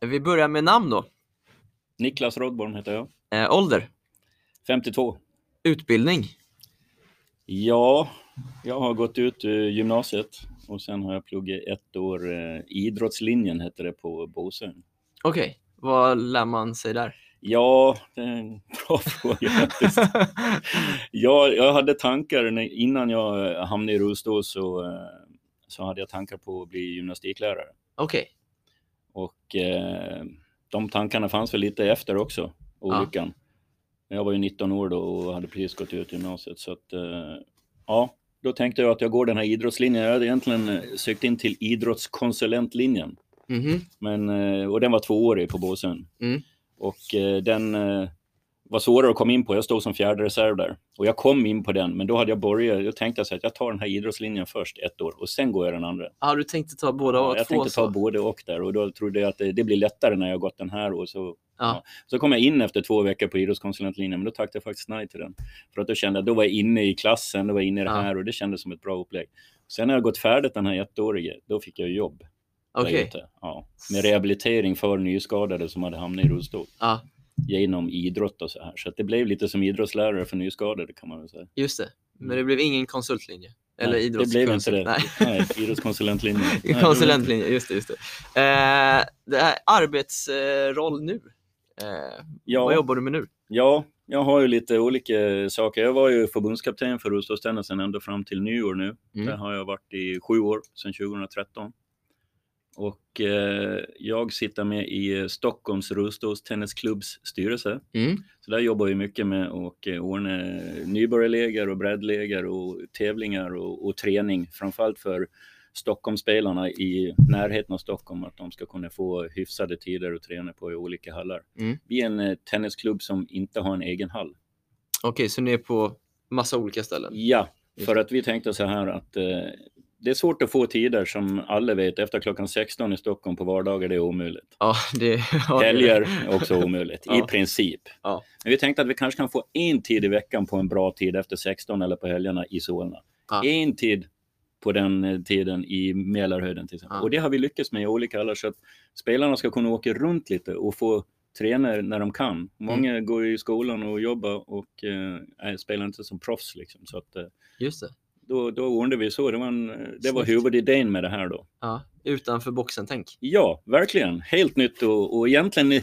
Vi börjar med namn då. Niklas Rodborn heter jag. Eh, ålder, 52. utbildning, Ja, jag har gått ut eh, gymnasiet och sen har jag pluggat ett år eh, idrottslinjen hette det på Bosön. okej. Vad lär man sig där? Ja, det är en bra fråga faktiskt. jag, jag hade tankar när, innan jag eh, hamnade i rullstol så, så hade jag tankar på att bli gymnastiklärare. Okej, Och eh, de tankarna fanns väl lite efter också, olyckan. Jag var ju 19 år då och hade precis gått ut gymnasiet. Så att, eh, ja, då tänkte jag att jag går den här idrottslinjen. Jag hade egentligen eh, sökt in till idrottskonsulentlinjen. Mhm. Men, eh, och den var tvåårig på Båsön. Mm. Och eh, den var svårare att komma in på. Jag stod som fjärde reserv där. Och jag kom in på den, men då hade jag börjat. Jag tänkte så att jag tar den här idrottslinjen först ett år och sen går jag den andra. Ja, du tänkte ta båda Ja, och jag två tänkte ta så. både och där och då trodde jag att det, det blir lättare när jag gått den här. Och så, Ja. så kom jag in efter två veckor på idrottskonsulentlinjen, men då tackade jag faktiskt nej till den. För att då kände jag, då var jag inne i klassen, då var jag inne i det Ja. här och det kändes som ett bra upplägg. Sen när jag gått färdigt den här ettåriga, då fick jag jobb. Okej. ute. Ja, med rehabilitering för nyskadade som hade hamnat i rullstol Ja, genom idrott och så här. Så att det blev lite som idrottslärare för nyskadade kan man väl säga. just det. Men det blev ingen konsultlinje? Eller Nej, Det blev inte det. Nej. Inte- Konsulentlinje, just det. Just det. Eh, det här arbetsroll nu. Eh, Ja. Vad jobbar du med nu? Ja, jag har ju lite olika saker. Jag var ju förbundskapten för rullstolstennisen ända fram till nyår nu. Mm. Där har jag varit i sju år, sedan 2013. Och eh, jag sitter med i Stockholms rullstolstennisklubbs styrelse. Mm. Så där jobbar vi mycket med att eh, ordna nybörjarläger och breddläger och tävlingar och, och träning. Framförallt för Stockholmsspelarna i närheten av Stockholm, att de ska kunna få hyfsade tider att träna på i olika hallar. Mm. Vi är en eh, tennisklubb som inte har en egen hall. Okej, så ni är på massa olika ställen? Ja, för att vi tänkte så här att eh, det är svårt att få tider som alla vet efter klockan 16 i Stockholm på vardagar, det är omöjligt. Ja, det ja, Helger är också omöjligt, Ja. i princip. Ja. Men vi tänkte att vi kanske kan få en tid i veckan på en bra tid efter 16 eller på helgerna i Solna. Ja. En tid på den eh, tiden i Mälarhöjden till exempel. Och det har vi lyckats med i olika hallar så att spelarna ska kunna åka runt lite och få träna när de kan. Många Mm. går i skolan och jobbar och eh, spelar inte som proffs liksom. Så att, eh, Just det. Då, då ordnade vi så. Det var, en, det var huvudidén med det här då. Ja, utanför boxen, tänk. Ja, verkligen. Helt nytt och, och egentligen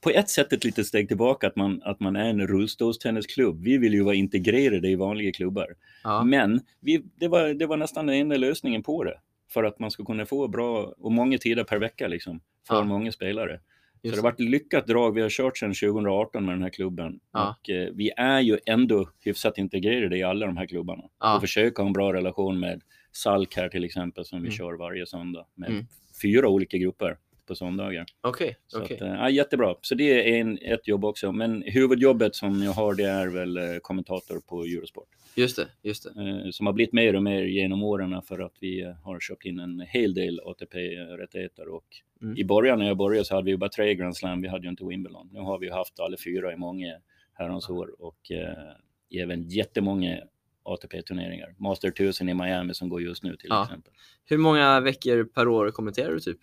på ett sätt ett litet steg tillbaka att man, att man är en rullstolstennisklubb. Vi vill ju vara integrerade i vanliga klubbar. Ja, Men vi, det, var, det var nästan den enda lösningen på det. För att man ska kunna få bra och många tider per vecka liksom, för Ja. många spelare. Så just det har varit lyckat drag. Vi har kört sedan 2018 med den här klubben. Ja. Och eh, vi är ju ändå hyfsat integrerade i alla de här klubbarna. Ja. Och försöker ha en bra relation med Salk här till exempel som vi Mm. kör varje söndag. Med Mm. fyra olika grupper på söndagar. Okej, Så okej. att, eh, ja, jättebra. Så det är en, ett jobb också. Men huvudjobbet som jag har det är väl eh, kommentator på Eurosport. Just det, just det. Eh, som har blivit mer och mer genom åren för att vi har köpt in en hel del ATP-rättigheter. Och Mm. I början när jag började så hade vi bara tre Grand Slam, vi hade ju inte Wimbledon. Nu har vi haft alla fyra i många herrans år och eh, även jättemånga ATP-turneringar. Master 1000 i Miami som går just nu till Ja. exempel. Hur många veckor per år kommenterar du typ?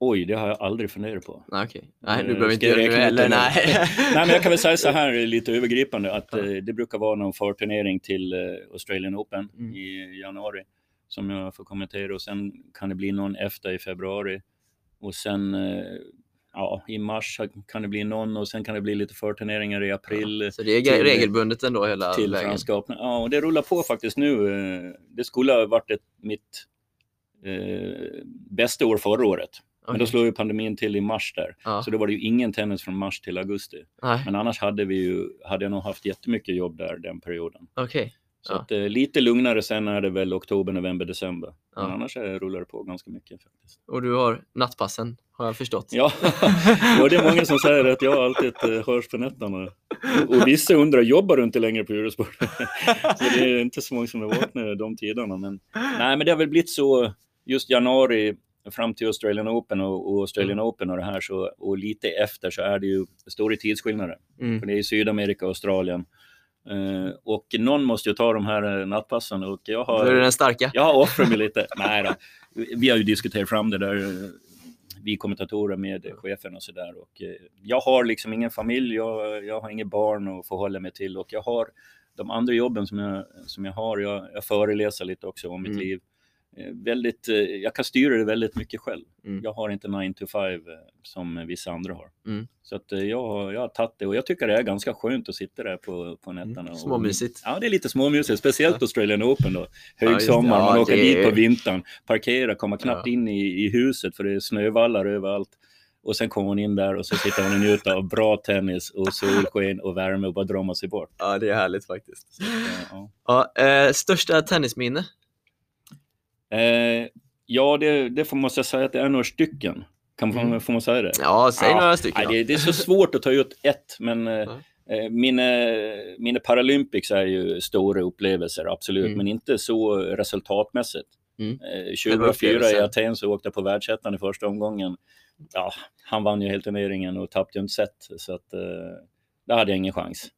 Oj, det har jag aldrig funderat på. Nej, okej. Nej, du Eh, behöver inte göra det heller. Nej. Nej, men jag kan väl säga så här lite övergripande att Ja. eh, det brukar vara någon förturnering till eh, Australian Open Mm. i januari som jag får kommentera och sen kan det bli någon efter i februari och sen eh, ja, i mars kan det bli någon och sen kan det bli lite förturneringar i april Så det är till- regelbundet ändå hela till vägen? Ja, och det rullar på faktiskt nu. Eh, Det skulle ha varit ett, mitt eh, bästa år förra året. Men då slog ju pandemin till i mars där. Ja. Så då var det ju ingen tennis från mars till augusti. Nej, Men annars hade, vi ju, hade jag nog haft jättemycket jobb där den perioden. okej. Så Ja. att, eh, lite lugnare sen är det väl oktober, november, december. Men Ja. annars är, rullar det på ganska mycket faktiskt. Och du har nattpassen, har jag förstått. Ja, och det är många som säger att jag alltid eh, hörs på nätterna. Och vissa undrar, jobbar du inte längre på Eurosport? så det är inte så många som är vakna de tiderna. Men, nej, men det har väl blivit så just januari fram till Australian Open och, och Australian Open och det här så, och lite efter så är det ju stora tidsskillnader. Mm. För det är Sydamerika och Australien. Eh, och någon måste ju ta de här eh, nattpassen och jag är du har, den starka. jag har offrat mig lite. Nej då. Vi har ju diskuterat fram det där. eh, vi kommentatorer med chefen och sådär. Och eh, jag har liksom ingen familj, jag, jag har inget barn att förhålla mig till och jag har de andra jobben som jag, som jag har, jag, jag föreläser lite också om mitt Mm. liv. Eh, Väldigt, eh, jag kan styra det väldigt mycket själv. Mm. Jag har inte 9 to 5 eh, som vissa andra har. Mm. Så att jag, har- jag har tagit det och jag tycker det är ganska skönt att sitta där på, på nätterna. Mm. och- Småmysigt. Ja, det är lite småmysigt, speciellt Ja. Australian Open då. Ja. Högsommar, man Ja, åker det dit på vintern, parkerar, kommer knappt Ja. in i, i huset för det är snövallar överallt. Och sen kommer hon in där och så sitter hon och njuter av bra tennis och solsken och värme och bara drömmer sig bort. Ja, det är härligt faktiskt. Så, ja. Ja, eh, största tennisminne? Eh, ja, det, det får man säga att det är några stycken. Kan man, Mm. Får man säga det? Ja, säg Ja, några stycken. Nej, det, det är så svårt att ta ut ett, men eh, Ja. eh, mina, mina Paralympics är ju stora upplevelser, absolut, Mm. men inte så resultatmässigt. Mm. Eh, Själva 2004 i upplevelsen. Aten så åkte jag på världsettan i första omgången. Ja, han vann ju hela turneringen och tappade ju inte set, så att eh, där hade jag ingen chans.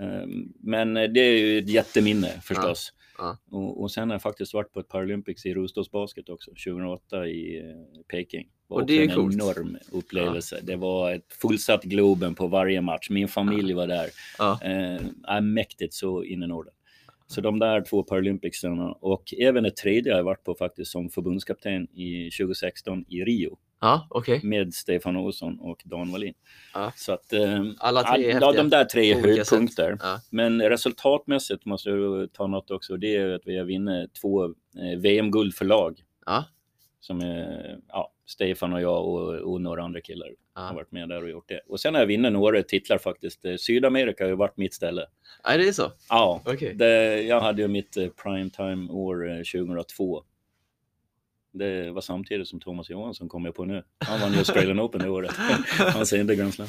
Eh, men eh, det är ju ett jätteminne förstås. Ja. Och, och sen har jag faktiskt varit på ett Paralympics i rullstolsbasket också, 2008 i eh, Peking. Det var Och det är en coolt. enorm upplevelse. Det var ett fullsatt Globen på varje match. Min familj var där. Ja. Eh, mäktigt så in i Norden. Så de där två Paralympicsarna och även ett tredje har jag varit på faktiskt som förbundskapten i 2016 i Rio Ja, okej. med Stefan Olsson och Dan Wallin. Ja. Så att eh, Alla tre ja, häftiga. de där tre är höjdpunkter. Ja. Men resultatmässigt måste jag ta något också. Det är att vi har vunnit två eh, VM-guld för lag. Ja. Som är, ja, Stefan och jag och, och några andra killar Ja. har varit med där och gjort det. Och sen har jag vunnit några titlar faktiskt. Eh, Sydamerika har ju varit mitt ställe. Nej, det är så? Ja, Okej. det, jag hade ju mitt primetime år eh, 2002. Det var samtidigt som Thomas Johansson kom jag på nu. Han vann ju Australian Open det året. Hans enda Grand Slam.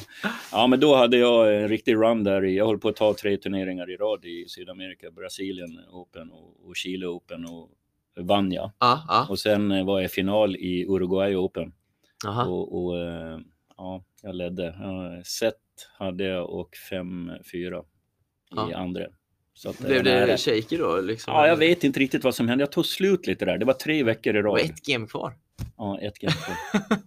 Ja, men då hade jag en riktig run där. i- Jag höll på att ta tre turneringar i rad i Sydamerika. Brasilien Open och, och Chile Open och vann jag. Ja, ja. Och sen eh, var jag i final i Uruguay Open. Aha. Och, och eh, ja, jag ledde. Set hade jag och 5-4 i Ja. andra. Så Blev nära. det shaky då? Liksom? Ja, jag vet inte riktigt vad som hände. Jag tog slut lite där. Det var tre veckor i Det rad. ett game kvar. Ja, ett game kvar.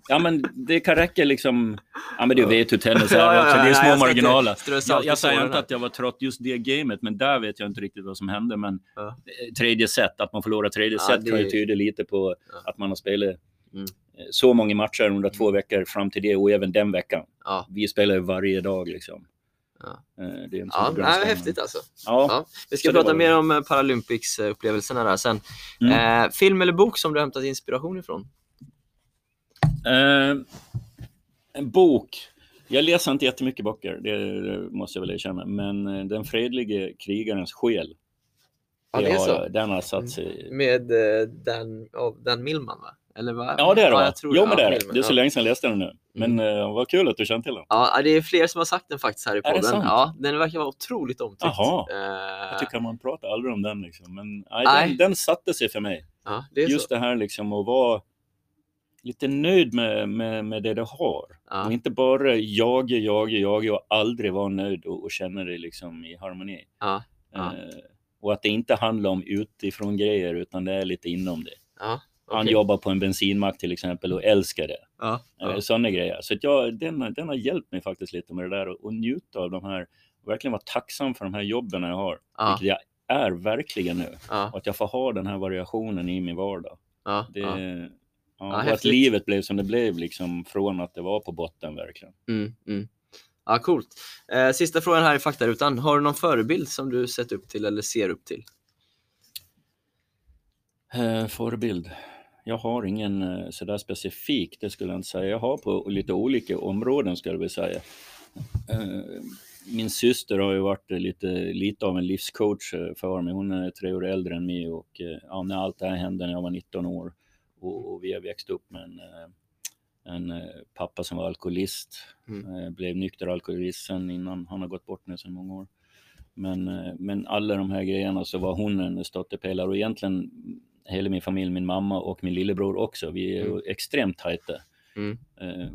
Ja, men det kan räcka liksom. Ja, men du vet hur tennis är Ja, ja, också. Det är små marginaler. Jag, jag säger inte här. att jag var trött just det gamet, men där vet jag inte riktigt vad som hände. Men eh, tredje set, att man förlorar tredje set kan ju det- tyda lite på att man har spelat Mm. eh, så många matcher under två veckor fram till det och även den veckan. Vi spelar ju varje dag liksom. Ja. Eh, Det är inte ja nej, häftigt alltså. Ja. Ja. Vi ska Så prata mer om eh, Paralympics-upplevelserna där sen. Mm. Eh, film eller bok som du har hämtat inspiration ifrån? Eh, en bok. Jag läser inte jättemycket böcker, det, måste jag väl erkänna. Men eh, Den fredlige krigarens själ. Ja, det är har så. jag- Den har satt sig. Med Dan, av Dan Millman va? Eller vad? Ja, det är det va? jag tror jo, men det är det. Det är så länge sedan jag läste den nu. Men eh, vad kul att du känner till den. Ja, det är fler som har sagt den faktiskt här i det podden. sant? Ja, den verkar vara otroligt omtyckt. Jaha. Eh, Jag tycker man pratar aldrig om den liksom. Men nej, Nej. Den, den satte sig för mig. ja, det är Just så. det här liksom att vara lite nöjd med, med, med det du har. Ja. Och inte bara jaga, jaga, jaga och aldrig vara nöjd och, och känna dig liksom i harmoni. Ja. Eh, och att det inte handlar om utifrån grejer utan det är lite inom det. Ja, Han jobbar på en bensinmack till exempel och älskar det. Ja, Ja. ja. Sådana grejer. Så att jag, den, den har hjälpt mig faktiskt lite med det där och, och njuta av de här verkligen vara tacksam för de här jobben jag har. Ja. Vilket jag är verkligen nu. ja, Och att jag får ha den här variationen i min vardag. ja, Det, ja. och att häftigt. livet blev som det blev liksom från att det var på botten verkligen. Mm, mm. Ja, coolt. Eh, sista frågan här i faktarutan. Har du någon förebild som du sett upp till eller ser upp till? Eh, förebild. Jag har ingen eh, sådär specifik, det skulle jag inte säga. Jag har på lite olika områden skulle jag vilja säga. Eh, min syster har ju varit lite, lite av en livscoach eh, för mig. Hon är tre år äldre än mig och ja, när allt det här hände när jag var 19 år och, och vi har växt upp med en, en pappa som var alkoholist. Mm. Blev nykter alkoholist sen innan, han har gått bort nu sedan många år. Men, men alla de här grejerna så var hon en stöttepelare och egentligen hela min familj, min mamma och min lillebror också. Vi är Mm. extremt tajta. Mm. Eh,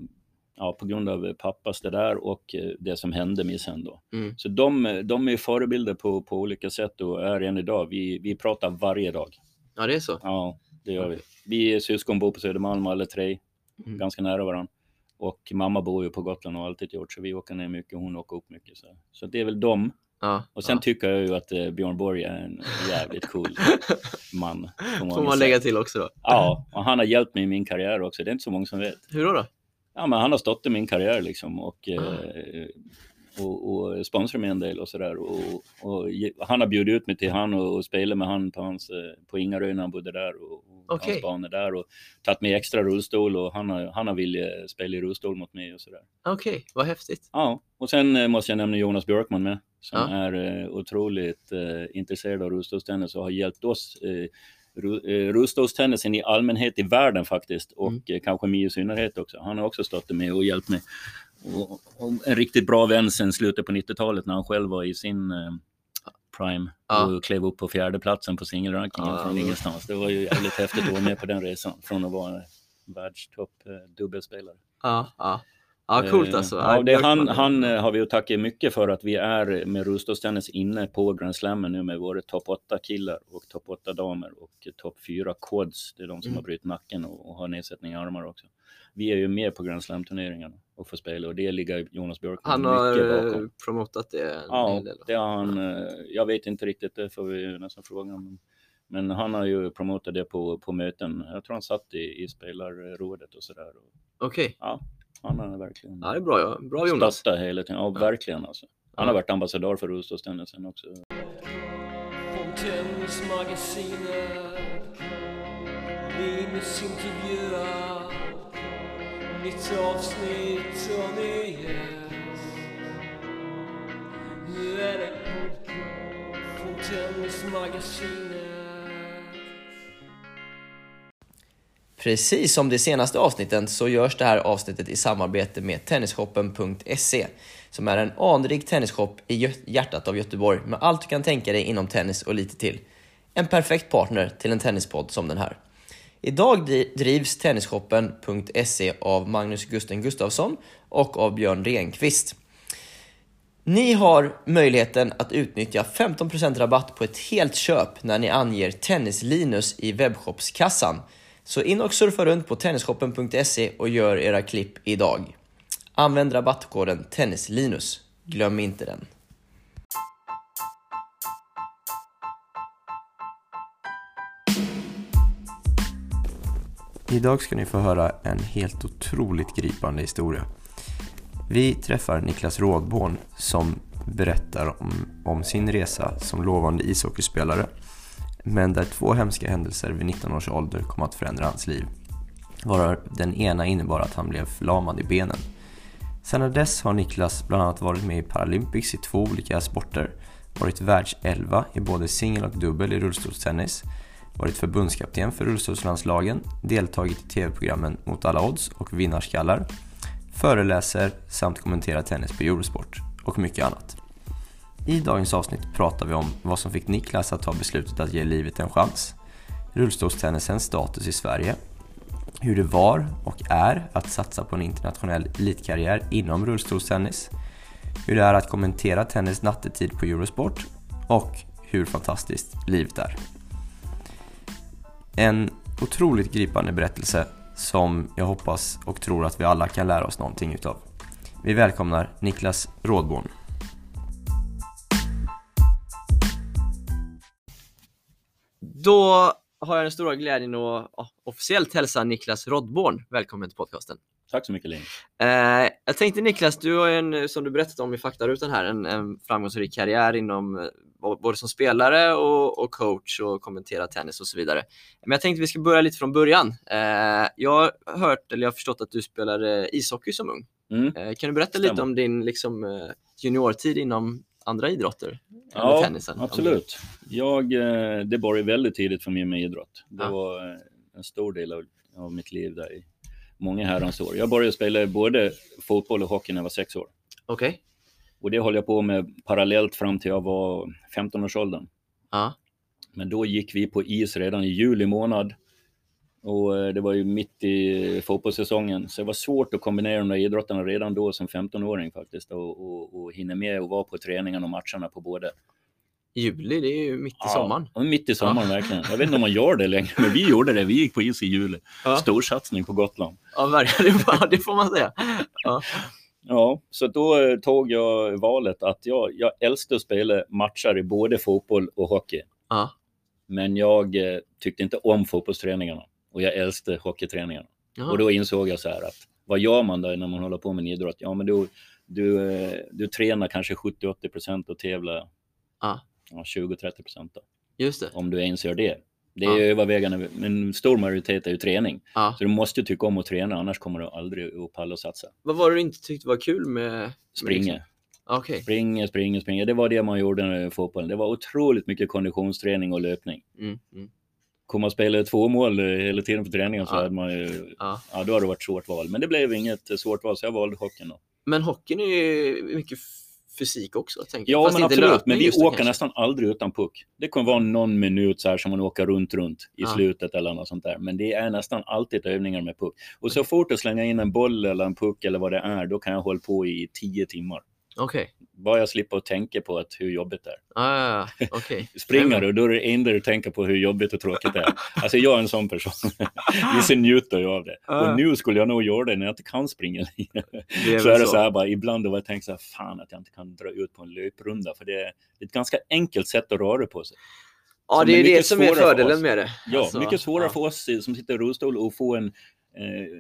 ja, på grund av pappas det där och eh, det som hände med sen då. Mm. Så de, de är förebilder på, på olika sätt och är än idag. Vi, vi pratar varje dag. Ja, det är så. Ja, det gör vi. Vi är syskonbor på Södermalm alla tre. Mm. ganska nära varandra. Och mamma bor ju på Gotland och har alltid gjort, så vi åker ner mycket, hon åker upp mycket. Så, så det är väl dem. Ja, Och sen ja. tycker jag ju att eh, Björn Borg är en jävligt cool man. Får man lägga till också då. Ja, och han har hjälpt mig i min karriär också. Det är inte så många som vet. Hur då? då? Ja, men han har stått i min karriär liksom och, Ah. eh, och, och sponsrat mig en del och sådär. Och, och han har bjudit ut mig till han och, och spelat med han på, hans, eh, på Ingarö när han bodde där och, och Okej. hans banor där och tagit med extra rullstol och han har, han har velat spela i rullstol mot mig och sådär. Okej, vad häftigt. Ja, och sen eh, måste jag nämna Jonas Björkman med som Ja. är eh, otroligt eh, intresserad av rullstolstennis och har hjälpt oss eh, ru- eh, rullstolstennisen i allmänhet i världen faktiskt och Mm. eh, kanske mig i synnerhet också. Han har också stått med och hjälpt mig. Och, och en riktigt bra vän sen slutet på 90-talet när han själv var i sin eh, prime Ja. och klev upp på fjärde platsen på singelrankingen Ja, från ingenstans. Det var ju jävligt häftigt att vara med på den resan från att vara världstopp eh, dubbelspelare. Ja, ja. Ja, coolt Eh, alltså. Ja, det, han, han eh, har vi att tacka mycket för att vi är med rullstolstennis inne på Grand Slammen nu med våra topp 8 killar och topp 8 damer och topp 4 quads. Det är de som Mm. har brutit nacken och, och har nedsättning i armar också. Vi är ju med på Grand Slam-turneringarna och får spela och det ligger Jonas Han mycket har bakom. eh, promotat det Ja, det har han. Jag vet inte riktigt, det får vi nästan fråga om. Men han har ju promotat det på, på möten. Jag tror han satt i, i spelarrådet och sådär. Okej, Ja, han har verkligen ja, det är bra, ja. bra Jonas. stöttat hela tiden. Ja, verkligen alltså. Han har varit ambassadör för rullstolstennisen också. Nytt avsnitt och ny gäst Nu är det Fontännsmagasinet Precis som de senaste avsnitten så görs det här avsnittet i samarbete med Tennisshoppen.se som är en anrik tennisshop i hjärtat av Göteborg med allt du kan tänka dig inom tennis och lite till. En perfekt partner till en tennispodd som den här. Idag drivs Tennisshoppen.se av Magnus Gusten Gustafsson och av Björn Renqvist. Ni har möjligheten att utnyttja 15% rabatt på ett helt köp när ni anger Tennislinus i webbshopskassan. Så in och surfa runt på tennisshoppen.se och gör era klipp idag. Använd rabattkoden TennisLinus. Glöm inte den. Idag ska ni få höra en helt otroligt gripande historia. Vi träffar Niklas Rådborn som berättar om, om sin resa som lovande ishockeyspelare men där två hemska händelser vid 19 års ålder kom att förändra hans liv. Varav den ena innebar att han blev förlamad i benen. Sedan dess har Niklas bland annat varit med i Paralympics i två olika sporter, varit världselva i både singel och dubbel i rullstolstennis, varit förbundskapten för rullstolslandslagen, deltagit i tv-programmen Mot alla odds och Vinnarskallar, föreläser samt kommenterar tennis på Eurosport och mycket annat. I dagens avsnitt pratar vi om vad som fick Niklas att ta beslutet att ge livet en chans, rullstolstennisens status i Sverige, hur det var och är att satsa på en internationell elitkarriär inom rullstolstennis, hur det är att kommentera tennis nattetid på Eurosport och hur fantastiskt livet är. En otroligt gripande berättelse som jag hoppas och tror att vi alla kan lära oss någonting utav. Vi välkomnar Niklas Rådborn. Då har jag den stora glädjen att ja, officiellt hälsa Niklas Rådborn välkommen till podcasten. Tack så mycket Linus. Eh, jag tänkte Niklas, du har en, som du berättade om i faktarutan här, en, en framgångsrik karriär inom eh, både som spelare och, och coach och kommentera tennis och så vidare. Men jag tänkte vi ska börja lite från början. Eh, jag har hört, eller jag har förstått att du spelade ishockey som ung. Mm. Eh, kan du berätta lite Stämmer. om din liksom, juniortid inom andra idrotter? Ja, tennisen? absolut. Jag, eh, det började väldigt tidigt för mig med idrott. Det Ja. var eh, en stor del av, av mitt liv där i många herrans år. Jag började spela både fotboll och hockey när jag var sex år. Okej. Och det höll jag på med parallellt fram till jag var 15-årsåldern. Ja. Men då gick vi på is redan i juli månad. Och eh, det var ju mitt i fotbollssäsongen. Så det var svårt att kombinera de där idrotterna redan då som 15-åring faktiskt. Och, och, och hinna med och vara på träningarna och matcherna på både. Juli, det är ju mitt i sommaren. Ja, mitt i sommaren verkligen. Jag vet inte om man gör det längre, men vi gjorde det. Vi gick på is i juli. Ja. Storsatsning på Gotland. Ja, verkligen. Ja, det får man säga. Ja. Ja, så då eh, tog jag valet att jag, jag älskar att spela matcher i både fotboll och hockey. Ja. Men jag eh, tyckte inte om fotbollsträningarna och jag älskade hockeyträningarna. Ja. Och då insåg jag så här att vad gör man då när man håller på med en idrott? Ja, men du, du, du tränar kanske 70-80 procent och tävlar Ja. ja, 20-30 procent Just det. om du ens gör det. Det är Ja. övervägande, men en stor majoritet är ju träning. Ja. Så du måste ju tycka om att träna, annars kommer du aldrig att palla och satsa. Vad var det du inte tyckte var kul med? med Springa. liksom- Okej. Springa, springa, springa. Det var det man gjorde i fotbollen. Det var otroligt mycket konditionsträning och löpning. Mm, mm. Kommer man spela två mål eh, hela tiden på träningen så Ja. hade man ju, Ja. ja då hade det varit svårt val. Men det blev inget svårt val så jag valde hockeyn då. Men hockeyn är ju mycket fysik också. Tänker. jag. Ja Fast men absolut, löpning men vi åker kanske. nästan aldrig utan puck. Det kan vara någon minut så här som man åker runt, runt i Ja. slutet eller något sånt där. Men det är nästan alltid övningar med puck. Och så fort du slänger in en boll eller en puck eller vad det är, då kan jag hålla på i tio timmar. Okej. Bara jag slipper tänka på att hur jobbigt det är. Ah, okej. Springer du, då är det enda du tänker på hur jobbigt och tråkigt det är. Alltså jag är en sån person. Vissa njuter ju av det. Ja. Och nu skulle jag nog göra det när jag inte kan springa längre. Så är det så här bara, ibland då jag tänker så här, fan att jag inte kan dra ut på en löprunda. För det är ett ganska enkelt sätt att röra på sig. Ja, det är är det som är fördelen med det. Ja, Alltså, mycket svårare ja. för oss som sitter i rullstol att få en,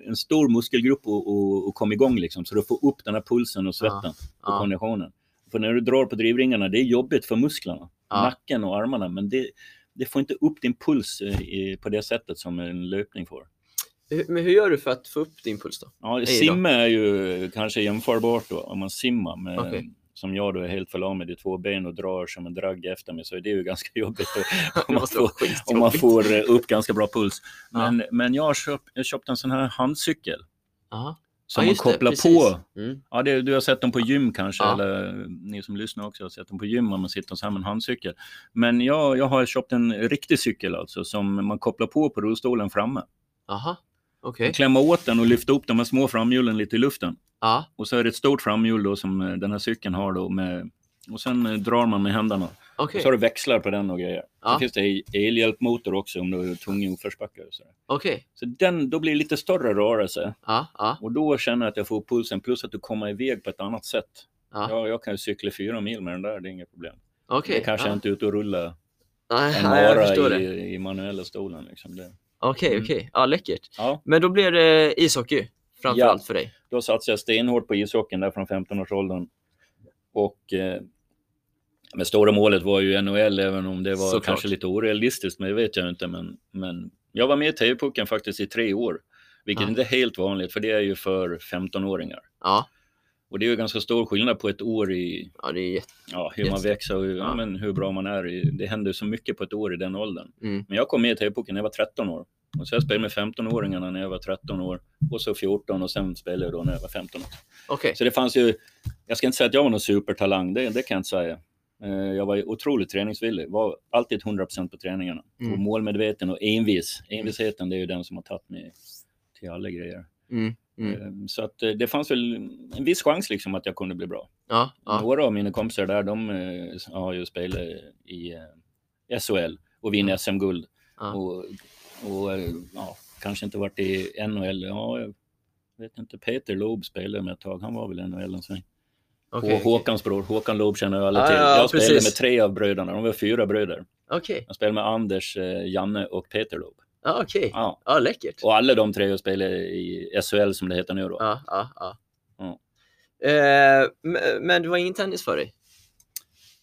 en stor muskelgrupp och, och, och komma igång liksom. Så du får upp den här pulsen och svetten och Ja. konditionen. För när du drar på drivringarna, det är jobbigt för musklerna, Ja. nacken och armarna, men det, det får inte upp din puls eh, i, på det sättet som en löpning får. Men hur gör du för att få upp din puls då? Ja, simma är ju kanske jämförbart då, om man simmar med, Okej. Som jag då är helt förlamad i två ben och drar som en dragg efter mig, så är det ju ganska jobbigt om Det man får, om man får eh, upp ganska bra puls. Ja. Men, men jag har köpt, jag köpt en sån här handcykel Ja. som Ja, man det, kopplar precis. på. Mm. Ja, det, du har sett dem på gym kanske, Ja. eller ni som lyssnar också har sett dem på gym om man sitter så här med en handcykel. Men jag, jag har köpt en riktig cykel alltså, som man kopplar på på rullstolen framme. Aha. Okej. Klämma åt den och lyfta upp de här små framhjulen lite i luften. Ja. Och så är det ett stort framhjul då som eh, den här cykeln har då med och sen eh, drar man med händerna. Okej. Så har du växlar på den och grejer. Ja. Så finns det el- elhjälpmotor också om du är tung i uppförsbacke. och Så, den, då blir det lite större rörelse. Ja. Ja. Och då känner jag att jag får pulsen plus att du kommer iväg på ett annat sätt. Ja. Jag, jag kan ju cykla fyra mil med den där, det är inget problem. Det kanske ja. inte är ute och rulla en mara det. i, i manuella stolen. Liksom. Det. Okej, Mm. okej. Ja, läckert. Ja, Men då blir det ishockey framför Ja. för dig? då satsade jag stenhårt på ishockeyn där från 15-årsåldern. Och eh, men stora målet var ju NHL, även om det var Såklart. kanske lite orealistiskt, men det vet jag inte. Men, men jag var med i TV-pucken faktiskt i tre år, vilket Ja. inte är helt vanligt, för det är ju för 15-åringar. Ja. Och det är ju ganska stor skillnad på ett år i Ja, det är jätte... ja, hur man växer och hur, ja. Men hur bra man är. I, det händer så mycket på ett år i den åldern. Mm. Men jag kom med i TV-pucken när jag var 13 år. Och så jag spelade med 15-åringarna när jag var 13 år och så 14 och sen spelade jag då när jag var 15 år. Okej. Så det fanns ju, jag ska inte säga att jag var någon supertalang, det, det kan jag inte säga. Eh, Jag var otroligt träningsvillig, var alltid 100% på träningarna. Mm. Och målmedveten och envis. Envisheten det är ju den som har tagit mig till alla grejer. Mm. Mm. Eh, Så att eh, det fanns väl en viss chans liksom att jag kunde bli bra. Ja. Ja. Några av mina kompisar där, de eh, har ju spelat i eh, SHL och vinner SM-guld. Ja. Och, och ja, kanske inte varit i NHL. Ja, jag vet inte. Peter Loob spelade med ett tag. Han var väl i NHL en sväng. Okej, och Håkans bror, Håkan Loob känner ju alla Ja, till. ja, jag spelade precis. med tre av bröderna, de var fyra bröder. Okej. Jag spelade med Anders, Janne och Peter Loob. Ja, okej. Ja. Ja, läckert. Och alla de tre spelar i SHL som det heter nu då. Ja, ja, ja. Ja. Eh, men- det var ingen tennis för dig?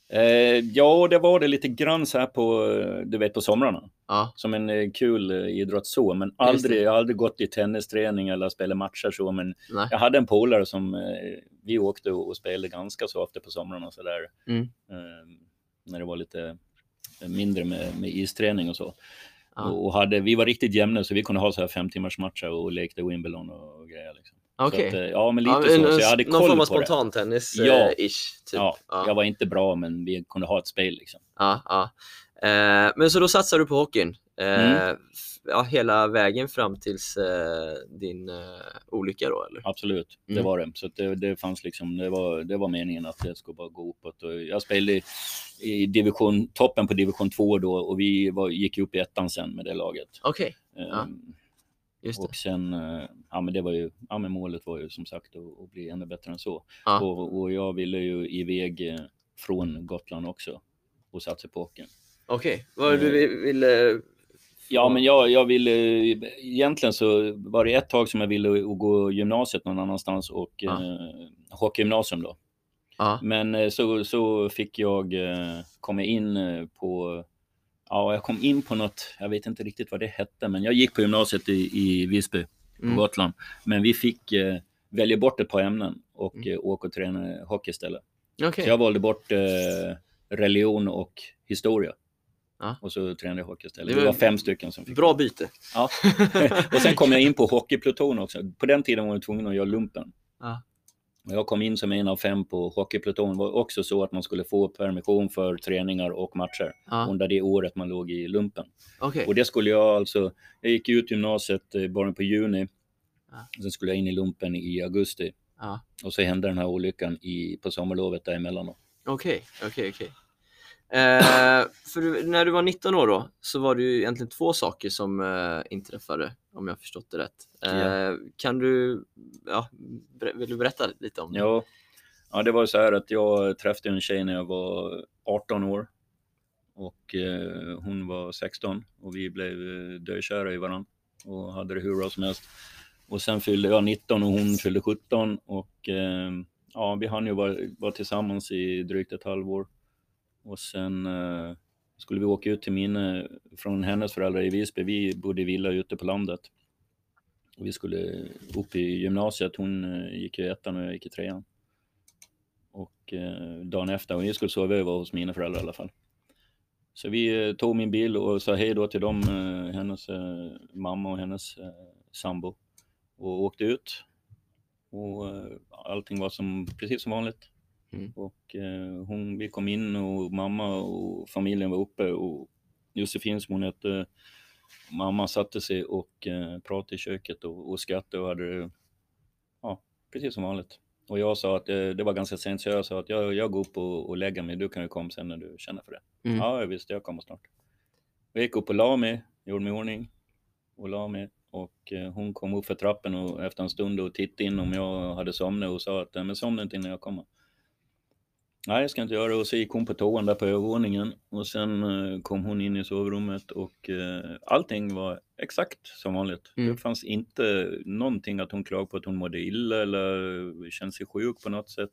Eh, ja, det var det lite grann så här på, eh, du vet, på somrarna. Ja. Som en eh, kul eh, idrott så, men aldrig, jag har aldrig gått i tennisträning eller spelat matcher så, men Nej. jag hade en polare som eh, vi åkte och och spelade ganska så ofta på somrarna så där. Mm. Eh, när det var lite mindre med, med isträning och så. Ja. Och hade, vi var riktigt jämna så vi kunde ha så här fem timmars matcher och lekte Wimbledon och grejer. Liksom. Okej. Att, eh, ja, men lite Ja, så. Så jag hade någon form av på det. spontantennis Ja. eh, typ. Ja, ja. jag var inte bra, men vi kunde ha ett spel liksom. Ja, ja. Eh, men så då satsar du på hockeyn. Eh, Mm. Ja, hela vägen fram tills eh, din eh, olycka då eller? Absolut, det Mm. var det. Så det, det fanns liksom, det var, det var meningen att det skulle bara gå uppåt. Och jag spelade i- i division, toppen på division 2 då och vi var, gick upp i ettan sen med det laget. Okej, Ja. Ehm, det. och sen, eh, ja men det var ju, ja men målet var ju som sagt att, att bli ännu bättre än så. Ja. Och, och jag ville ju iväg eh, från Gotland också och satsa på hockeyn. Okej, vad du vill- ville... Ja, men jag, jag ville, egentligen så var det ett tag som jag ville gå gymnasiet någon annanstans och Ja. eh, hockeygymnasium då. Ja, Men eh, så, så fick jag eh, komma in eh, på, ja jag kom in på något, jag vet inte riktigt vad det hette, men jag gick på gymnasiet i, i Visby på Mm. Gotland. Men vi fick eh, välja bort ett par ämnen och Mm. eh, åka och träna hockey istället. okej. Så jag valde bort eh, religion och historia. Ja. Och så tränade jag hockey istället. Det Det var var fem stycken som fick Bra byte. Ja. och sen kom jag in på hockeypluton också. På den tiden var jag tvungen att göra lumpen. Ja. Jag kom in som en av fem på hockeypluton. Det var också så att man skulle få permission för träningar och matcher Ja, under det året man låg i lumpen. okej. Och det skulle jag alltså, jag gick ut gymnasiet i början på juni. Ja. Sen skulle jag in i lumpen i augusti. Ja. Och så hände den här olyckan i, på sommarlovet däremellan. Okej, okej, okej. Eh, för när du var 19 år då, så var det ju egentligen två saker som eh, inträffade, om jag förstått det rätt. Eh, Ja. Kan du, ja, vill du berätta lite om det? Ja, ja, det var så här att jag träffade en tjej när jag var 18 år. Och eh, hon var 16 och vi blev eh, dökära i varandra och hade det hur bra som helst. Och sen fyllde jag 19 och hon fyllde 17 och eh, ja, vi hann ju vara, vara tillsammans i drygt ett halvår. Och sen eh, skulle vi åka ut till min, eh, från hennes föräldrar i Visby. Vi bodde i villa ute på landet. Och vi skulle upp i gymnasiet. Hon eh, gick i ettan och jag gick i trean. Och eh, dagen efter, och vi skulle sova över hos mina föräldrar i alla fall. Så vi eh, tog min bil och sa hej då till dem, eh, hennes eh, mamma och hennes eh, sambo. Och åkte ut. Och eh, allting var som, precis som vanligt. Mm. Och eh, hon, vi kom in och mamma och familjen var uppe och Josefin som hon hette, mamma satte sig och eh, pratade i köket och, och skrattade och hade ja, precis som vanligt. Och jag sa att eh, det var ganska sent så jag sa att jag, jag går upp och, och lägger mig, du kan ju komma sen när du känner för det. Mm. Ja, jag visste, jag kommer snart. Jag gick upp och la mig, gjorde mig i ordning och la mig. Och eh, hon kom upp för trappen och efter en stund och tittade in om jag hade somnat och sa att "Nej, men somna inte innan jag kommer. Nej, jag ska inte göra det. Och så gick hon på toan där på övervåningen och sen eh, kom hon in i sovrummet och eh, allting var exakt som vanligt. Mm. Det fanns inte någonting att hon klagade på att hon mådde illa eller kände sig sjuk på något sätt.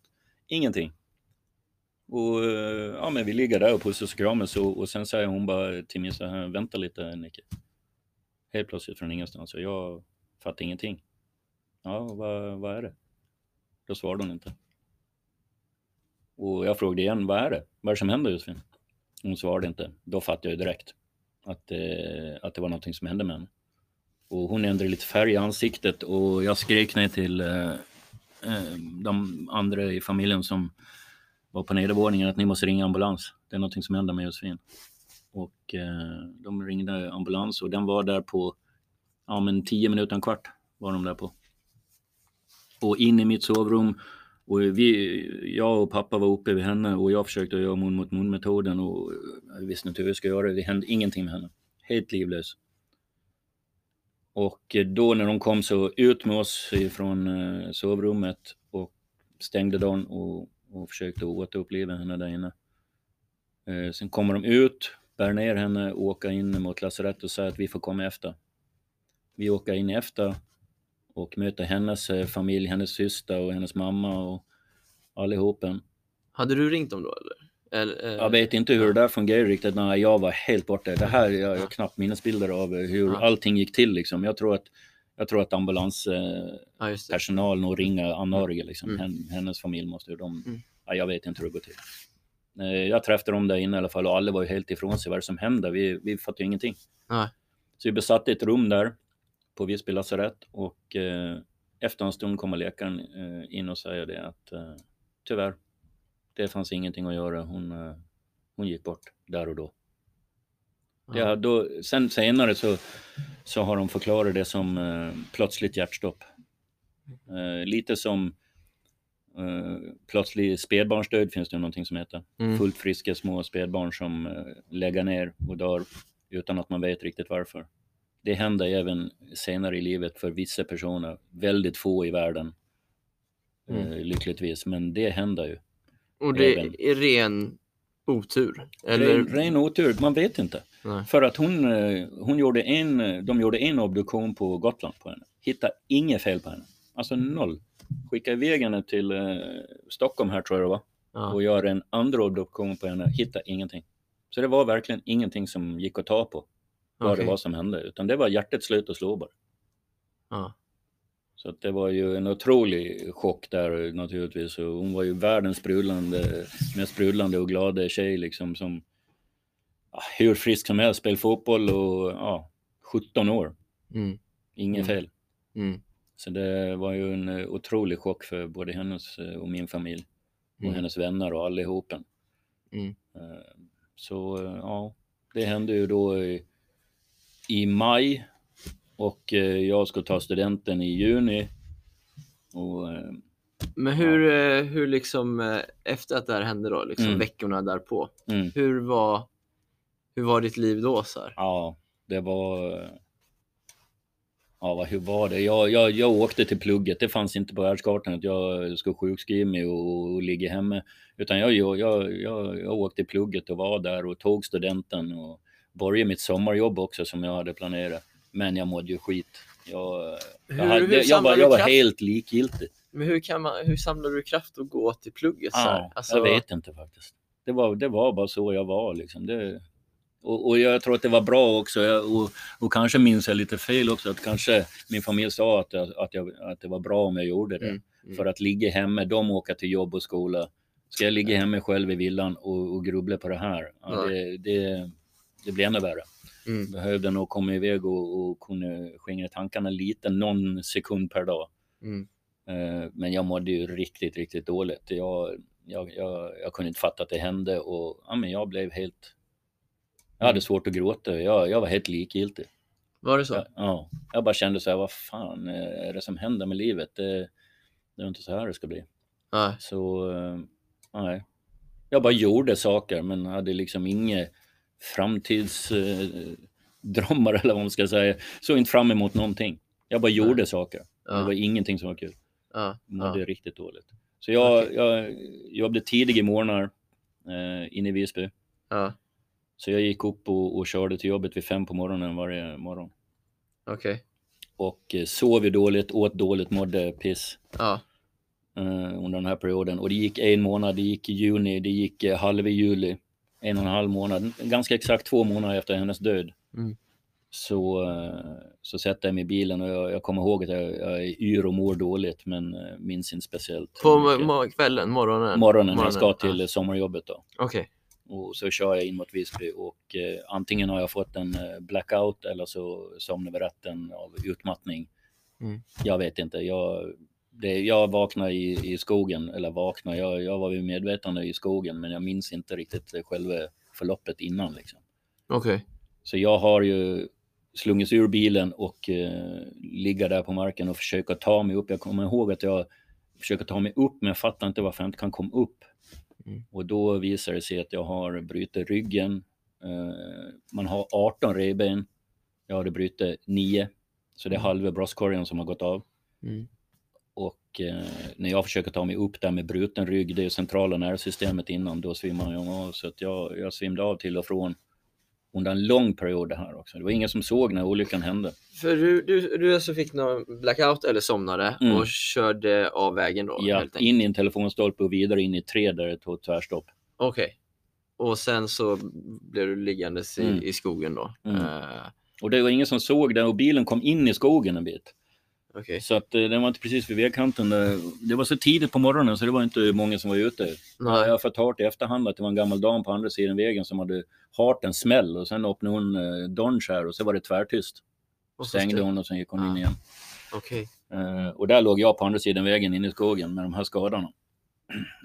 Ingenting. Och eh, ja, men vi ligger där och pussas och kramas och, och sen säger hon bara till mig så här, vänta lite Nicke. Helt plötsligt från ingenstans och jag fattar ingenting. Ja, vad, vad är det? Då svarade hon inte. Och jag frågade igen, vad är det? Vad är det som händer Josefin? Hon svarade inte. Då fattade jag direkt att, eh, att det var någonting som hände med henne. Och hon ändrade lite färg i ansiktet och jag skrek ner till eh, eh, de andra i familjen som var på nedervåningen att ni måste ringa ambulans. Det är någonting som händer med Josefin. Och eh, de ringde ambulans och den var där på ja, men tio minuter, en kvart var de där på. Och in i mitt sovrum och vi, jag och pappa var uppe vid henne och jag försökte göra mun mot mun metoden och eh, jag visste inte hur jag skulle göra. Det hände ingenting med henne. Helt livlös. Och eh, då när de kom så ut med oss från eh, sovrummet och stängde dörren och, och försökte återuppliva henne där inne. Sen kommer de ut, bär ner henne, åker in mot lasarettet och säger att vi får komma efter. Vi åker in efter och möter hennes eh, familj, hennes syster och hennes mamma och allihopen. Hade du ringt dem då eller? eller eh, Jag vet inte hur det där fungerar riktigt när jag var helt borta. Det här jag, har knappt minnesbilder av eh, hur Ja. allting gick till liksom. Jag tror att, jag tror att ambulanspersonalen Ja, just det. personal nog ringer anhöriga liksom. Mm. Hen, hennes familj måste ju de... Mm. Ja, jag vet inte hur det går till. Eh, Jag träffade dem där inne i alla fall och alla var ju helt ifrån sig. Vad är det som händer? Vi, vi fattar ju ingenting. Nej. Så vi besatte ett rum där på Visby lasarett och eh, efter en stund kommer läkaren eh, in och säger det att eh, tyvärr, det fanns ingenting att göra. Hon, eh, hon gick bort där och då. Ja, då, sen senare så, så har de förklarat det som eh, plötsligt hjärtstopp. Eh, lite som eh, plötslig spädbarnsdöd finns det någonting som heter. Mm. Fullt friska små spädbarn som eh, lägger ner och dör utan att man vet riktigt varför. Det händer även senare i livet för vissa personer, väldigt få i världen. Mm. Eh, lyckligtvis, men det händer ju. Och det Även. är ren otur? Eller? Ren, ren otur, man vet inte. Nej. För att hon, eh, hon gjorde en, de gjorde en obduktion på Gotland på henne. Hittade inget fel på henne. Alltså noll. Skickade iväg henne till eh, Stockholm här tror jag det var. Ja. Och gör en andra obduktion på henne. Hittade ingenting. Så det var verkligen ingenting som gick att ta på. Vad Okej. det var som hände. Utan det var hjärtat slut och slå bara. Ja. Så det var ju en otrolig chock där naturligtvis. Och hon var ju världens sprudlande, mest sprudlande och glada tjej liksom som ja, hur frisk som helst, spelade fotboll och ja, 17 år. Mm. Inget Mm. fel. Mm. Så det var ju en otrolig chock för både hennes eh, och min familj. Och Mm. hennes vänner och allihopen. Mm. Eh, Så eh, ja, det hände ju då i, i maj. Och eh, jag ska ta studenten i juni. Och eh, Men hur, eh, hur liksom eh, efter att det här hände då, liksom Mm. veckorna därpå, mm, hur var, hur var ditt liv då? Så här? ja, det var... Ja, hur var det? Jag, jag, jag åkte till plugget. Det fanns inte på världskartan att jag skulle sjukskriva mig och, och ligga hemma. Utan jag, jag, jag, jag, jag åkte till plugget och var där och tog studenten och började mitt sommarjobb också som jag hade planerat. Men jag mådde ju skit. Jag, Hur- jag, hade, hur jag, var, jag var helt likgiltig. Men hur, kan man, hur samlar du kraft att gå till plugget? Så? Ja, Alltså, jag vet inte faktiskt. Det var, det var bara så jag var liksom. Det, och, och jag tror att det var bra också. Jag, och, och kanske minns jag lite fel också. Att kanske min familj sa att, jag, att, jag, att det var bra om jag gjorde det. Mm, mm. För att ligga hemma, de åker till jobb och skola. Ska jag ligga hemma själv i villan och, och grubbla på det här? Ja, det, det, det blir ännu värre. Mm. Behövde nog komma iväg och, och kunna skingra tankarna lite, någon sekund per dag. Mm. Eh, Men jag mådde ju riktigt, riktigt dåligt. Jag, jag, jag, jag kunde inte fatta att det hände och ja, men jag blev helt... Jag hade Mm. svårt att gråta. Jag, jag var helt likgiltig. Var det så? Ja, ja. Jag bara kände så här, vad fan är det som händer med livet? Det, det är inte så här det ska bli. Nej. Så, eh, nej. Jag bara gjorde saker men hade liksom inga framtidsdrömmar eller vad man ska säga. Såg inte fram emot någonting. Jag bara gjorde saker. Det var Ja. ingenting som var kul. Ja. mådde Ja. riktigt dåligt. Så jag, Okej. jag jobbade tidiga morgnar eh, inne i Visby. Ja. Så jag gick upp och, och körde till jobbet vid fem på morgonen varje morgon. Okej. Och eh, sov dåligt, åt dåligt, mådde piss Ja. eh, under den här perioden. Och det gick en månad, det gick i juni, det gick eh, halv i juli. En och en halv månad, ganska exakt två månader efter hennes död. Mm. Så, eh, så sätter jag mig i bilen och jag, jag kommer ihåg att jag, jag är yr och mår dåligt men eh, minns inte speciellt. På kvällen, morgonen? morgonen när jag ska till ja. sommarjobbet då. Okej. Och så kör jag in mot Visby och eh, antingen har jag fått en eh, blackout eller så somnar vid ratten av utmattning. Mm. Jag vet inte. Jag, det, jag vaknade i, i skogen, eller vaknade, jag, jag var vid medvetande i skogen men jag minns inte riktigt själva förloppet innan. Liksom. Okej. Så jag har ju slungits ur bilen och eh, ligga där på marken och försöka ta mig upp. Jag kommer ihåg att jag försöker ta mig upp men jag fattar inte varför jag inte kan komma upp. Mm. Och då visar det sig att jag har brutit ryggen. Eh, man har 18 revben. Jag hade brutit 9. Så det är Mm. halva bröstkorgen som har gått av. Mm. Och eh, när jag försöker ta mig upp där med bruten rygg, det är centrala nervsystemet innan, då svimmar jag av. Så att jag, jag svimde av till och från under en lång period det här också. Det var ingen som såg när olyckan hände. För du, du, du alltså fick någon blackout eller somnade Mm. och körde av vägen då? Ja, in i en telefonstolpe och vidare in i träd där det tog tvärstopp. Okej. Och sen så blev du liggandes i, Mm. i skogen då? Mm. Eh, Och det var ingen som såg det och bilen kom in i skogen en bit. Okej. Så att eh, den var inte precis vid vägkanten. Det var så tidigt på morgonen så det var inte många som var ute. Nej. Jag har fått hört i efterhand att det var en gammal dam på andra sidan vägen som hade hört en smäll och sen öppnade hon eh, så här och så var det tvärtyst. Och Stängde stäng- hon och sen gick hon in Ah. igen. Okej. Eh, och där låg jag på andra sidan vägen inne i skogen med de här skadorna.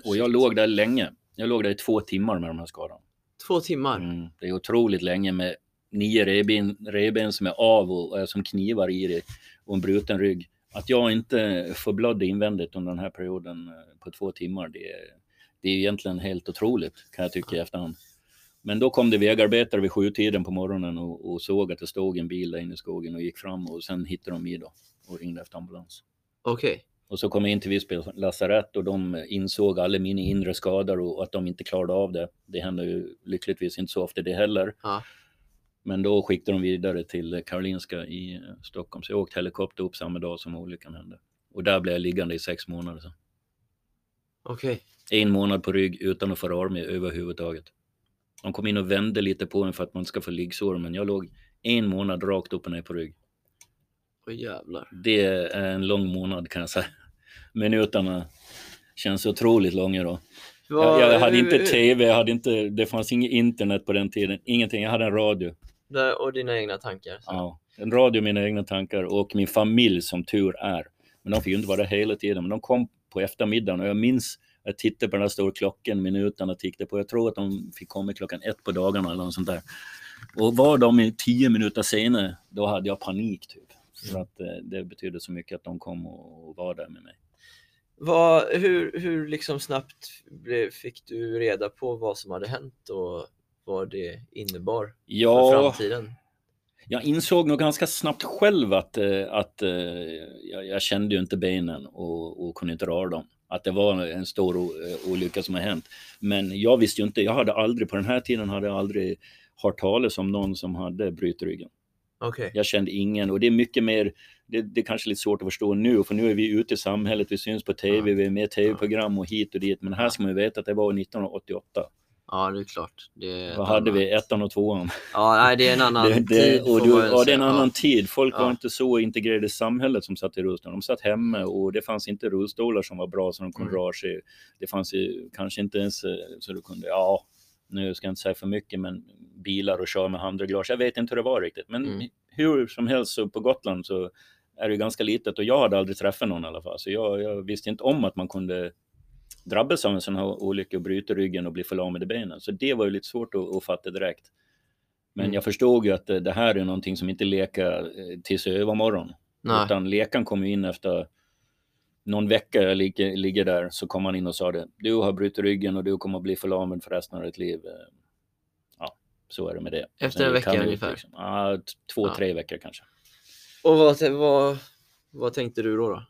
Och jag låg där länge. Jag låg där i två timmar med de här skadorna. Två timmar? Mm, det är otroligt länge med nio reben, reben som är av och är som knivar i det och en bruten rygg. Att jag inte förblödde invändigt under den här perioden eh, på två timmar, det, är- det är egentligen helt otroligt kan jag tycka i efterhand. Men då kom det vägarbetare vid sjutiden på morgonen och, och såg att det stod en bil där inne i skogen och gick fram och sen hittade de mig då och ringde efter ambulans. Okej. Och så kom jag in till Visby lasarett och de insåg alla mina inre skador och att de inte klarade av det. Det händer ju lyckligtvis inte så ofta det heller. Ja. Men då skickade de vidare till Karolinska i eh, Stockholm. Så jag åkte helikopter upp samma dag som olyckan hände. Och där blev jag liggande i sex månader. Okej. En månad på rygg utan att få röra mig överhuvudtaget. De kom in och vände lite på en för att man ska få liggsår, men jag låg en månad rakt upp och ner på rygg. Åh jävlar. Det är en lång månad kan jag säga. Minuterna känns otroligt långa då. Jag, jag hade inte tv, jag hade inte, det fanns inget internet på den tiden, ingenting. Jag hade en radio. Och dina egna tankar. Så. Ja, en radio, mina egna tankar och min familj som tur är. Men de fick ju inte vara där hela tiden, men de kom på eftermiddagen och jag minns jag tittade på den där stora klockan, minuterna tickade på. Jag tror att de fick komma klockan ett på dagarna eller något sånt där. Och var de tio minuter senare, då hade jag panik typ. För att eh, det betydde så mycket att de kom och, var där med mig. Vad, hur, hur liksom snabbt fick du reda på vad som hade hänt och vad det innebar för Ja, framtiden? jag insåg nog ganska snabbt själv att, eh, att eh, jag, jag kände ju inte benen och, och kunde inte röra dem. Att det var en stor eh, olycka som har hänt. Men jag visste ju inte, jag hade aldrig, på den här tiden hade jag aldrig hört talas om någon som hade brutit ryggen. Okej. Jag kände ingen och det är mycket mer, det, det är kanske lite svårt att förstå nu, för nu är vi ute i samhället, vi syns på tv, Ja. vi är med i tv-program och hit och dit. Men här ska man ju veta att det var 1988. Ja, det är klart. Det är Vad hade annat- vi? Ettan och tvåan. Ja, nej, det är en annan Det, tid. och du, ja, det är en annan tid. Folk var Ja. inte så integrerade i samhället som satt i rullstol. De satt hemma och det fanns inte rullstolar som var bra så de kunde Mm. röra sig. Det fanns ju kanske inte ens eh, så du kunde, ja, nu ska jag inte säga för mycket, men bilar och köra med handreglage. Jag vet inte hur det var riktigt, men Mm. hur som helst så på Gotland så är det ganska litet och jag hade aldrig träffat någon i alla fall. Så jag, jag visste inte om att man kunde drabbas av en sån här olycka och bryta ryggen och bli förlamad i benen. Så det var ju lite svårt att, att fatta direkt. Men Mm. jag förstod ju att eh, det här är någonting som inte leker eh, tills övermorgon. Nej. Utan läkaren kom in efter någon vecka jag ligger, ligger där så kom han in och sa det. Du har brutit ryggen och du kommer att bli förlamad för resten av ditt liv. Eh, Ja, så är det med det. Efter Sen en vecka ungefär? Liksom. Ja, två, Ja. tre veckor kanske. Och vad, vad, vad tänkte du då? då?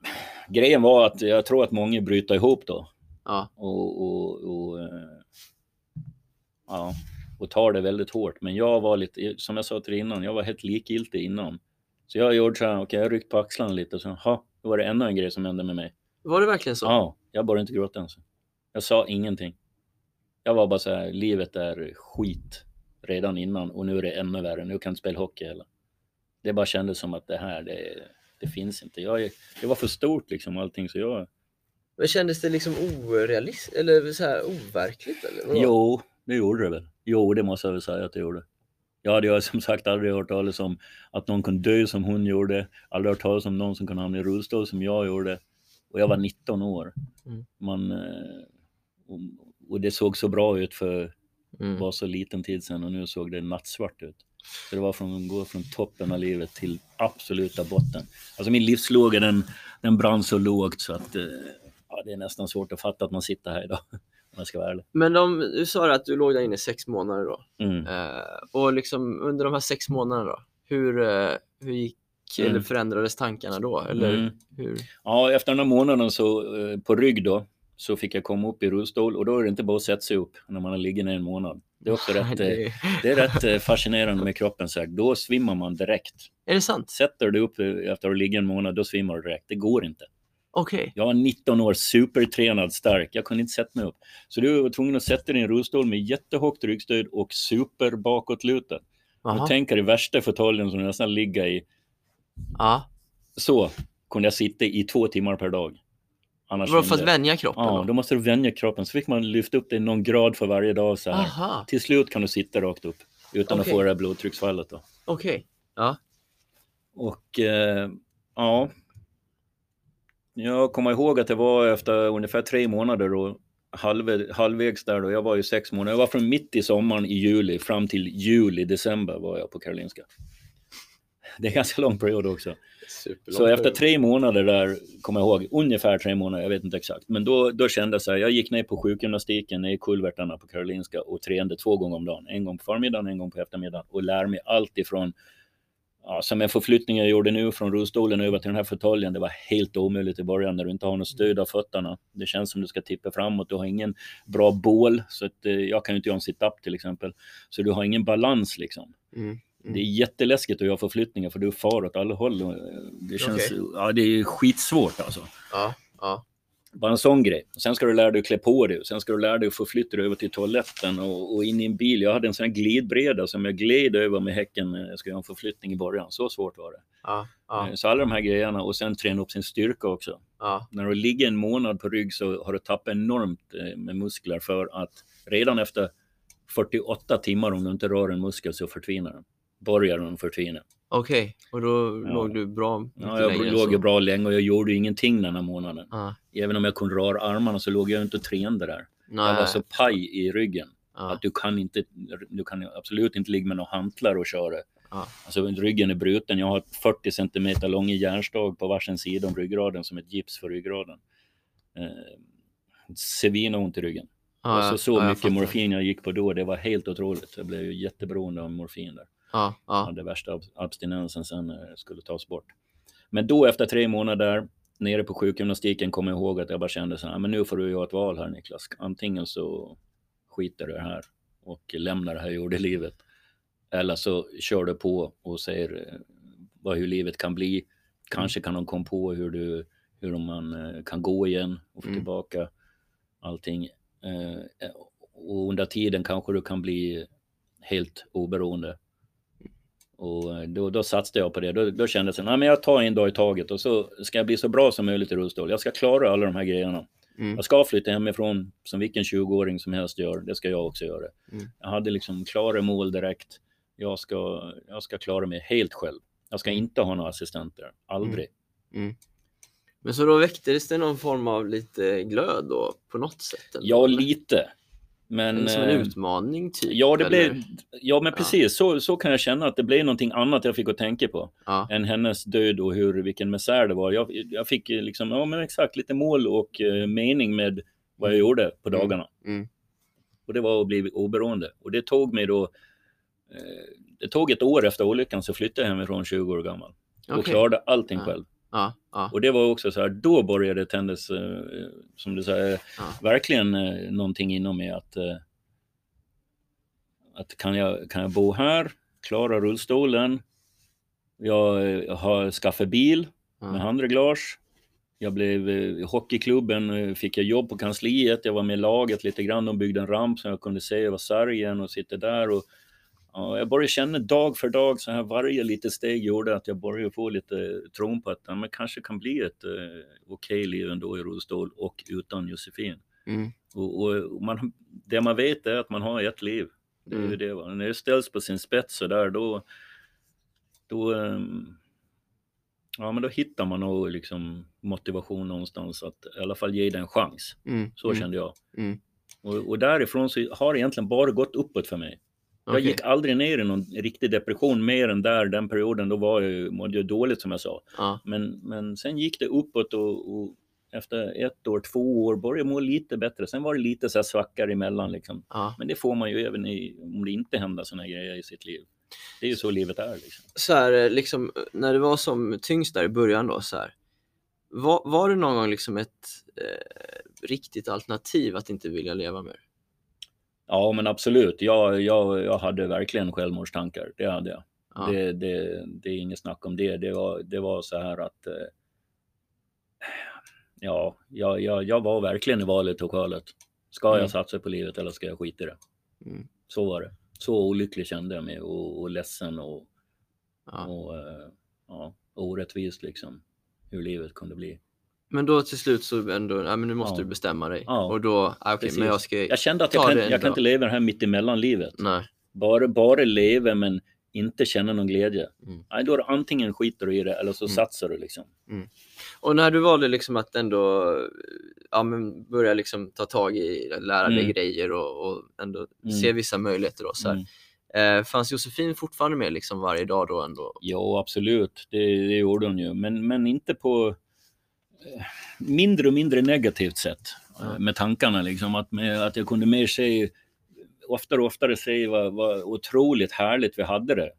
Grejen var att jag tror att många bryter ihop då. Ja, och, och, och, eh, ja, och tar det väldigt hårt. Men jag var lite, som jag sa till dig innan, jag var helt likgiltig innan. Så jag gjorde så här, okej, jag ryckte på axlarna lite och så, ha, då var det ännu en grej som hände med mig. var det verkligen så? Ja, jag började inte gråta ens. Jag sa ingenting. Jag var bara så här, livet är skit redan innan och nu är det ännu värre. Nu kan jag inte spela hockey heller. Det bara kändes som att det här, det, det finns inte. Jag, det var för stort liksom allting så jag, Men kändes det liksom orealistiskt eller så här overkligt? Eller? Jo, det gjorde det väl. Jo, det måste jag väl säga att det gjorde. Jag hade ju som sagt aldrig hört talas om att någon kunde dö som hon gjorde. Aldrig hört talas om någon som kunde hamna i rullstol som jag gjorde. Och jag var 19 år. Mm. Man, eh, och, och det såg så bra ut för Mm. var så liten tid sedan och nu såg det nattsvart ut. Så det var från att gå från toppen av livet till absoluta botten. Alltså min livslåga den, den brann så lågt så att eh, ja, det är nästan svårt att fatta att man sitter här idag. Om jag ska vara ärlig. Men de, du sa att du låg där inne i sex månader då. Mm. Eh, och liksom under de här sex månaderna då, hur, eh, hur gick Mm. eller förändrades tankarna då? Eller Mm. hur? Ja, efter den här månaden så eh, på rygg då så fick jag komma upp i rullstol och då är det inte bara att sätta sig upp när man har ligger ner en månad. Det är också rätt, eh, det, det är rätt eh, fascinerande med kroppen. Så här. Då svimmar man direkt. är det sant? Sätter du upp efter att ligga en månad, då svimmar du direkt. Det går inte. Okej. Jag var 19 år, supertränad, stark. Jag kunde inte sätta mig upp. Så du var tvungen att sätta dig i en rullstol med jättehögt ryggstöd och super bakåtlutad. Och tänk dig värsta fåtöljen som du nästan ligga i. Ja. Så kunde jag sitta i två timmar per dag. Annars för att vänja kroppen? Ja, då? då måste du vänja kroppen. Så fick man lyfta upp det någon grad för varje dag. Så här. Aha, Till slut kan du sitta rakt upp utan Okej. att få det här blodtrycksfallet. Okej. Ja. Och eh, ja, jag kommer ihåg att det var efter ungefär tre månader och halv, halvvägs där då. Jag var ju sex månader. Jag var från mitt i sommaren i juli fram till juli, december var jag på Karolinska. Det är en ganska lång period också. Superlång Så efter tre månader där, kommer jag ihåg, ungefär tre månader, jag vet inte exakt, men då, då kände jag så här, jag gick ner på sjukgymnastiken, ner i kulvertarna på Karolinska och tränade två gånger om dagen. En gång på förmiddagen, en gång på eftermiddagen och lär mig allt ifrån Ja, som en förflyttning jag gjorde nu från rullstolen över till den här fåtöljen, det var helt omöjligt i början när du inte har något stöd av fötterna. Det känns som du ska tippa framåt, du har ingen bra bål, så att, eh, jag kan ju inte göra en sit-up till exempel. Så du har ingen balans liksom. Mm. Mm. Det är jätteläskigt att göra förflyttningar för du far åt alla håll. eh, Det känns, Okej. ja det är skitsvårt alltså. Ja, ja. Bara en sån grej. Sen ska du lära dig att klä på dig. Sen ska du lära dig att förflytta dig över till toaletten och, och in i en bil. Jag hade en sån här glidbreda som jag gled över med häcken när jag skulle göra en förflyttning i början. Så svårt var det. ja, ja, Eh, Så alla de här grejerna och sen träna upp sin styrka också. ja. När du ligger en månad på rygg så har du tappat enormt eh, med muskler för att redan efter 48 timmar om du inte rör en muskel så förtvinar den. Börjar den förtvina. Okej, och då låg du bra Ja, jag längre än låg så. bra länge och jag gjorde ingenting den här månaden. Ja. Även om jag kunde röra armarna så låg jag inte och tränade där. Nej. Jag var så paj i ryggen ja. att du kan, inte, du kan absolut inte ligga med några hantlar och köra. Ja. Alltså ryggen är bruten. Jag har 40 centimeter lång järnstag på varsin sida om ryggraden som ett gips för ryggraden. Eh, Sevinont i ryggen. ja, alltså så ja, mycket morfin jag gick på då, det var helt otroligt. Jag blev jätteberoende av morfin där. Ja, ja. hade värsta ab- abstinensen sen det skulle tas bort. Men då efter tre månader nere på sjukgymnastiken kommer jag ihåg att jag bara kände så här, men nu får du göra ett val här Niklas. Antingen så skiter du det här och lämnar det här jordelivet. Eller så kör du på och ser eh, vad, hur livet kan bli. Kanske kan de komma på hur, du, hur man eh, kan gå igen och få Mm. tillbaka allting. Eh, och under tiden kanske du kan bli helt oberoende. Och eh, då, då satsade jag på det. Då, då kände jag att jag tar en dag i taget och så ska jag bli så bra som möjligt i rullstol. Jag ska klara alla de här grejerna. Mm. Jag ska flytta hemifrån som vilken 20-åring som helst gör. Det ska jag också göra. Mm. Jag hade liksom klara mål direkt. Jag ska, jag ska klara mig helt själv. Jag ska inte ha några assistenter. Aldrig. Men så då väcktes det någon form av lite glöd då på något sätt? eller? Ja, lite. Men... Som en eh, utmaning typ? Ja, det blev, ja, men precis. Så, så kan jag känna att det blev någonting annat jag fick att tänka på. Ja, än hennes död och hur, vilken misär det var. Jag, jag fick eh, liksom, ja men exakt, lite mål och eh, mening med vad jag gjorde på Mm. dagarna. Mm. Och det var att bli oberoende. Och det tog mig då, eh, det tog ett år efter olyckan så flyttade jag hemifrån 20 år gammal. Och okej. klarade allting Ja. själv. Ja, Och det var också så här, då började det tändas, eh, som du säger, Ja. verkligen eh, någonting inom mig att, eh, att kan, jag, kan jag bo här, klara rullstolen, jag har skaffat bil med ja. handreglage, jag blev eh, i hockeyklubben, eh, fick jag jobb på kansliet, jag var med i laget lite grann, de byggde en ramp som jag kunde se över sargen och sitta där och Ja, jag började känna dag för dag, så här varje litet steg gjorde att jag började få lite tron på att ja, men kanske kan bli ett eh, okej liv ändå i rullstol och utan Josefin. Mm. Och, och, man, det man vet är att man har ett liv. Det är Mm. det. Va? När det ställs på sin spets så där, då, då, ehm, ja, men då hittar man nog liksom motivation någonstans att i alla fall ge det en chans. Mm. Så mm. kände jag. Mm. Och, och därifrån så har det egentligen bara gått uppåt för mig. Jag gick aldrig ner i någon riktig depression mer än där, den perioden, då var jag, mådde jag dåligt som jag sa. Ja, Men, men sen gick det uppåt och, och efter ett år, två år började jag må lite bättre. Sen var det lite så här svackar emellan liksom. ja. Men det får man ju även i, om det inte händer sådana grejer i sitt liv. Det är ju så livet är liksom. Så här, eh, liksom, när det var som tyngst där i början då, så här, var, var det någon gång liksom ett eh, riktigt alternativ att inte vilja leva mer? Ja men absolut, jag, jag, jag hade verkligen självmordstankar. Det hade jag. Ja. Det, det, det är inget snack om det. Det var, det var så här att eh, ja, jag, jag, jag var verkligen i valet och kvalet. Ska Mm. jag satsa på livet eller ska jag skita i det? Mm. Så var det. Så olycklig kände jag mig och, och ledsen och, Ja. och eh, ja, orättvist liksom. Hur livet kunde bli. Men då till slut så ändå, ja, men nu måste Ja. du bestämma dig. Ja. Och då, ah, okej, Precis. men jag ska... Jag kände att jag, kan, jag kan inte leva det här mitt emellan livet. Nej. Bara, bara leva men inte känna någon glädje. Mm. Nej, då är det antingen skiter du i det eller så Mm. satsar du liksom. Och när du valde liksom att ändå ja, men börja liksom ta tag i, lära dig Mm. grejer och, och ändå Mm. se vissa möjligheter. Då, så. Mm. Eh, fanns Josefin fortfarande med liksom varje dag då ändå? Ja, absolut. Det, det gjorde hon ju. Men, men inte på mindre och mindre negativt sätt eh, Ja. med tankarna. Liksom, att, med, att jag kunde mer se, oftare och oftare se vad, vad otroligt härligt vi hade det.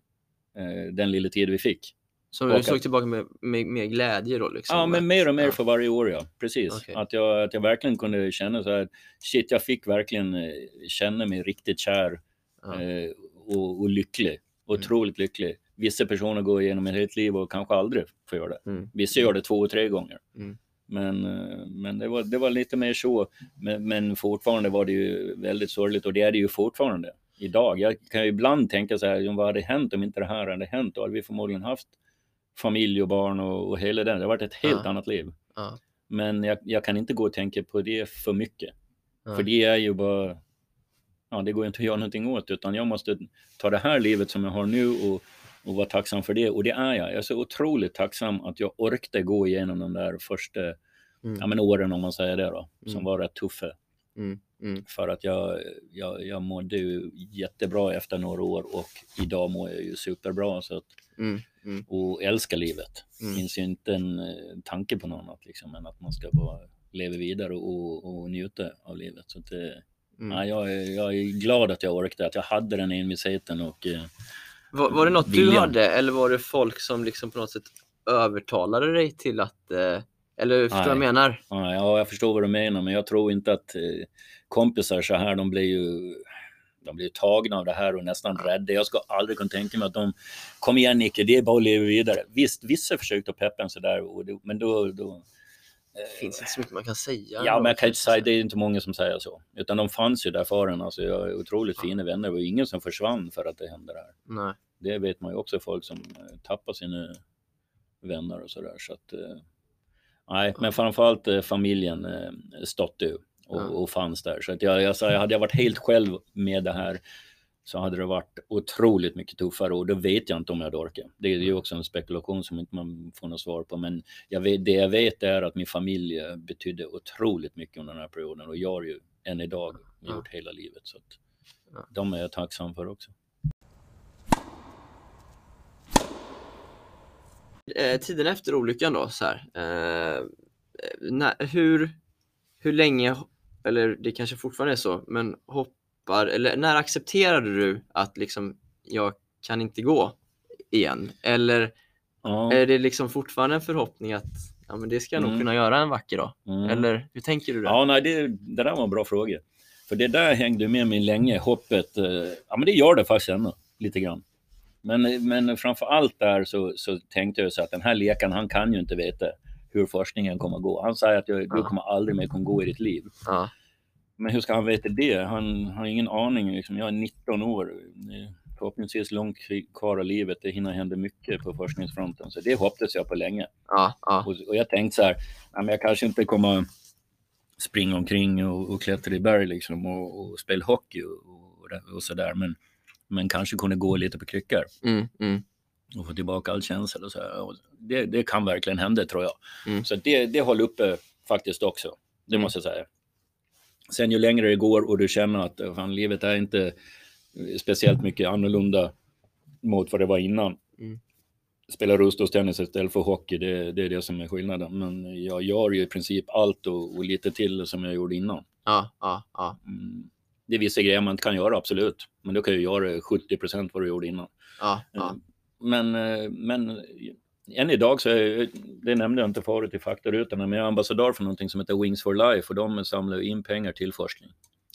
eh, Den lilla tid vi fick. Så du såg tillbaka med, med, med glädje då? Liksom, Ja, men mer och mer ja. för varje år, ja. Precis. Okej. Att, jag, att jag verkligen kunde känna så här, shit, jag fick verkligen eh, känna mig riktigt kär Ja. Mm. eh, och, och lycklig. Otroligt lycklig. Vissa personer går igenom ett helt liv och kanske aldrig får göra det. Mm. Vissa gör det två och tre gånger. Mm. Men, eh, men det, var, det var lite mer så. Men, men fortfarande var det ju väldigt sorgligt och det är det ju fortfarande idag. Jag kan ju ibland tänka så här, vad hade hänt om inte det här hade hänt? Då hade vi förmodligen haft familj och barn och, och hela den. Det har varit ett helt Ja. annat liv. Ja. Men jag, jag kan inte gå och tänka på det för mycket. Ja. För det är ju bara, ja det går inte att göra någonting åt utan jag måste ta det här livet som jag har nu och, och vara tacksam för det. Och det är jag. Jag är så otroligt tacksam att jag orkade gå igenom de där första Mm. ja, men åren om man säger det då, som Mm. var rätt tuffa. Mm. Mm. För att jag, jag, jag mådde ju jättebra efter några år och idag mår jag ju superbra. Så att, Mm. Mm. och älskar livet. Det Mm. finns ju inte en eh, tanke på något annat liksom, än att man ska bara leva vidare och, och njuta av livet. Så att, Mm. ja, jag, är, jag är glad att jag orkade, att jag hade den envisheten och eh, Var, var det något du Viljan. hade eller var det folk som liksom på något sätt övertalade dig till att, eh, eller förstår du vad jag menar? ja, ja, jag förstår vad du menar, men jag tror inte att eh, kompisar så här, de blir ju de blir tagna av det här och nästan rädda. Jag ska aldrig kunna tänka mig att de, kom igen Nicke, det är bara att leva vidare. Visst, vissa försökte peppa en sådär, men då, då Det finns inte så mycket man kan säga. Ja, men jag kan inte säga, det är inte många som säger så. Utan de fanns ju där för en. Alltså, jag är otroligt fina vänner. Det var ingen som försvann för att det hände där. Nej. Det vet man ju också, folk som eh, tappar sina vänner och sådär. Så att, eh, nej, men framförallt eh, familjen stötte och, och fanns där. Så att jag, jag, sa, hade jag varit helt själv med det här så hade det varit otroligt mycket tuffare och då vet jag inte om jag hade orkat. Det är ju också en spekulation som inte man får något svar på. Men jag vet, det jag vet är att min familj eh, betydde otroligt mycket under den här perioden och gör ju än idag, gjort hela livet. Så att de är jag tacksam för också. Eh, tiden efter olyckan då, så här. Eh, när, hur, hur länge, eller det kanske fortfarande är så, men hoppar, eller när accepterade du att liksom, jag kan inte gå igen? Eller Ja. är det liksom fortfarande en förhoppning att ja, men det ska jag nog Mm. kunna göra en vacker dag? Mm. Eller hur tänker du där? Ja, nej, det, det där var en bra fråga. För det där hängde med mig länge, hoppet. Eh, ja, men det gör det faktiskt ännu, lite grann. Men, men framför allt där så, så tänkte jag så att den här läkaren, han kan ju inte veta hur forskningen kommer att gå. Han säger att jag, du kommer aldrig mer kunna gå i ditt liv. Ja. Men hur ska han veta det? Han har ingen aning. Liksom. Jag är 19 år. Förhoppningsvis långt kvar av livet. Det hinner hända mycket på forskningsfronten. Så det hoppades jag på länge. Ja, ja, Och, och jag tänkte så här, jag kanske inte kommer springa omkring och, och klättra i berg liksom och, och spela hockey och, och, sådär. Men, men kanske kunna gå lite på kryckor mm, mm, och få tillbaka all känsla. Och så här. Det, det kan verkligen hända tror jag. Mm. Så det, det håller uppe faktiskt också. Det Mm. måste jag säga. Sen ju längre det går och du känner att eh, fan, livet är inte speciellt mycket annorlunda mot vad det var innan. Mm. Spela rullstolstennis istället för hockey, det, det är det som är skillnaden. Men jag gör ju i princip allt och, och lite till som jag gjorde innan. ja, ja, ja, Mm. Det är vissa grejer man inte kan göra, absolut. Men då kan jag göra 70 procent vad du gjorde innan. ja, ja. Men, eh, men än idag så är, det nämnde jag inte förut i faktarutorna, men jag är ambassadör för någonting som heter Wings for Life och de samlar in pengar till forskning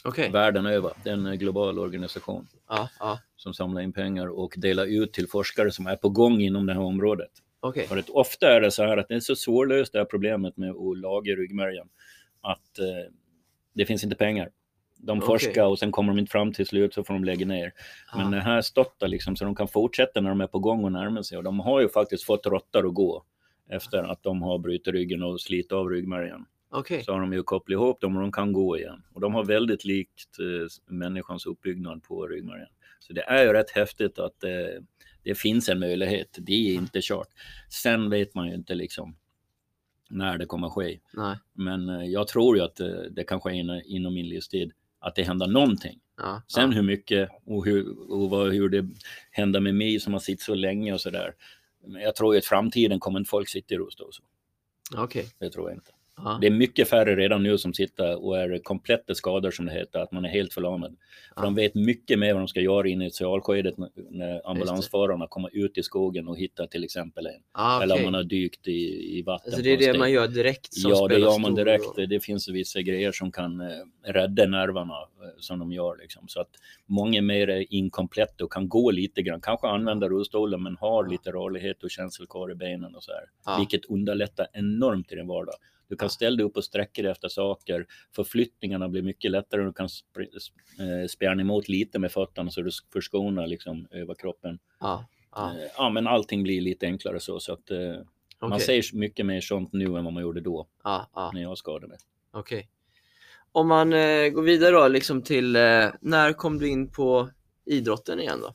Okej. världen över. Det är en global organisation Ja, ja, som samlar in pengar och delar ut till forskare som är på gång inom det här området. okej. För att ofta är det så här att det är så svårlöst det här problemet med att laga ryggmärgen att eh, det finns inte pengar. De Okej. forskar och sen kommer de inte fram till slut så får de lägga ner. Men Ja. det här stöttar liksom så de kan fortsätta när de är på gång och närmar sig. Och de har ju faktiskt fått råttor att gå efter att de har brutit ryggen och slitit av ryggmärgen. Okej. Så har de ju kopplat ihop dem och de kan gå igen. Och de har väldigt likt eh, människans uppbyggnad på ryggmärgen. Så det är ju rätt häftigt att eh, det finns en möjlighet. Det är inte kört. Sen vet man ju inte liksom när det kommer att ske. Nej. Men eh, jag tror ju att eh, det kan ske in, inom min livstid, att det händer någonting. Ja, Sen ja. hur mycket och, hur, och vad, hur det händer med mig som har suttit så länge och sådär. Men jag tror att i framtiden kommer inte folk sitta i rullstol. så. Okej. Det tror jag inte. Ja. Det är mycket färre redan nu som sitter och är kompletta skador som det heter, att man är helt förlamad. För Ja. de vet mycket mer vad de ska göra i initialskedet när- ambulansförarna kommer ut i skogen och hittar till exempel en. Ah, Eller om man har dykt i, i vatten. Alltså det är det man gör direkt som Ja, det gör man direkt. roll. Det finns vissa grejer som kan eh, rädda nerverna eh, som de gör. Liksom. Så att många är mer inkompletta och kan gå lite grann. Kanske använda rullstolen men har lite rörlighet och känsel kvar i benen och så här. Ja. Vilket underlättar enormt i din vardag. Du kan ställa dig upp och sträcka dig efter saker. Förflyttningarna blir mycket lättare. Du kan eh, spjärna emot lite med fötterna så du förskonar liksom över kroppen. Ja, ja, Eh, Ja, men allting blir lite enklare så. så att, eh, Man säger mycket mer sånt nu än vad man gjorde då Ja, ja, när jag skadade mig. okej. Om man eh, går vidare då, liksom till eh, när kom du in på idrotten igen då?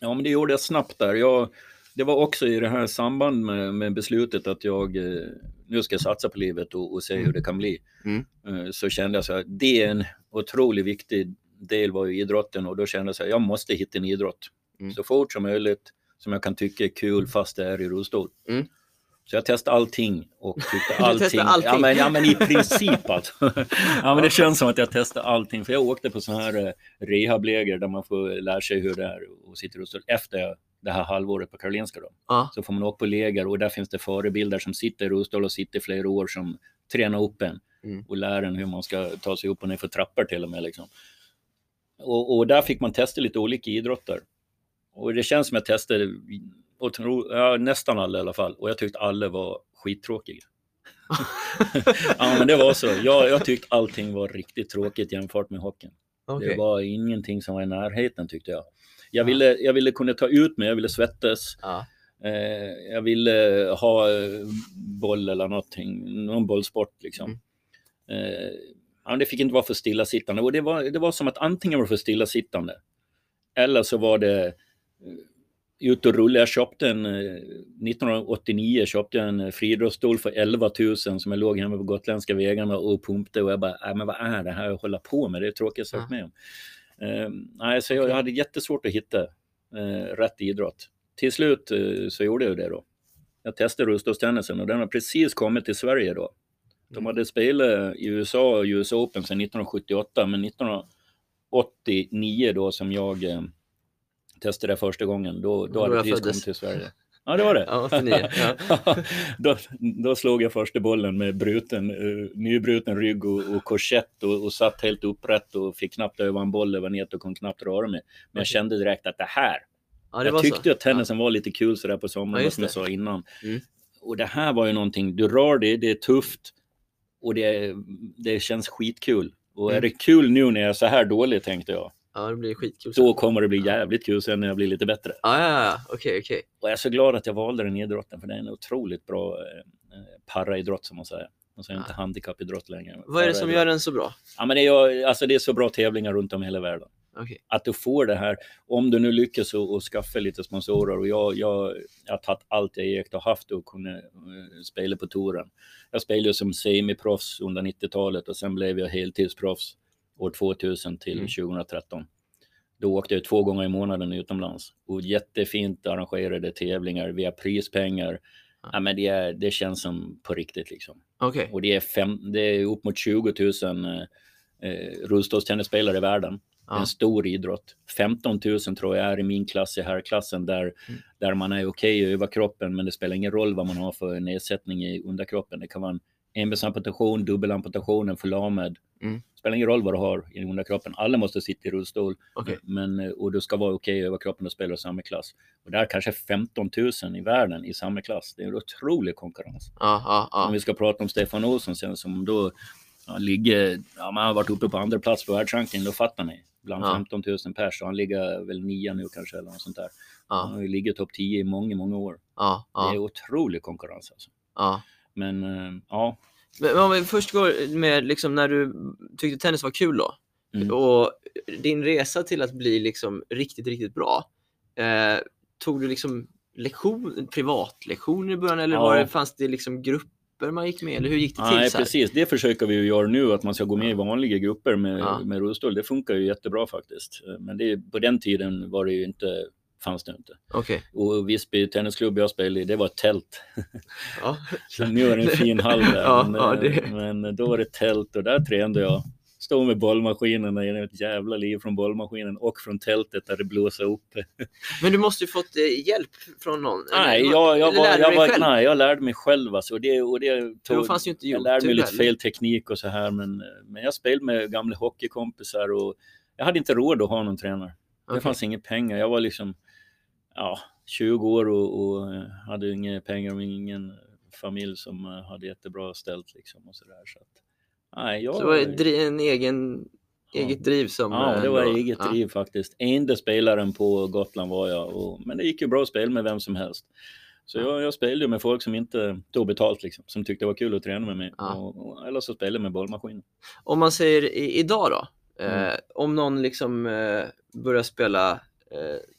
Ja, men det gjorde jag snabbt där. Jag, det var också i det här samband med, med beslutet att jag eh, nu ska jag satsa på livet och, och se hur det kan bli. Mm. Eh, så kände jag så här, det är en otroligt viktig del var ju idrotten och då kände jag så här, jag måste hitta en idrott Mm. så fort som möjligt som jag kan tycka är kul fast det är i rullstol. Så jag testade allting och tyckte allting. allting? Ja, men, ja men i princip alltså. ja men det känns som att jag testade allting för jag åkte på sådana här eh, rehabläger där man får lära sig hur det är att sitta i rullstol efter det här halvåret på Karolinska då. Ja, Så får man åka på läger och där finns det förebilder som sitter i rullstol och sitter flera år som tränar upp en Mm. och lär en hur man ska ta sig upp och ner för trappor till och med. Liksom. Och, och där fick man testa lite olika idrotter. Och det känns som jag testade otro, ja, nästan alla i alla fall och jag tyckte alla var skittråkiga. ja men det var så. Jag, jag tyckte allting var riktigt tråkigt jämfört med hockeyn. okej. Det var ingenting som var i närheten tyckte jag. Jag ville, jag ville kunna ta ut mig, jag ville svettas. Ja, Eh, jag ville ha eh, boll eller någonting, någon bollsport liksom. Mm. Eh, ja, det fick inte vara för stillasittande och det var, det var som att antingen var det för stillasittande eller så var det eh, ut och rulla. Jag köpte en, eh, 1989 köpte jag en friidrottsstol för 11 000 som jag låg hemma på gotländska vägarna och pumpade och jag bara, äh, men vad är det här jag håller på med? Det är det tråkigaste jag varit med om. Eh, nej, så jag, jag hade jättesvårt att hitta eh, rätt idrott. Till slut eh, så gjorde jag det då. Jag testade rullstolstennisen och den har precis kommit till Sverige då. De hade spelat i USA och US Open sedan 1978, men 1989 då som jag eh, testade det första gången, då, då hade precis kommit till Sverige. Ja, det var det. Ja, 89, ja. då, då slog jag första bollen med bruten, uh, nybruten rygg och, och korsett och, och satt helt upprätt och fick knappt öva en boll över nät och kom knappt röra mig. Men jag kände direkt att det här, ja det jag tyckte så. att tennisen var lite kul sådär på sommaren, som jag sa innan. Mm. Och det här var ju någonting, du rör dig, det är tufft och det, det känns skitkul. Och är Mm. det kul nu när jag är så här dålig, tänkte jag, Ja, det blir skitkul. då kommer det bli jävligt kul sen när jag blir lite bättre. Ja, ja, ja, okej, okej. Och jag är så glad att jag valde den idrotten, för det är en otroligt bra eh, paraidrott som man säger. Man säger inte Ja. handikappidrott längre. Vad är det som gör den så bra? Ja, men det, är, alltså det är så bra tävlingar runt om i hela världen. Okej. Att du får det här, om du nu lyckas och, och skaffa lite sponsorer och jag, jag, jag har tagit allt jag ägt och haft och kunde eh, spela på touren. Jag spelade som semiproffs under 90-talet och sen blev jag heltidsproffs år 2000 till Mm. 2013. Då åkte jag två gånger i månaden utomlands och jättefint arrangerade tävlingar via prispengar. Ja. Men det, är, det känns som på riktigt liksom. Okej. Och det är, fem, det är upp mot 20 000 eh, eh, rullstolstennisspelare i världen. Ja. en stor idrott. 15 000 tror jag är i min klass, i herrklassen, där, Mm. där man är okej okay över kroppen, men det spelar ingen roll vad man har för nedsättning i underkroppen. Det kan vara en enbensamputation, dubbelamputation, en förlamad. Mm. Spelar ingen roll vad du har i underkroppen. Alla måste sitta i rullstol Okej. men, eh, och du ska vara okej över kroppen och spela i samma klass. Och där är kanske 15 000 i världen i samma klass. Det är en otrolig konkurrens. Ja, ja, Om ja. vi ska prata om Stefan Olsson sen som då ja, ligger, ja, man har varit uppe på andra plats på världsrankingen, då fattar ni. Bland Ja. 15 000 pers, han ligger väl nia nu kanske eller något sånt där. Han Ja, har ju ligger topp 10 i många, många år. ja, Det är otrolig konkurrens alltså. Men eh, ja, Men om vi först går med liksom när du tyckte tennis var kul då Mm. och din resa till att bli liksom riktigt, riktigt bra. Eh, tog du liksom lektion, privatlektioner i början eller Ja. var det, fanns det liksom grupp grupper man gick med eller hur gick det till? Nej, så här? precis. Det försöker vi ju göra nu, att man ska gå med i vanliga grupper med, Ja. med rullstol. Det funkar ju jättebra faktiskt. Men det, på den tiden var det ju inte, fanns det inte. Okej. Och Visby tennisklubb jag spelade i, det var ett tält. Ja. Nu är det en fin hall där. Ja, men, ja, det- men då var det tält och där tränade jag. Stod med bollmaskinen, är ett jävla liv från bollmaskinen och från tältet där det blåser upp. Men du måste ju fått eh, hjälp från någon? Nej, eller, jag, jag, eller var, jag, var, nej, jag lärde mig själv alltså. Och det, och det då tog, fanns ju inte jag lärde mig lite heller. fel teknik och så här, men, men jag spelade med gamla hockeykompisar och jag hade inte råd att ha någon tränare. Det fanns inga pengar. Jag var liksom ja, 20 år och, och eh, hade inga pengar och ingen familj som eh, hade jättebra ställt liksom och så där. Så att, nej, jag, Så det var dri- en egen, Ja. eget driv som... Ja, eh, det var ändå- eget ja. driv faktiskt. Enda spelaren på Gotland var jag. Och, men det gick ju bra att spela med vem som helst. Så jag, jag spelade ju med folk som inte tog betalt, liksom, som tyckte det var kul att träna med mig. Ja. Och, och, eller så spelade jag med bollmaskin. Om man säger i, idag då, eh, Mm. om någon liksom eh, börjar spela eh,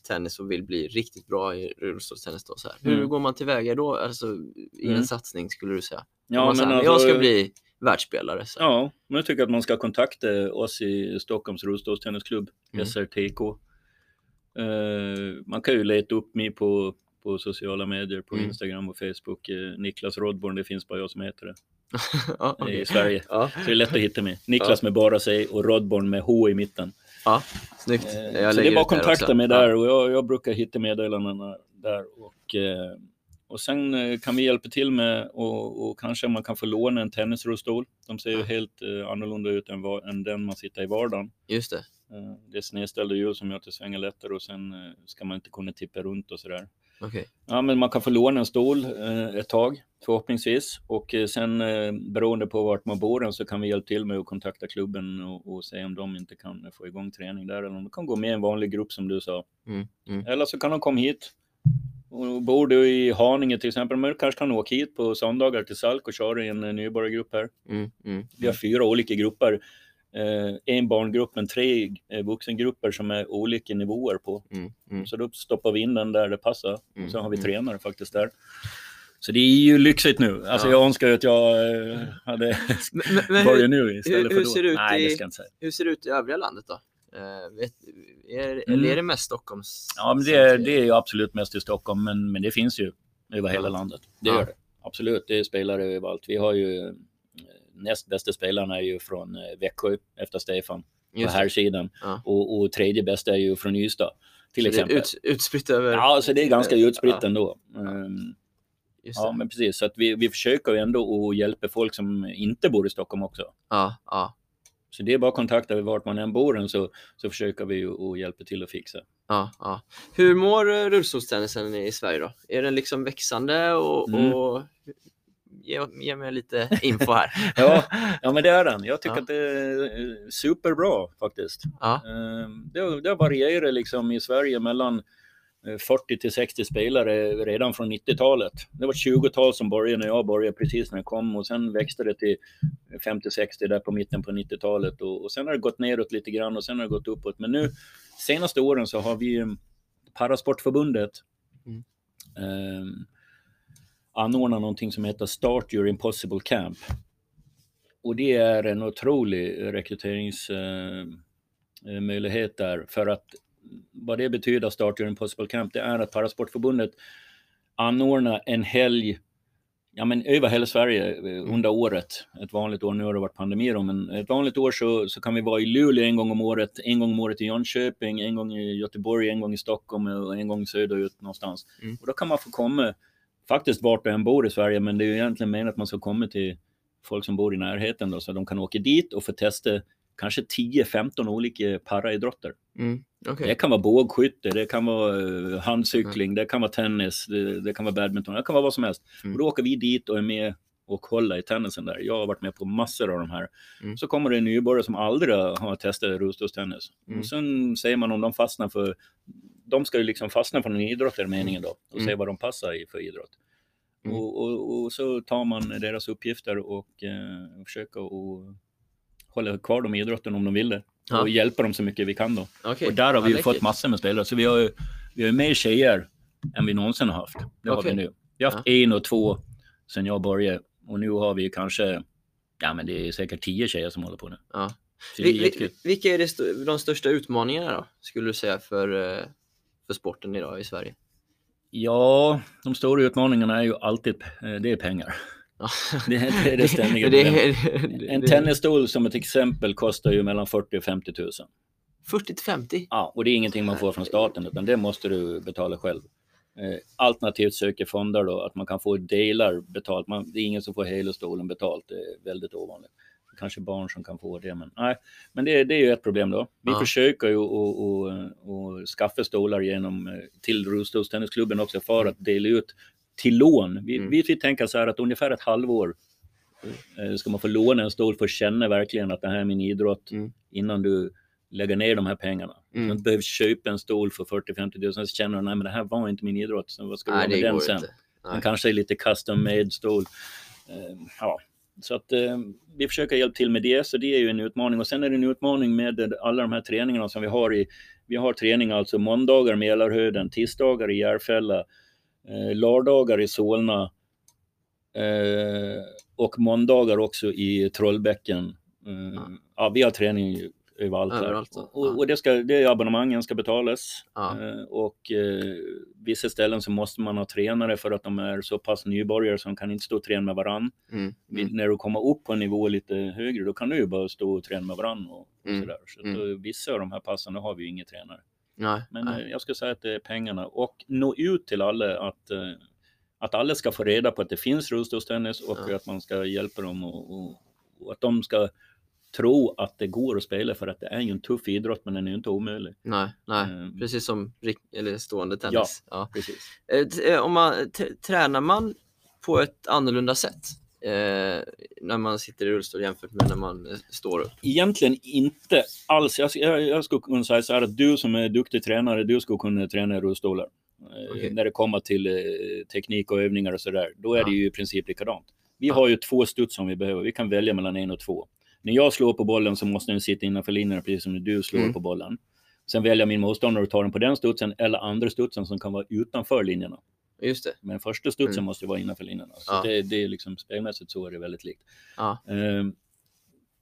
tennis och vill bli riktigt bra i rullstolstennis då, så här. hur Mm. går man tillväga då, alltså i en Mm. satsning skulle du säga? Ja, man säger, men jag alltså- ska bli världsspelare. Så. Ja, men jag tycker att man ska kontakta oss i Stockholms rullstolstennisklubb, Mm. SRTK. Eh, man kan ju leta upp mig på, på sociala medier, på Mm. Instagram och Facebook. Eh, Niklas Rodborn, det finns bara jag som heter det ja, okej. i Sverige. ja, Så det är lätt att hitta mig. Niklas med bara sig och Rodborn med H i mitten. Ja, snyggt. Eh, Jag så det är bara att kontakta mig där och jag, jag brukar hitta meddelandena där. Och, eh, och sen eh, kan vi hjälpa till med och, och kanske man kan få låna en tennisrullstol. De ser ju helt annorlunda ut än, va- än den man sitter i vardagen. Just det. Det är snedställda hjul som gör att det svänger lättare och sen ska man inte kunna tippa runt och sådär. Okej. Ja, men man kan få låna en stol eh, ett tag förhoppningsvis och eh, sen eh, beroende på vart man bor så kan vi hjälpa till med att kontakta klubben och, och se om de inte kan få igång träning där eller om de kan gå med i en vanlig grupp som du sa. Mm, mm. Eller så kan de komma hit. Och bor du i Haninge till exempel, men du kanske kan åka hit på söndagar till Salk och köra i en eh, nybörjargrupp här. Mm, mm. Vi har fyra olika grupper. Eh, en barngrupp, men tre eh, vuxengrupper som är olika nivåer på. Mm, mm. Så då stoppar vi in den där det passar. Mm, sen har vi mm. tränare faktiskt där. Så det är ju lyxigt nu. Alltså Ja. jag önskar ju att jag eh, hade Men, men, börjat hur, nu istället hur för då. ser det ut Nej, i- det ska jag inte säga. hur ser det ut i övriga landet då? Eh, vet, är, Mm. Eller är det mest Stockholms? Ja, men det är, det är ju absolut mest i Stockholm, men, men det finns ju över hela Ja. landet. Det Ja. gör det. Absolut, det är spelare överallt. Vi har ju näst bästa spelarna är ju från eh, Växjö efter Stefan på Just det. här sidan Ja. och, och tredje bästa är ju från Ystad till Så exempel. Ut, utspritt över... Ja, så det är ganska utspritt Ja. ändå. Um, ja, det. men precis. Så att vi, vi försöker ju ändå att hjälpa folk som inte bor i Stockholm också. ja, ja, Så det är bara att kontakta vart man än bor så, så försöker vi ju att hjälpa till att fixa. ja, ja. Hur mår eh, rullstolstennisen i Sverige då? Är den liksom växande och... Mm. och... Ge, ge mig lite info här. Ja, ja men det är den. Jag tycker Ja. att det är eh, superbra faktiskt. Ja. Ehm, Det, det varierar liksom i Sverige mellan eh, 40 till 60 spelare redan från 90-talet. Det var 20-tal som började när jag började precis när jag kom och sen växte det till 50-60 där på mitten på 90-talet och, och sen har det gått neråt lite grann och sen har det gått uppåt. Men nu senaste åren så har vi eh, Parasportförbundet Mm. ehm, anordnat någonting som heter Start Your Impossible Camp. Och det är en otrolig rekryteringsmöjlighet där för att vad det betyder Start Your Impossible Camp det är att Parasportförbundet anordnar en helg ja, men över hela Sverige eh, under året. Ett vanligt år, nu har det varit pandemi då, men ett vanligt år så, så kan vi vara i Luleå en gång om året, en gång om året i Jönköping, en gång i Göteborg, en gång i Stockholm och en gång söderut någonstans. Mm. Och då kan man få komma, faktiskt vart du än bor i Sverige, men det är ju egentligen menat att man ska komma till folk som bor i närheten då, så de kan åka dit och få testa kanske 10-15 olika paraidrotter. Mm. Okej. Det kan vara bågskytte, det kan vara eh, handcykling, det kan vara tennis, det, det kan vara badminton, det kan vara vad som helst. Mm. Och då åker vi dit och är med och håller i tennisen där. Jag har varit med på massor av de här. Mm. Så kommer det en nybörjare som aldrig har testat rullstolstennis. Mm. Och sen säger man om de fastnar för... De ska ju liksom fastna för en idrott är meningen då. Och Mm. se vad de passar i för idrott. Mm. Och, och, och så tar man deras uppgifter och eh, försöker att hålla kvar dem i idrotten om de vill det. Ja. Och hjälpa dem så mycket vi kan då. Okej. Och där har vi läckert. fått massor med spelare. Så vi har ju vi har ju mer tjejer än vi någonsin har haft. Det har Okej. vi nu. Vi har haft Ja. en och två sen jag började. Och nu har vi kanske, ja men det är säkert tio tjejer som håller på nu. Ja. Så det är Vi- jättekul. vi- vilka är st- de största utmaningarna då, skulle du säga, för, eh, för sporten idag i Sverige? Ja, de stora utmaningarna är ju alltid, eh, det är pengar. Ja. Det, det är det ständiga problemet. En tennisstol som ett exempel kostar ju mellan 40 och 50 000. 40 till 50? Ja, och det är ingenting man får från staten utan det måste du betala själv. Eh, alternativt söker fonder då att man kan få delar betalt. Man, det är ingen som får hela stolen betalt. Det är väldigt ovanligt. Kanske barn som kan få det, men nej. Men det, det är ju ett problem då. Vi Ja. försöker ju att- skaffa stolar genom eh, till rullstolstennisklubben också för att dela ut till lån. Vi, Mm. vi, vi tänker så här att ungefär ett halvår eh, ska man få låna en stol för att känna verkligen att det här är min idrott Mm. innan du lägger ner de här pengarna. Mm. Inte behöver köpa en stol för 40-50 000 så känner nej men det här var inte min idrott. Så vad ska du Nej, göra med den sen? Den kanske är lite custom made stol. Eh, ja. Så att eh, vi försöker hjälpa till med det, så det är ju en utmaning. Och sen är det en utmaning med alla de här träningarna som vi har i. Vi har träning alltså måndagar i Mälarhöjden, tisdagar i Järfälla, eh, lördagar i Solna eh, och måndagar också i Trollbäcken. Ja. ja, vi har träning överallt. Överallt, ja. Och, och det, ska, det är abonnemangen ska betalas. Ja. Eh, och eh, vissa ställen så måste man ha tränare för att de är så pass nybörjare så de kan inte stå och träna med varann. Mm. Vi- Mm. När du kommer upp på en nivå lite högre då kan du ju bara stå och träna med varann. Och, och Mm. sådär. Så Mm. eh, vissa av de här passen då har vi ju inga tränare. Nej, Men nej. eh, jag ska säga att det är pengarna och nå ut till alla att, eh, att alla ska få reda på att det finns rullstolstennis och Ja. att man ska hjälpa dem och, och, och att de ska tro att det går att spela för att det är ju en tuff idrott men den är ju inte omöjlig. nej, nej. Mm. Precis som eller stående tennis. Ja. Precis. Eh, eh, Om man, tränar man på ett annorlunda sätt eh, när man sitter i rullstol jämfört med när man eh, står upp? Egentligen inte alls. Jag, jag, jag skulle kunna säga så här att du som är duktig tränare, du skulle kunna träna i rullstolar. Eh, Okej. När det kommer till teknik och övningar och sådär, då är Ja. det ju i princip likadant. Vi Ja. har ju två studs som vi behöver. Vi kan välja mellan en och två. När jag slår på bollen så måste den sitta innanför linjen precis som när du slår Mm. på bollen. Sen väljer min motståndare att ta den på den studsen eller andra studsen som kan vara utanför linjerna. Just det. Men första studsen Mm. måste vara innanför linjerna. Så Ja. det, det är liksom spelmässigt så är det väldigt likt. Ja. Ehm,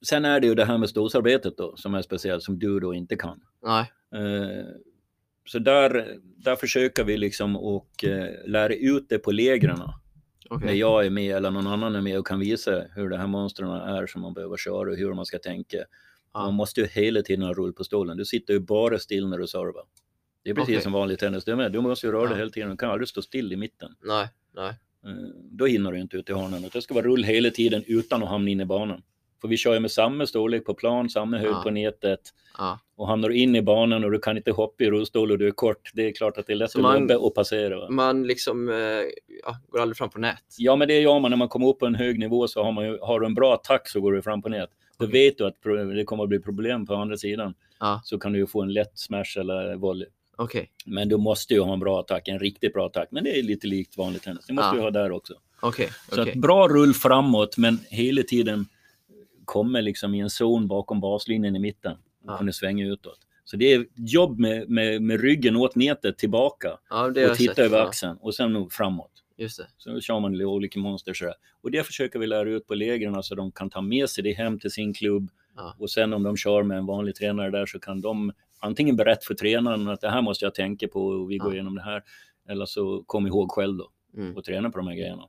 sen är det ju det här med stolsarbetet då som är speciellt som du då inte kan. Nej. Ehm, så där, där försöker vi liksom och eh, lära ut det på lägren Okej. när jag är med eller någon annan är med och kan visa hur de här monstren är som man behöver köra och hur man ska tänka. Ja. Man måste ju hela tiden ha rull på stolen. Du sitter ju bara still när du servar. Det är precis Okej. som vanlig tennis. Du, med. du måste ju röra dig Ja. hela tiden. Du kan aldrig stå still i mitten. Nej, nej. Eh, Då hinner du inte ut i hörnen. Det ska vara rull hela tiden utan att hamna in i banan. För vi kör ju med samma storlek på plan, samma höjd Ja. på nätet. Ja. Och hamnar du in i banan och du kan inte hoppa i rullstol och du är kort, det är klart att det är lätt att lobba och passera. Va? Man liksom eh, ja, går aldrig fram på nät. Ja, men det gör man när man kommer upp på en hög nivå så har, man ju, har du en bra attack så går du fram på nät. Då Okej. vet du att det kommer att bli problem på andra sidan. Ja. Så kan du ju få en lätt smash eller volley. Okej, Men du måste ju ha en bra attack, en riktigt bra attack. Men det är lite likt vanlig tennis. Det måste Ja. du ha där också. okej, Så bra rull framåt, men hela tiden kommer liksom i en zon bakom baslinjen i mitten. Och Ja. kunna svänga utåt. Så det är jobb med, med, med ryggen åt nätet tillbaka Ja, och titta sett. över axeln och sen framåt. just det. Så kör man olika monster sådär. Och det försöker vi lära ut på lägren så de kan ta med sig det hem till sin klubb. Ja. Och sen om de kör med en vanlig tränare där så kan de antingen berätta för tränaren att det här måste jag tänka på och vi går Ja. igenom det här. Eller så kom ihåg själv då Mm. och träna på de här grejerna.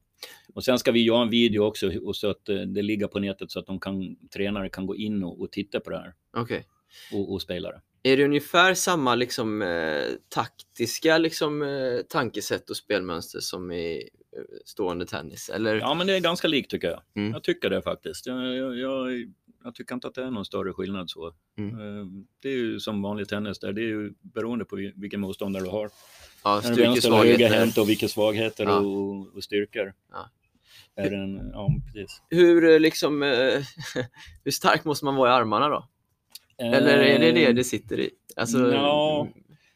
Och sen ska vi göra en video också och så att eh, det ligger på nätet så att de kan, tränare kan gå in och, och titta på det här Okej. och, och spela det. Är det ungefär samma liksom, eh, taktiska liksom, eh, tankesätt och spelmönster som i eh, stående tennis? Eller? Ja, men det är ganska likt tycker jag. Mm. Jag tycker det faktiskt. Jag, jag, jag, jag tycker inte att det är någon större skillnad så. Mm. Eh, Det är ju som vanlig tennis där. Det är ju beroende på vil- vilken motståndare du har. ja, styrkesvagheter. och vilka svagheter Ja. och, och styrkor. Ja. Är en, ja, precis. Hur, eh, liksom, eh, hur stark måste man vara i armarna då? Eller är det det Eh, det sitter i? Alltså, Ja.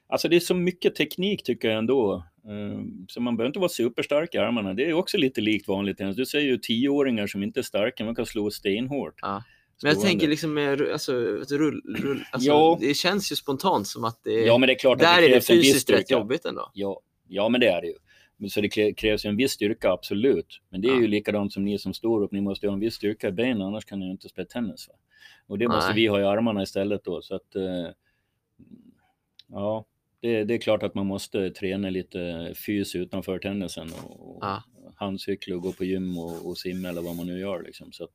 Alltså det är så mycket teknik tycker jag ändå. Eh, Så man behöver inte vara superstark i armarna. Det är också lite likt vanligt tennis. Du säger ju tioåringar som inte är starka, man kan slå stenhårt. Ja. Men jag tänker liksom med alltså, att rull, rull, alltså, Ja. det känns ju spontant som att det Ja, men det är klart där att det är det fysiskt rätt jobbigt ändå. Ja, ja, men det är det ju. Så det krä- krävs en viss styrka, absolut. Men det är Ja. ju likadant som ni som står upp. Ni måste ha en viss styrka i benen, annars kan ni inte spela tennis. Va? Och det måste Nej. vi ha i armarna istället då. Så att, eh, ja, det, det är klart att man måste träna lite fys utanför tennisen. Och, Ja. handcykla och gå på gym och, och simma eller vad man nu gör. Liksom. Så att,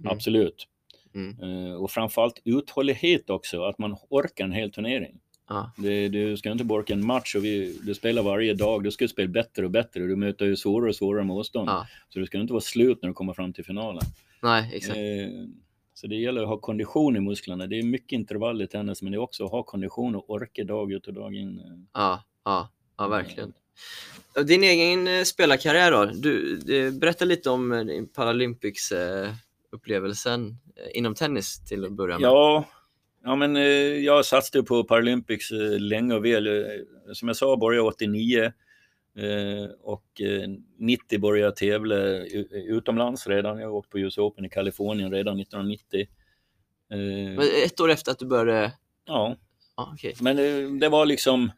Mm. Absolut. Mm. Eh, och framförallt uthållighet också, att man orkar en hel turnering. Ja. Det, du ska inte bara orka en match och vi, du spelar varje dag, du ska spela bättre och bättre. Du möter ju svårare och svårare motstånd. Ja. Så du ska inte vara slut när du kommer fram till finalen. Nej, exakt. Eh, så det gäller att ha kondition i musklerna. Det är mycket intervall i tennis, men det är också att ha kondition och orka dag ut och dag in. eh. Ja, ja, ja verkligen. Och Din egen eh, spelarkarriär då? Du, berätta lite om eh, din Paralympics-upplevelsen inom tennis till att börja med. Ja, ja men eh, jag satsade på Paralympics eh, länge och väl. Eh, Som jag sa började jag 89 eh, och eh, 90 började jag tävla utomlands redan. Jag har åkt på US Open i Kalifornien redan 1990. Eh, Men Ett år efter att du började... Ja, Ja, okej. men eh, det var liksom,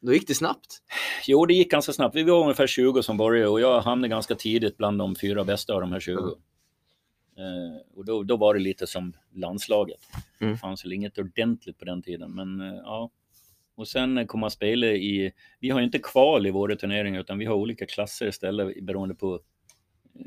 Då gick det snabbt. jo det gick ganska snabbt. Vi var ungefär 20 som började och jag hamnade ganska tidigt bland de fyra bästa av de här 20. Mm. Eh, och då, då var det lite som landslaget. Mm. Det fanns väl inget ordentligt på den tiden, men eh, ja. Och sen kom man spela i, vi har inte kval i våra turneringar utan vi har olika klasser istället beroende på eh,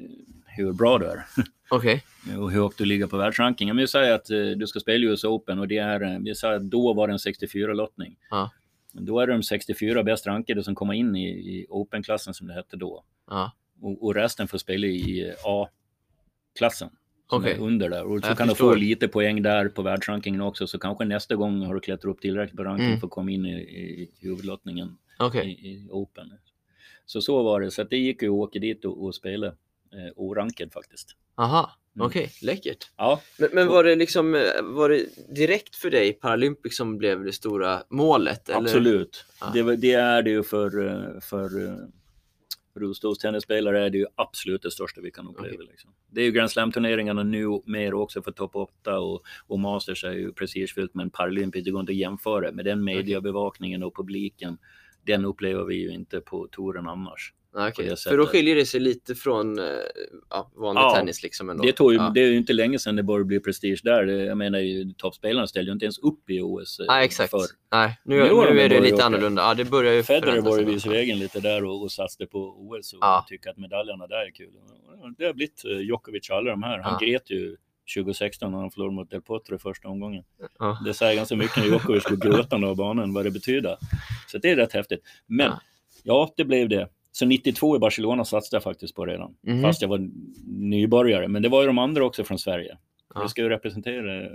hur bra du är Okej. och hur högt du ligger på världsrankingen. Men vi säger att du ska spela i US Open och det är, vi säger att då var det en 64-lottning. Ja. Då är det de 64 bäst rankade som kommer in i, i Open-klassen som det hette då. Ja. Och, och resten får spela i A-klassen. Som Okej. är under där. Och så Jag kan du förstår. få lite poäng där på världsrankingen också. Så kanske nästa gång har du klättrat upp tillräckligt på ranking Mm. för att komma in i, i huvudlottningen Okej. i, i Open. Så så var det. Så att det gick ju att åka dit och, och spela eh, orankad faktiskt. Aha. Mm. Okej, läckert. Ja, Men, men var det liksom, eh, var det direkt för dig Paralympics som blev det stora målet? Eller? Absolut. Ja. Det, det är det ju för, eh, för eh, rullstolstennisspelare är det ju absolut det största vi kan uppleva. Okej. Liksom. Det är ju Grand Slam-turneringarna nu mer också för topp 8 och, och Masters är ju prestigefyllt men Paralympics, det går inte att jämföra med den mediebevakningen och publiken. Den upplever vi ju inte på touren annars. Okej. det För då skiljer det sig lite från eh, ja, vanlig Ja, tennis liksom ändå. Det, tog ju, ja. det är ju inte länge sedan det började bli prestige där. Jag menar, toppspelarna ställde ju inte ens upp i OS eh, Nej, exakt. förr. Nej, nu, Nu nu, är det lite åka. annorlunda. Ja, det börjar ju Federer förändras var ju ändå. vis vägen lite där och, och satsade på OS och Ja. tycker att medaljerna där är kul. Det har blivit eh, Djokovic och alla de här. Han Ja. grät ju 2016 när han förlorade mot Del Potro i första omgången. Ja. Det säger ganska mycket när Djokovic går gråtande av banan vad det betyder. Så det är rätt häftigt. Men ja, det blev det. Så 92 i Barcelona satsade jag faktiskt på redan. Mhm. Fast jag var nybörjare. Men det var ju de andra också från Sverige. Ja. Jag ska ju representera eh,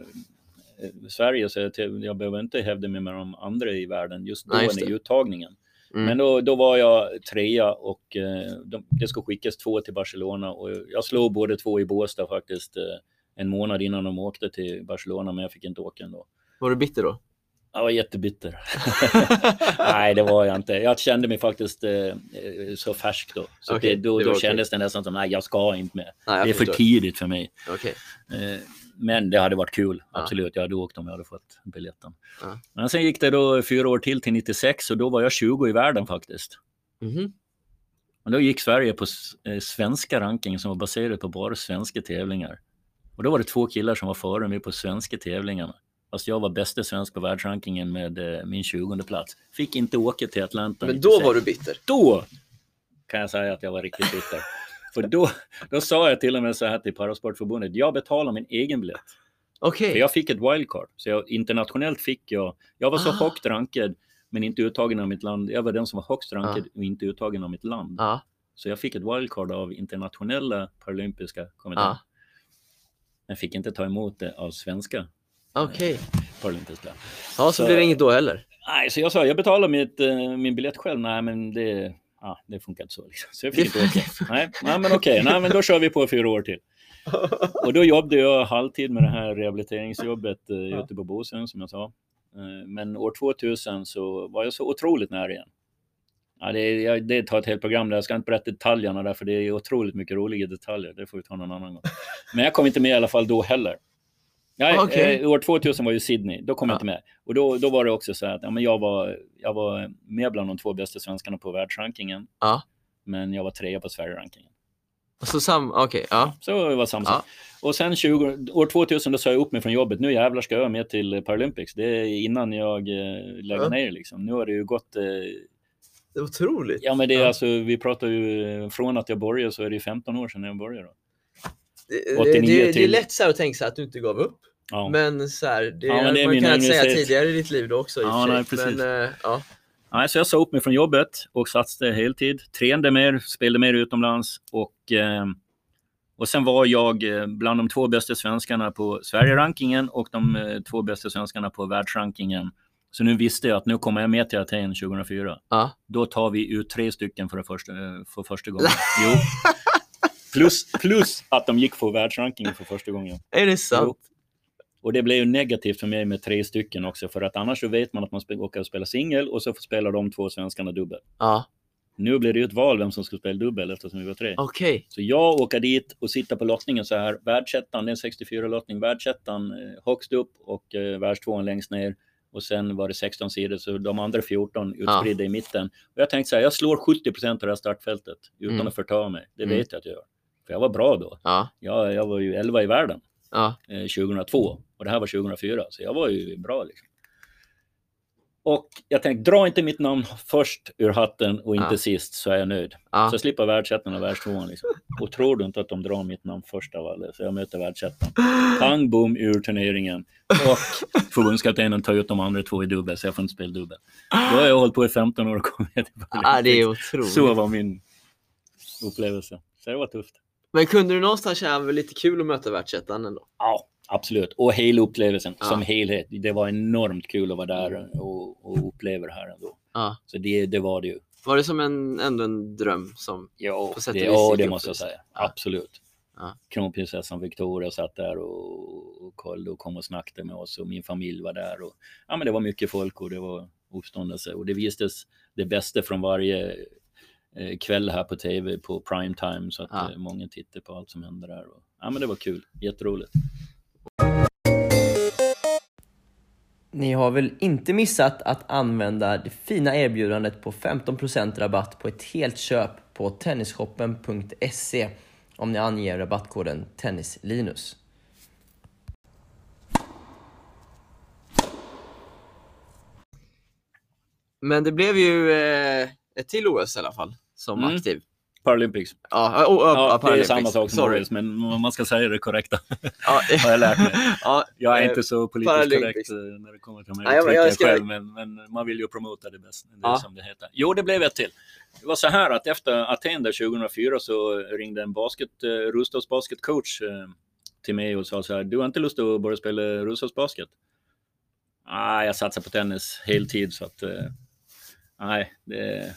Sverige så jag, behöver inte hävda mig med de andra i världen just då Nej, just i uttagningen. Mm. Men då, då var jag trea och eh, de, det ska skickas två till Barcelona och jag slog både två i Båstad faktiskt eh, en månad innan de åkte till Barcelona men jag fick inte åka ändå. Var du bitter då? Jag var jättebitter. Nej, det var jag inte. Jag kände mig faktiskt eh, eh, så färsk då. Så Okej, det, då, det då okej. kändes det nästan som, nej jag ska inte med. Nej, det är för förstår. tidigt för mig. Okej. Eh, Men det hade varit kul, Ja. absolut. Jag hade åkt om jag hade fått biljetten. Ja. Men sen gick det då fyra år till till 96 och då var jag 20 i världen faktiskt. Mhm. Och då gick Sverige på eh, svenska rankingen som var baserad på bara svenska tävlingar. Och då var det två killar som var före mig på svenska tävlingarna. Fast jag var bästa svensk på världsrankingen med eh, min 20 plats. Fick inte åka till Atlanta. Men då 96. var du bitter? Då kan jag säga att jag var riktigt bitter. För då, då sa jag till och med så här till Parasportförbundet, jag betalar min egen biljett. Okej. För jag fick ett wildcard. Så jag, internationellt fick jag, jag var så Ah. högt rankad men inte uttagen av mitt land. Jag var den som var högst rankad och inte uttagen av mitt land. Ja. Så jag fick ett wildcard av internationella paralympiska kommittén. Ja. Men fick inte ta emot det av svenska Okej. paralympiska. Ja, så, Så- blir det inget då heller? Nej, så jag sa, jag betalar mitt, eh, min biljett själv. Nej, men det, ja, det funkar inte så. Liksom. Så jag fick inte åka. Nej, nej, men okej, nej, men då kör vi på fyra år till. Och då jobbade jag halvtid med det här rehabiliteringsjobbet eh, ute på Bosön, som jag sa. Eh, men år 2000 så var jag så otroligt nära igen. Ja, det, jag, det tar ett helt program där. Jag ska inte berätta detaljerna där, för det är otroligt mycket roliga detaljer. Det får vi ta någon annan gång. Men jag kom inte med i alla fall då heller. Ja, Okej. eh, år 2000 var ju Sydney, då kom jag Ja. inte med. Och då, då var det också så att ja, men jag, var, jag var med bland de två bästa svenskarna på världsrankingen. Ja. Men jag var trea på Sverige-rankingen. Så sam... Okej, ja. Så var samma Ja. Och sen 20, år 2000 då sa jag upp mig från jobbet. Nu jävlar ska jag med till Paralympics. Det är innan jag eh, lägger Ja. ner liksom. Nu har det ju gått... Eh, Det är otroligt. ja men det är Ja. alltså, vi pratar ju eh, från att jag började så är det ju 15 år sedan jag började. Då. Det, det, 89 det, det är till- lätt så att tänka här att du inte gav upp. Ja. Men så här, det, Ja, men det man min kan inte säga tidigare i ditt liv då också. Ja, nej, precis. Men, eh, ja. Nej, så jag sa upp mig från jobbet och satsade heltid. Tränade mer, spelade mer utomlands och, eh, och sen var jag eh, bland de två bästa svenskarna på Sverige-rankingen och de eh, två bästa svenskarna på världsrankingen. Så nu visste jag att nu kommer jag med till Aten 2004. Ja. Då tar vi ut tre stycken för, det första, eh, för första gången. Jo. Plus, plus att de gick på världsrankingen för första gången. Är det sant? Jo. Och det blev ju negativt för mig med tre stycken också, för att annars så vet man att man åka och spela singel och så får spela de två svenskarna dubbel. Ja, Nu blir det ju ett val vem som ska spela dubbel eftersom vi var tre. okej. Så jag åker dit och sitter på lottningen så här. Världsettan, det är en 64-lottning. Världsettan eh, högst upp och eh, världstvåan längst ner. Och sen var det 16 sidor, så de andra 14 utspridda i mitten. Och jag tänkte så här, jag slår 70 procent av det här startfältet utan Mm. att förta mig. Det Mm. vet jag att jag gör. För jag var bra då. Ja, Jag, jag var ju 11 i världen ja. eh, 2002 och det här var 2004, så jag var ju bra. Liksom. Och jag tänkte, dra inte mitt namn först ur hatten och inte Ja. sist så är jag nöjd. ja. Så jag slipper världsettan och världstvåan. Liksom. Och tror du inte att de drar mitt namn först av alla, så jag möter världsettan. Pang bom ur turneringen. Och förbundskaptenen tar ut de andra två i dubbel, så jag får inte spela dubbel. Då har jag hållit på i 15 år och kommit till ja, det är otroligt. Så var min upplevelse. Så det var tufft. Men kunde du någonstans känna att det var lite kul att möta världsettan ändå? Ja, absolut. Och hela upplevelsen Ja. som helhet. Det var enormt kul att vara där och, och uppleva det här ändå. Ja. Så det, det var det ju. Var det som en, ändå en dröm? Som... Ja, På sätt och det, ja, det måste jag säga. Ja. Absolut. Ja. Kronprinsessan Victoria satt där och, och Carl då kom och snackade med oss och min familj var där. Och, ja, men det var mycket folk och det var uppståndelse och det visades det bästa från varje eh, kväll här på tv på prime time så att Ja. eh, många tittade på allt som hände där. Och, ja, men det var kul. Jätteroligt. Ni har väl inte missat att använda det fina erbjudandet på 15% rabatt på ett helt köp på tennisshoppen.se om ni anger rabattkoden TennisLinus. Men det blev ju eh, ett till OS i alla fall, som Mm. aktiv. Paralympics. Ja, oh, oh, Ja, det är Paralympics. samma sak som Sorry. OS, men man ska säga det korrekta. Ja, har jag lärt mig. ja, Jag är eh, inte så politiskt Paralympics. korrekt eh, när det kommer till de här jag- uttrycken ska- själv, men, men man vill ju promota det bästa, det Ja. som det heter. Jo, det blev ett till. Det var så här att efter Aten där 2004 så ringde en basket, eh, Roslags basketcoach eh, till mig och sa så här, du har inte lust att börja spela Roslags basket? Nej, jag satsar på tennis heltid så att eh, nej, det,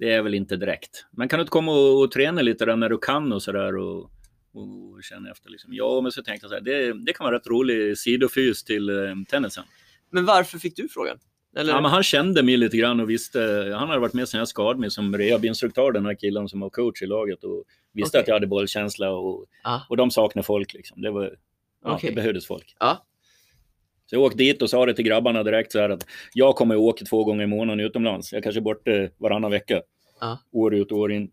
det är väl inte direkt. Men kan du inte komma och, och träna lite där när du kan och sådär och, och känna efter liksom. Ja, men så tänkte jag så här, det, det kan vara rätt rolig sidofys till eh, tennisen. Men varför fick du frågan? Eller? Ja, men han kände mig lite grann och visste, han hade varit med sen jag skadade mig som rehabinstruktör, den här killen som var coach i laget och visste Okej. att jag hade bollkänsla och, Ja. och de saknar folk liksom. Det, var, ja, Okej. det behövdes folk. Ja. Så jag åkte dit och sa det till grabbarna direkt så här att jag kommer att åka två gånger i månaden utomlands. Jag kanske är borta varannan vecka. Ja. År ut och år in.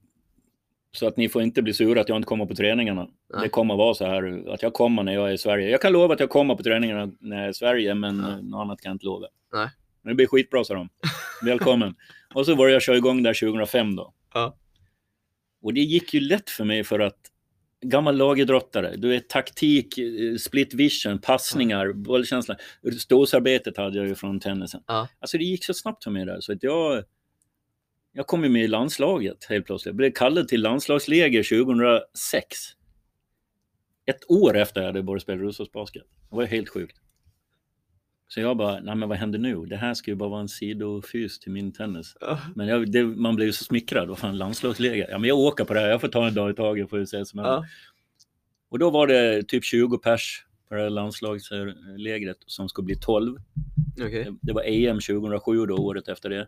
Så att ni får inte bli sura att jag inte kommer på träningarna. Nej. Det kommer vara så här att jag kommer när jag är i Sverige. Jag kan lova att jag kommer på träningarna när jag är i Sverige, men Ja. ja. något annat kan jag inte lova. Nej. Men det blir skitbra, sa de. Välkommen. och så började jag köra igång där 2005 då. Ja. Och det gick ju lätt för mig för att gammal lagidrottare, du vet taktik, eh, split vision, passningar, bollkänsla. Ståsarbetet hade jag ju från tennisen. Ja. Alltså det gick så snabbt för mig där så att jag jag kom ju med i landslaget helt plötsligt. Jag blev kallad till landslagsläger 2006. Ett år efter jag hade börjat spela rullstolsbasket. Det var helt sjukt. Så jag bara, nej men vad händer nu? Det här ska ju bara vara en sidofys till min tennis. Ja. Men jag, det, man blev ju så smickrad. Vad fan, landslagsläger? Ja men jag åker på det här. Jag får ta en dag i taget får vi se som. Ja. Och då var det typ 20 pers på det här landslagslägret som skulle bli 12. Okej. Det- Det var EM 2007 då, året efter det.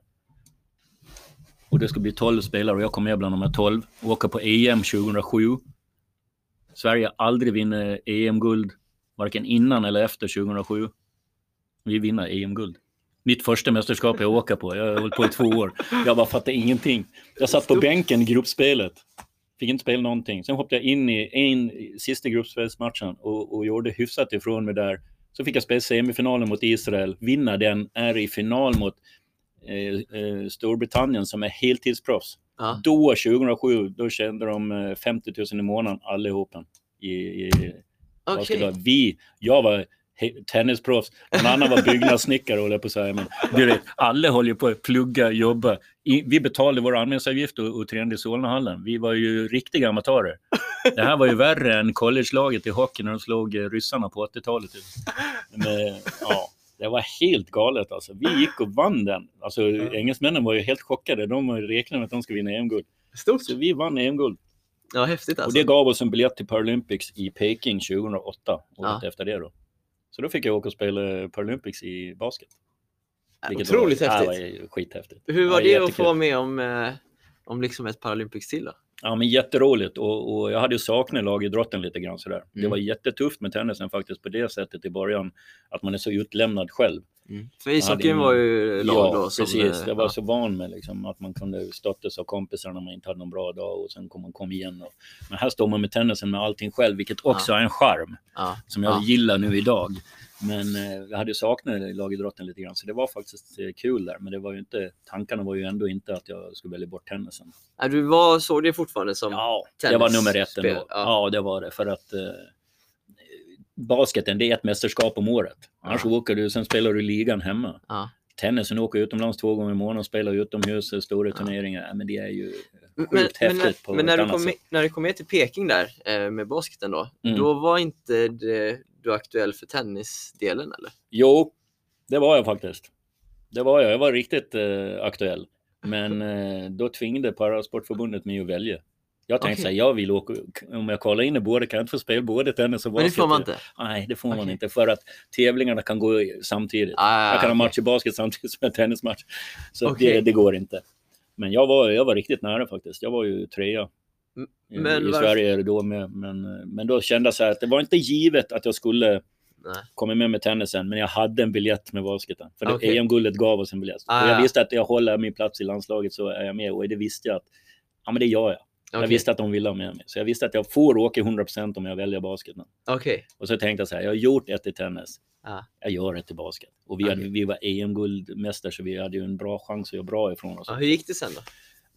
Och det skulle bli 12 spelare och jag kom med bland de här 12. Åka på EM 2007. Sverige har aldrig vunnit EM-guld, varken innan eller efter 2007. Vi vinner EM-guld. Mitt första mästerskap jag åker på. Jag har hållit på i två år. Jag bara fattade ingenting. Jag satt på bänken i gruppspelet. Fick inte spela någonting. Sen hoppade jag in i en sista gruppspelsmatchen och, och gjorde hyfsat ifrån mig där. Så fick jag spela semifinalen mot Israel. Vinna den, är i final mot eh, eh, Storbritannien som är heltidsproffs. Ja. Då, 2007, då tjänade de eh, 50 000 i månaden allihopa. I, i, vara? Vi, jag var tennisproffs, någon annan var byggnadssnickare håller jag på att säga. Men du vet, alla håller på att plugga, jobba. I, vi betalade våra anmälningsavgift och, och tränade i Solnahallen. Vi var ju riktiga amatörer. Det här var ju värre än collegelaget i hockey när de slog eh, ryssarna på 80-talet. Men, ja, det var helt galet alltså. Vi gick och vann den. Alltså, engelsmännen var ju helt chockade. De räknade med att de skulle vinna EM-guld. Stort. Så vi vann EM-guld. Ja, häftigt Och alltså. det gav oss en biljett till Paralympics i Peking 2008, året Ja. efter det då. Så då fick jag åka och spela Paralympics i basket. Vilket Otroligt var, häftigt. Ja, det var skithäftigt. Hur var Ja, det att jättekul. få vara med om, eh, om liksom ett Paralympics till då? Ja, men jätteroligt och, och jag hade ju saknat lagidrotten lite grann sådär. Det Mm. var jättetufft med tennisen faktiskt på det sättet i början, att man är så utlämnad själv. För ishockeyn var ju lag ja, då som... precis. eh, Jag var ja. så van med liksom, att man kunde stöttas av kompisar när man inte hade någon bra dag och sen kom man kom igen. Och, men här står man med tennisen med allting själv, vilket också är en charm. Ja. som jag Ja. gillar nu idag. Men eh, jag hade saknat lagidrotten lite grann, så det var faktiskt eh, kul där. Men det var ju inte, tankarna var ju ändå inte att jag skulle välja bort tennisen. Ja, Du var, såg det fortfarande som... Ja, det var nummer ett ändå. ja. Ja. det var det. För att eh, basketen, det är ett mästerskap om året. Annars Ja. åker du, sen spelar du ligan hemma. Ja. Tennisen åker utomlands två gånger i månaden och spelar utomhus, stora turneringar. Ja, men det är ju Men, sjukt men, häftigt på men när, du kom med, sätt. när du kom med till Peking där eh, med basketen då, Mm. då var inte det, du aktuell för tennisdelen eller? Jo, det var jag faktiskt. Det var jag. Jag var riktigt eh, aktuell. Men eh, då tvingade Parasportförbundet mig att välja. Jag tänkte Okej. säga, jag vill åka, om jag kollar in i båda kan jag inte få spela både tennis och Men det basket. får man inte? Nej, det får man Okej. inte för att tävlingarna kan gå i- samtidigt. Ah, jag kan ha okej. match i basket samtidigt som en tennismatch. Så Okej. det, det går inte. Men jag var, jag var riktigt nära faktiskt. Jag var ju trea i, men i varför- Sverige då med. Men, men då kände jag så här att det var inte givet att jag skulle Nej. komma med med tennisen, men jag hade en biljett med basketen. För Okej. EM-guldet gav oss en biljett. Ah, och jag ja. visste att jag håller min plats i landslaget så är jag med och det visste jag att ja, men det gör jag. Jag Okej. visste att de ville ha med mig. Så jag visste att jag får åka 100% om jag väljer basketen. Okej. Och så tänkte jag så här, jag har gjort ett i tennis. Ja. Jag gör ett i basket. Och vi, hade, Okej. vi var EM-guldmästare så vi hade ju en bra chans att göra bra ifrån oss. Ja, hur gick det sen då?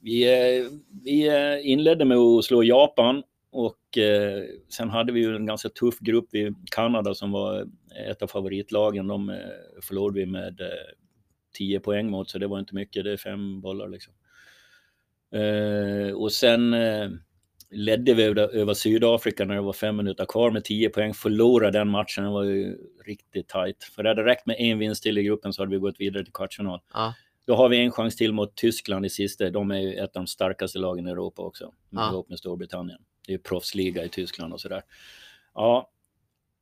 Vi, eh, vi eh, inledde med att slå Japan och eh, sen hade vi ju en ganska tuff grupp. Vi, Kanada som var ett av favoritlagen, de eh, förlorade vi med eh, 10 poäng mot, så det var inte mycket. Det är fem bollar liksom. Eh, och sen eh, ledde vi över, över Sydafrika när det var fem minuter kvar med 10 poäng. Förlorade den matchen, det var ju riktigt tajt. För det hade räckt med en vinst till i gruppen så hade vi gått vidare till kvartsfinal. Ja. Då har vi en chans till mot Tyskland i sista. De är ju ett av de starkaste lagen i Europa också. Ja. Ihop med Storbritannien. Det är ju proffsliga i Tyskland och sådär. Ja,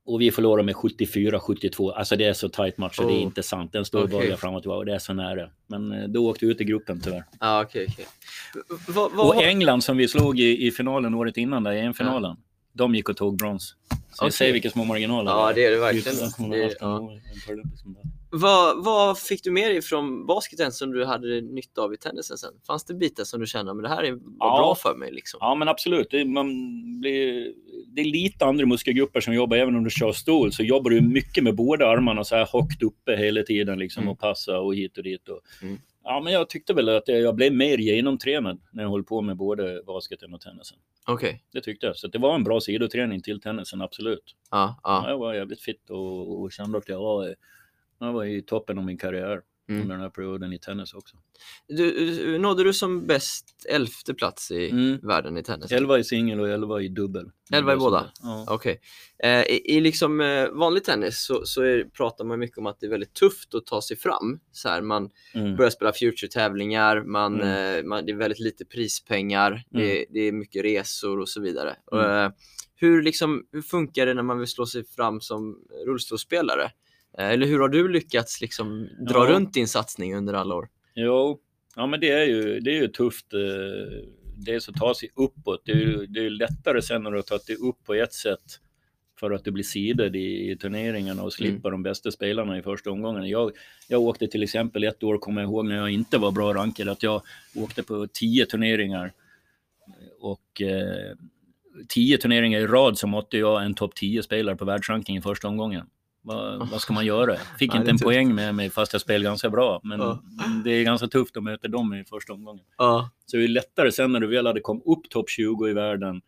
och vi förlorar med 74-72. Alltså det är så tajt match så det är Oh. inte sant. Den står och Okej. böljar fram och tillbaka och det är så nära. Men eh, då åkte vi ut i gruppen tyvärr. Ja, okej, okej. Vad- vad- Och England som vi slog i, i finalen året innan, där i EM-finalen, de gick och tog brons. Så Okej. jag säger vilka små marginaler. Ja, det är det verkligen. Det, ja. Vad, vad fick du med dig från basketen som du hade nytta av i tennisen sen? Fanns det bitar som du kände, men det här är var Ja. bra för mig liksom? Ja, men absolut. Det, man blir, det är lite andra muskelgrupper som jobbar. Även om du kör stol så jobbar du mycket med båda armarna så här högt uppe hela tiden liksom, Mm. och passa och hit och dit. Och, Mm. Ja, men jag tyckte väl att jag, jag blev mer genomtränad när jag höll på med både basketen och tennisen. Okej. Det tyckte jag. Så det var en bra sidoträning till tennisen, absolut. Ja, Ja. ja. Jag var jävligt fit och, och kände att jag var, jag var i toppen av min karriär Mm. under den här perioden i tennis också. Du, du- nådde du som bäst elfte plats i Mm. världen i tennis? 11 i singel och 11 i dubbel. Elva i båda? Ja. Okej. Eh, I i liksom, eh, vanlig tennis så, så är, pratar man mycket om att det är väldigt tufft att ta sig fram. Så här, man Mm. börjar spela future-tävlingar, man, Mm. eh, man, det är väldigt lite prispengar, det, Mm. det är mycket resor och så vidare. Mm. Och, eh, hur, liksom, hur funkar det när man vill slå sig fram som rullstolsspelare? Eh, eller hur har du lyckats liksom, dra Ja. runt din satsning under alla år? Jo, ja men det är ju, det är ju tufft. eh, Dels att ta sig uppåt. Det är ju det är lättare sen när du har tagit dig upp på ett sätt för att du blir sidad i, i turneringarna och slipper de bästa spelarna i första omgången. Jag, jag åkte till exempel ett år, kommer jag ihåg, när jag inte var bra rankad, att jag åkte på tio turneringar och eh, tio turneringar i rad så måtte jag en topp 10-spelare på världsranking i första omgången. Vad, vad ska man göra? Fick Ja, inte en tufft. poäng med mig fast jag spelade ganska bra. Men Ja. det är ganska tufft att möta dem i första omgången. Ja, Så det är lättare sen när du väl hade kommit upp topp 20 i världen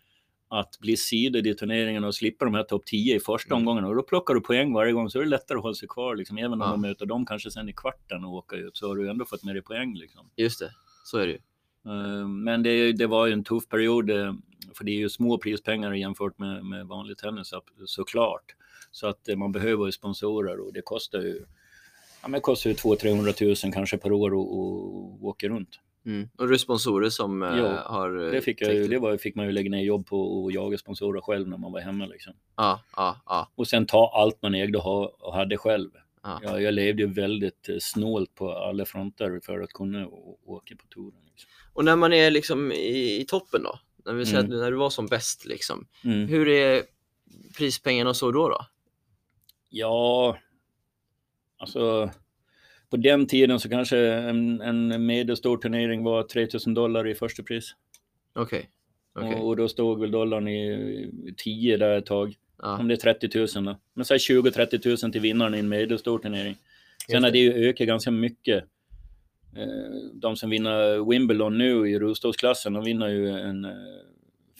att bli sidad i turneringen och slippa de här topp 10 i första Mm. omgången. Och då plockar du poäng varje gång så är det lättare att hålla sig kvar. Liksom. Även om Ja. du möter dem kanske sen i kvarten och åka ut så har du ändå fått med dig poäng. Liksom. just det. Så är det ju. Eh, Men det, det var ju en tuff period, eh, för det är ju små prispengar jämfört med, med vanlig tennis så- såklart. Så att eh, man behöver ju sponsorer och det kostar ju Ja, men det kostar ju 200-300 000 kanske per år att åka runt. Mm. Och det är sponsorer som eh, Ja, har... eh, Det, fick, jag, ju- det var, fick man ju lägga ner jobb på och jaga sponsorer själv när man var hemma. Liksom. Ja, ja, ja. Och sen ta allt man ägde och, ha, och hade själv. Ja. Jag, levde ju väldigt snålt på alla fronter för att kunna åka på touren. Liksom. Och när man är liksom i, i toppen då? När, vi säger Mm. att när du var som bäst liksom. Mm. Hur är prispengarna och så då? då? Ja, alltså på den tiden så kanske en, en medelstor turnering var 3000 dollar i första pris. Okej. okej. Och, och då stod väl dollarn i 10 där ett tag. Ja. Om det är 30 000 då. Men säg 20-30 000 till vinnaren i en medelstor turnering. Sen har det ju ökat ganska mycket. Eh, De som vinner Wimbledon nu i rullstolsklassen, de vinner ju en eh,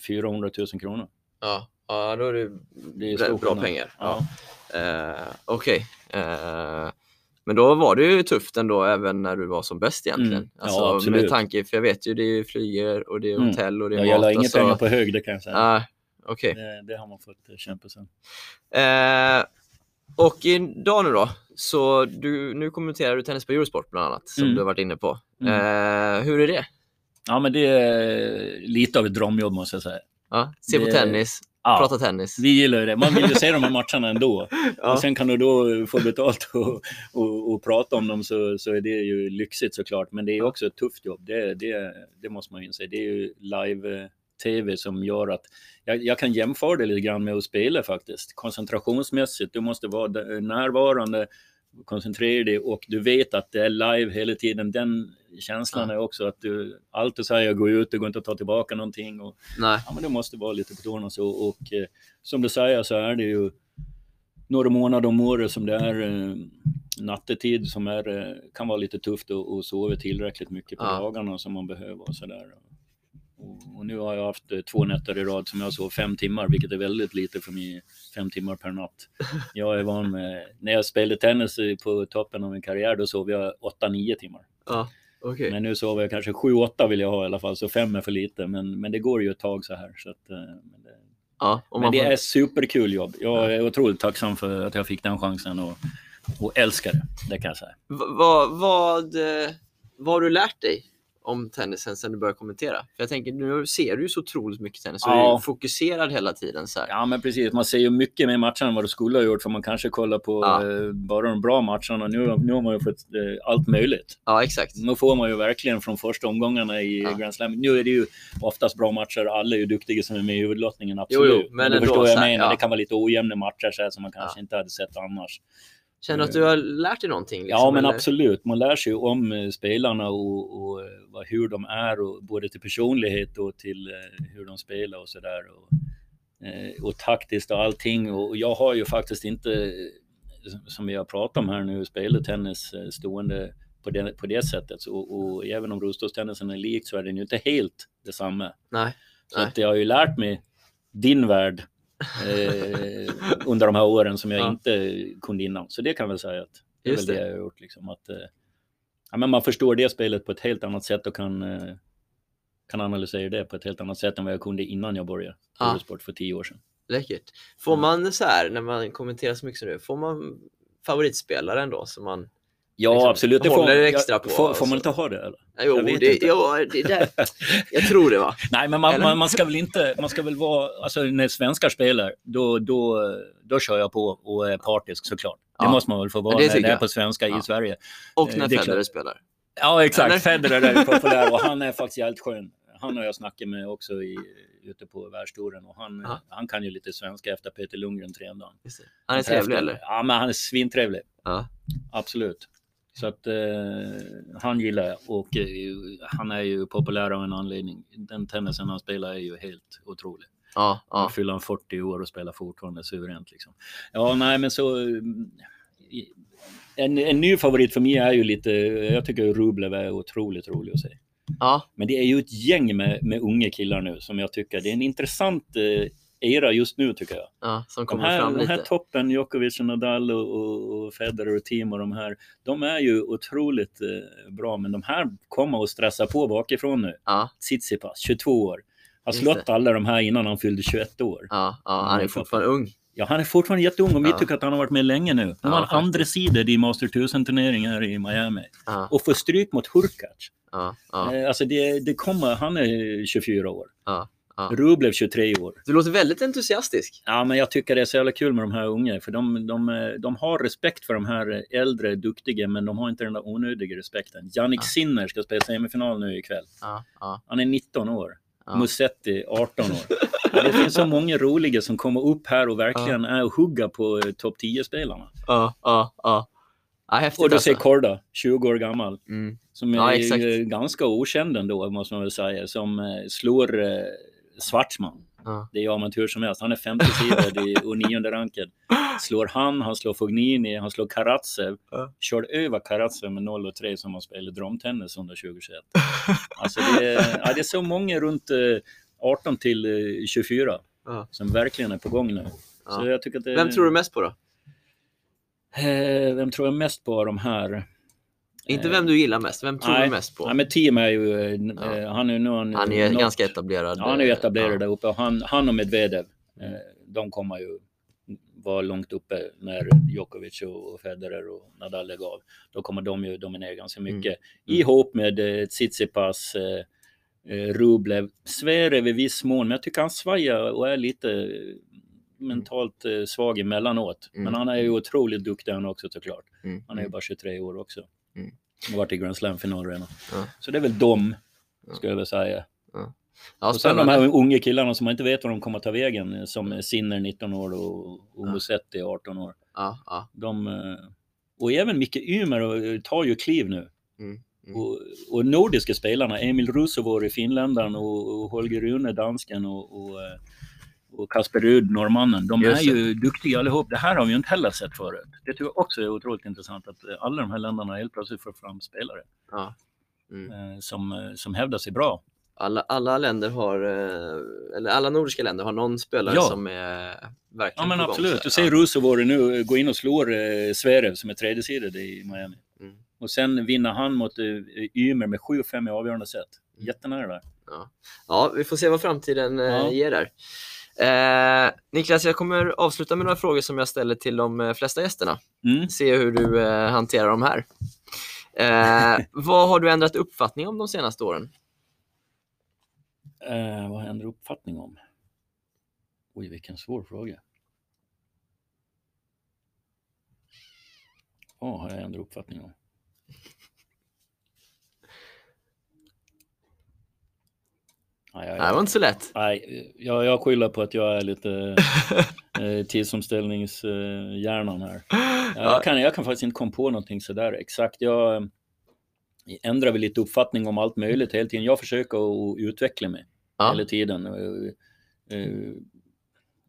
400 000 kronor. Ja. ja, då är det, Det är bra, pengar. Ja. Eh, Okej. Eh, men då var det ju tufft ändå även när du var som bäst egentligen. Mm. Ja, Alltså, absolut. med tanke, för jag vet ju det är flyger och det är Mm. hotell och det är Jag mat. gäller inga alltså. pengar på hög, det kan jag säga. Ah, Okej. Det, det har man fått eh, kämpa sen. Eh, och idag nu då, så du, nu kommenterar du tennis på Eurosport bland annat, som Mm. du har varit inne på. Mm. Eh, hur är det? Ja, men det är lite av ett drömjobb måste jag säga. Ja, se på Det- tennis, Ja, prata tennis. vi gillar ju det. Man vill ju se de här matcherna ändå. Ja. Och sen kan du då få betalt och, och, och prata om dem så, så är det ju lyxigt såklart. Men det är också ett tufft jobb. Det, det, det måste man ju inse. Det är ju live-tv som gör att jag, jag kan jämföra det lite grann med att spela faktiskt. Koncentrationsmässigt, du måste vara närvarande, koncentrera dig och du vet att det är live hela tiden. Den känslan Ja. är också att du alltid säger gå ut, det går inte att ta tillbaka någonting. Och, Nej. ja, men det måste vara lite på tårna så. Och eh, som du säger så är det ju några månader om året som det är eh, nattetid som är, eh, kan vara lite tufft att att sova tillräckligt mycket på Ja. dagarna som man behöver och sådär. Och, nu har jag haft eh, två nätter i rad som jag sov fem timmar, vilket är väldigt lite för mig, fem timmar per natt. Jag är van med, när jag spelade tennis på toppen av min karriär, då sov jag åtta, nio timmar. Ja, okej. Men nu sover jag kanske sju, åtta vill jag ha i alla fall, så fem är för lite. Men, men det går ju ett tag så här. Så att, eh, men det, Ja, men det får- är superkul jobb. Jag är otroligt tacksam för att jag fick den chansen och, och älskar det. Det kan jag säga. Vad, vad, eh, vad har du lärt dig om tennisen sen du började kommentera? För jag tänker, nu ser du ju så otroligt mycket tennis och är Ja. ju fokuserad hela tiden. Så här. Ja, men precis. Man ser ju mycket mer matcher än vad du skulle ha gjort för man kanske kollar på Ja. eh, bara de bra matcherna. Nu, nu har man ju fått eh, allt möjligt. Ja, exakt. Nu får man ju verkligen från första omgångarna i Ja. Grand Slam. Nu är det ju oftast bra matcher. Alla är ju duktiga som är med i huvudlottningen, absolut. jo, men du ändå förstår jag menar. ja. Det kan vara lite ojämna matcher så här, som man kanske inte hade sett annars. Känner du att du har lärt dig någonting? Liksom, Ja, men eller? absolut. Man lär sig ju om eh, spelarna och, och eh, hur de är, och både till personlighet och till eh, hur de spelar och sådär. Och, eh, och taktiskt och allting. Och jag har ju faktiskt inte, eh, som vi har pratat om här nu, spelat tennis eh, stående på det, på det sättet. Så, och även om rullstolstennisen är lik så är den ju inte helt detsamma. Nej. Så Nej. att jag har ju lärt mig din värld eh, under de här åren som jag Ja. inte kunde innan. Så det kan jag väl säga att det är Just väl det det. jag har gjort. Liksom, att, eh, ja, men man förstår det spelet på ett helt annat sätt och kan, eh, kan analysera det på ett helt annat sätt än vad jag kunde innan jag började Ja. Eurosport för tio år sedan. Läckert. Får man så här, när man kommenterar så mycket som du, får man favoritspelare ändå som man... Ja, Liksom, absolut. Det får, extra på, får, får alltså. man inte ha det? Eller? Jo, Jag det, ja, det där. Jag tror det va? Nej, men man, man, man ska väl inte, man ska väl vara, alltså när svenskar spelar, då, då, då kör jag på och är partisk såklart. Det Ja. måste man väl få vara Det när det är på svenska Ja. i Sverige. Och Eh, när det är Federer spelar. Ja, exakt. Federer är populär och han är faktiskt jävligt skön. han har jag snackat med också i, ute på världstouren och han, Ja. han kan ju lite svenska efter Peter Lundgren han. Det. Han är trevlig eller? Ja, men han är svintrevlig. Ja. Absolut. Så att eh, han gillar jag och eh, han är ju populär av en anledning. Den tennisen han spelar är ju helt otrolig. Ja, Han ja. fyller han 40 år och spelar fortfarande suveränt liksom. Ja, nej men så... i- En, en ny favorit för mig är ju lite, jag tycker Rublev är otroligt rolig att se. ja. Men det är ju ett gäng med, med unga killar nu som jag tycker, det är en intressant eh, era just nu tycker jag. ja som De kommer här, fram de här lite. toppen, Djokovic och Nadal och, och, Federer och Team och de här, de är ju otroligt eh, bra, men de här kommer att stressa på bakifrån nu. Ja, Tsitsipas, 22 år. Har slått alla de här innan han fyllde 21 år. ja, ja, han är fortfarande ung. Ja, han är fortfarande jätteung och vi Ja. tycker att han har varit med länge nu. Han Ja, var andra sidor i Master 1000-turneringen här i Miami. Ja, Och får stryk mot Hurkacz. ja, ja, Eh, Alltså det, det kommer, han är 24 år. Ja, ja. Rublev 23 år. Du låter väldigt entusiastisk. Ja, men jag tycker det är så jävla kul med de här unga, för de, de, de har respekt för de här äldre, duktiga, men de har inte den där onödiga respekten. Jannik Ja. Sinner ska spela semifinal nu ikväll. Ja, ja, Han är 19 år. Ja. Musetti 18 år. Ja, det finns så många roliga som kommer upp här och verkligen är och hugga på eh, topp 10-spelarna. ja, ja, ja. ja häftigt Och du alltså. ser Korda, 20 år gammal, Mm. som Ja, är eh, ganska okänd ändå, måste man väl säga, som eh, slår eh, Schwartzman. Ja. Det är amatör som helst. Han är 50 sidor och nionde ranken. Slår han, han slår Fognini, han slår Karatsev. Ja. Kör över Karatsev med 0 och 3 som har spelat drömtennis under 2021. Alltså det, är, ja, det är så många runt eh, 18 till eh, 24 Ja. som verkligen är på gång nu. Så Ja. jag tycker att det, Vem tror du mest på då? Eh, vem tror jag mest på av de här? Inte vem du gillar mest, vem tror nej. du mest på? Ja, men team är ju, eh, Ja. eh, han är ju någon, Han är något- ganska etablerad. Ja, han är ju etablerad Ja. där uppe och han, han och Medvedev, eh, de kommer ju vara långt uppe när Djokovic och Federer och Nadal lägger av. Då kommer de ju dominera ganska mycket. Mm. Ihop med eh, Tsitsipas, eh, eh, Rublev, Zverev i viss mån, men jag tycker han svajar och är lite eh, mentalt eh, svag emellanåt. Mm. Men han är ju otroligt duktig han också såklart. Mm. Han är ju bara 23 år också. Mm. Har varit i Grand Slam-final redan. Ja. Så det är väl Ja. skulle jag väl säga. Ja, och sen de här unga killarna som man inte vet var de kommer ta vägen, som Sinner 19 år och, Ja. Musetti 18 år. Ja, ja. De, eh, och även Micke Ymer eh, tar ju kliv nu. Mm. Mm. Och, och nordiska spelarna, Emil Rusovori, finländaren och, och Holger Rune, dansken och, och, eh, och Kasper Rud, norrmannen. De Just är ju duktiga allihop. Det här har vi ju inte heller sett förut. Det tycker jag också är otroligt intressant att eh, alla de här länderna helt plötsligt får fram spelare Ja. Mm. eh, som, eh, som hävdar sig bra. Alla, alla länder har, eller alla nordiska länder har någon spelare Ja. som är verkligen Ja men absolut. Du ser Rusovori nu gå in och slår eh, Zverev som är tredje sidad i Miami. Mm. Och sen vinner han mot eh, Ymer med 7-5 i avgörande set. Mm. Jättenära där. Ja, vi får se vad framtiden eh, Ja. ger där. Eh, Niklas, jag kommer avsluta med några frågor som jag ställer till de eh, flesta gästerna. Mm. Se hur du eh, hanterar de här. Eh, vad har du ändrat uppfattning om de senaste åren? Eh, vad har jag ändrat uppfattning om? Oj, vilken svår fråga. Vad har jag ändrat uppfattning om? Nej, jag, det var inte så lätt. nej jag, jag skyller på att jag är lite eh, tidsomställningshjärnan här. Jag kan, jag kan faktiskt inte komma på någonting sådär exakt. Jag eh, ändrar väl lite uppfattning om allt möjligt hela tiden. Jag försöker att utveckla mig Ja. hela tiden. Eh, eh,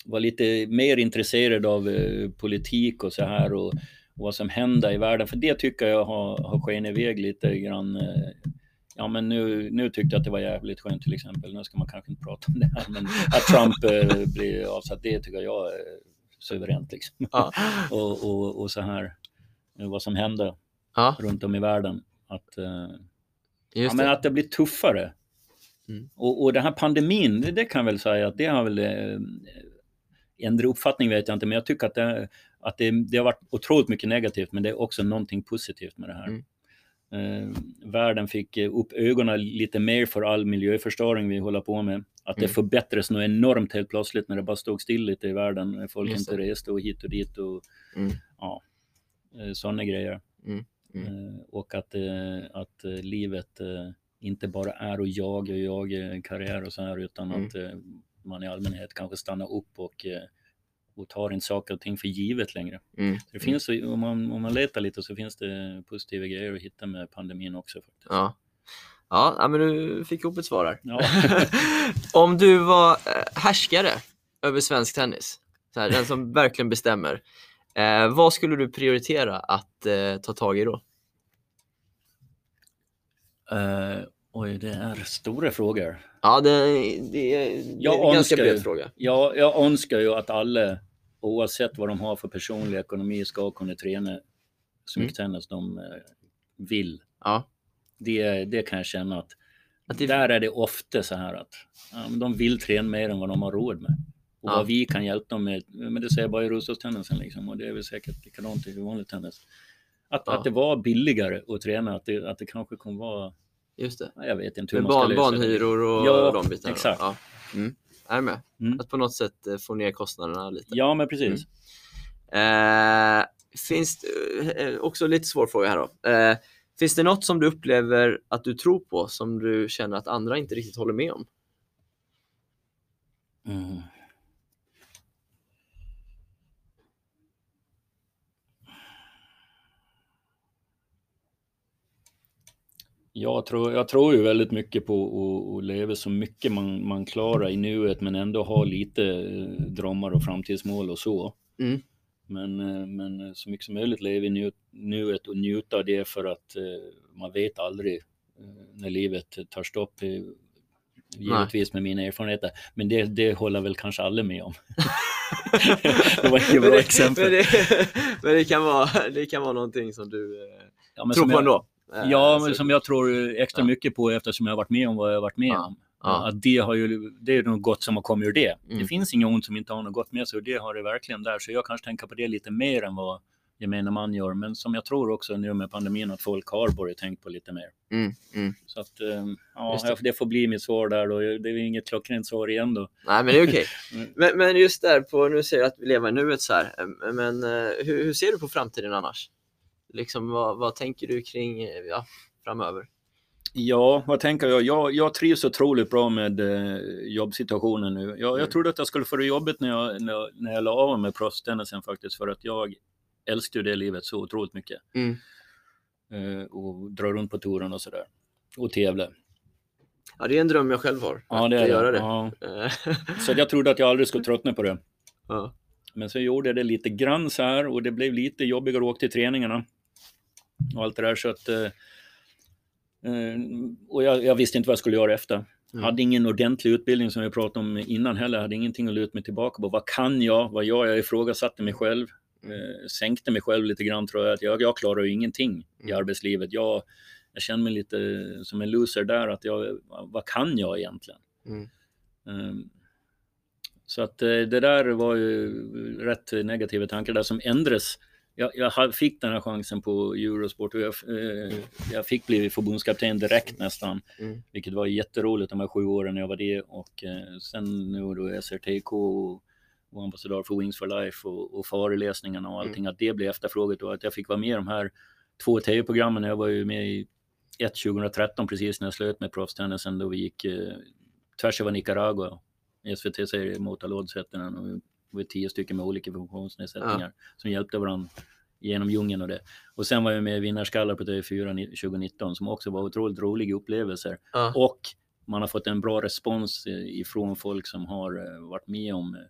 Var lite mer intresserad av eh, politik och så här och, och vad som händer i världen. För det tycker jag har, har skenit iväg lite grann. Ja men nu, nu tyckte jag att det var jävligt skönt till exempel. Nu ska man kanske inte prata om det här men att Trump eh, blir avsatt, det tycker jag är suveränt liksom. Ja. och, och, och så här, vad som händer Ja, runt om i världen. Att, eh, ja, men att det blir tuffare. Mm. Och, och den här pandemin, det, det kan jag väl säga att det har väl eh, ändrat uppfattning vet jag inte, men jag tycker att, det, att det, det har varit otroligt mycket negativt, men det är också någonting positivt med det här. Mm. Eh, världen fick eh, upp ögonen lite mer för all miljöförstöring vi håller på med. Att det Mm. förbättras något enormt helt plötsligt när det bara stod still lite i världen. När folk Just inte reste och hit och dit och Mm. ja, sådana grejer. Mm. Mm. Eh, och att, eh, att eh, livet, eh, inte bara är att jaga och jaga karriär och så här utan Mm. att eh, man i allmänhet kanske stannar upp och, eh, och tar inte saker och ting för givet längre. Mm. Det finns, om, man, om man letar lite så finns det positiva grejer att hitta med pandemin också. Faktiskt. Ja. Ja, men du fick ihop ett svar här. Ja. Om du var eh, härskare över svensk tennis, så här, den som verkligen bestämmer, eh, vad skulle du prioritera att eh, ta tag i då? Eh, oj, det är stora frågor. Ja, det, det är, det Jag är en ganska bred fråga. Ja, jag önskar ju att alla, oavsett vad de har för personlig ekonomi, ska kunna träna så mycket tennis de eh, vill. Ja. Det, det kan jag känna att, Att det- där är det ofta så här att ja, de vill träna mer än vad de har råd med. Och Ja. vad vi kan hjälpa dem med, men det säger jag bara i rullstolstennisen liksom, och det är väl säkert likadant i vanlig tennis. Att, Ja. att det var billigare att träna, att det, att det kanske kommer vara, Just det. ja, jag vet inte hur Med man ska ban, lösa banhyror och Ja, de bitarna. exakt. Ja. Mm. Är med? Mm. Att på något sätt eh, få ner kostnaderna lite. Ja, men precis. Eh, finns eh, också lite svår fråga här då. Eh, finns det något som du upplever att du tror på som du känner att andra inte riktigt håller med om? Mm. Jag tror, jag tror ju väldigt mycket på att, leva så mycket man, man klarar i nuet men ändå ha lite eh, drömmar och framtidsmål och så. Mm. Men, eh, men så mycket som möjligt leva i nu, nuet och njuta av det för att eh, man vet aldrig eh, när livet tar stopp. eh, Givetvis med mina erfarenheter. Men det, det håller väl kanske alla med om. det var inget Men bra exempel. Men, det, men det, kan vara, det kan vara någonting som du eh, Ja, tror som på jag, ändå? Eh, Ja, men som jag tror extra mycket på eftersom jag har varit med om vad jag har varit med om. ja. Att det, har ju, det är något gott som har kommit ur det. Mm. Det finns inget ont som inte har något gott med sig och det har det verkligen där. Så jag kanske tänker på det lite mer än vad gemene man gör. Men som jag tror också nu med pandemin att folk har börjat tänka på lite mer. Mm, mm. Så att, ehm, ja, det. det. får bli mitt svar där då. Det är inget klockrent svar igen då. Nej, men det är okej. Mm. men, men just där på, nu säger jag att vi lever i nuet så här, eh, men eh, hur, hur ser du på framtiden annars? Liksom, vad, vad tänker du kring eh, ja, framöver? Ja, vad tänker jag? Jag, jag trivs otroligt bra med eh, jobbsituationen nu. Jag, jag Mm. trodde att jag skulle få det jobbigt när jag, när, jag- när jag la av med proffstennisen faktiskt, för att jag älskar det livet så otroligt mycket. Mm. Eh, och dra runt på touren och sådär. Och tävla. Ja, det är en dröm jag själv har, Ja, att det är göra det. Ja. Så jag trodde att jag aldrig skulle tröttna på det. ja. Men så gjorde jag det lite grann så här och det blev lite jobbigare att åka till träningarna. Och allt det där så att... Eh, eh, och jag, jag visste inte vad jag skulle göra efter. Mm. Hade ingen ordentlig utbildning som vi pratade om innan heller. Hade ingenting att luta mig tillbaka på. Vad kan jag? Vad gör jag? Jag ifrågasatte mig själv. Eh, sänkte mig själv lite grann tror jag. Att jag, jag klarar ju ingenting i Mm. arbetslivet. Jag, jag känner mig lite som en loser där. Att jag, vad kan jag egentligen? Mm. Ehm, Så att eh, det där var ju rätt negativa tankar där som ändrades. Jag, jag fick den här chansen på Eurosport och jag, eh, jag fick bli förbundskapten direkt nästan. Mm. Vilket var jätteroligt de här sju åren jag var det och eh, sen nu då SRTK och, och ambassadör för Wings for Life och, och föreläsningarna och allting att det blev efterfrågat och att jag fick vara med i de här två tv-programmen. Jag var ju med i ett 2013 precis när jag slöt med proffstennisen då vi gick eh, tvärs över Nicaragua. SVT säger Motalod heter den och vi var tio stycken med olika funktionsnedsättningar som hjälpte varandra genom djungeln och det. Och sen var jag med i Vinnarskallar på TV4 ni- 2019 som också var otroligt roliga upplevelser. Ja. Och man har fått en bra respons eh, ifrån folk som har eh, varit med om eh,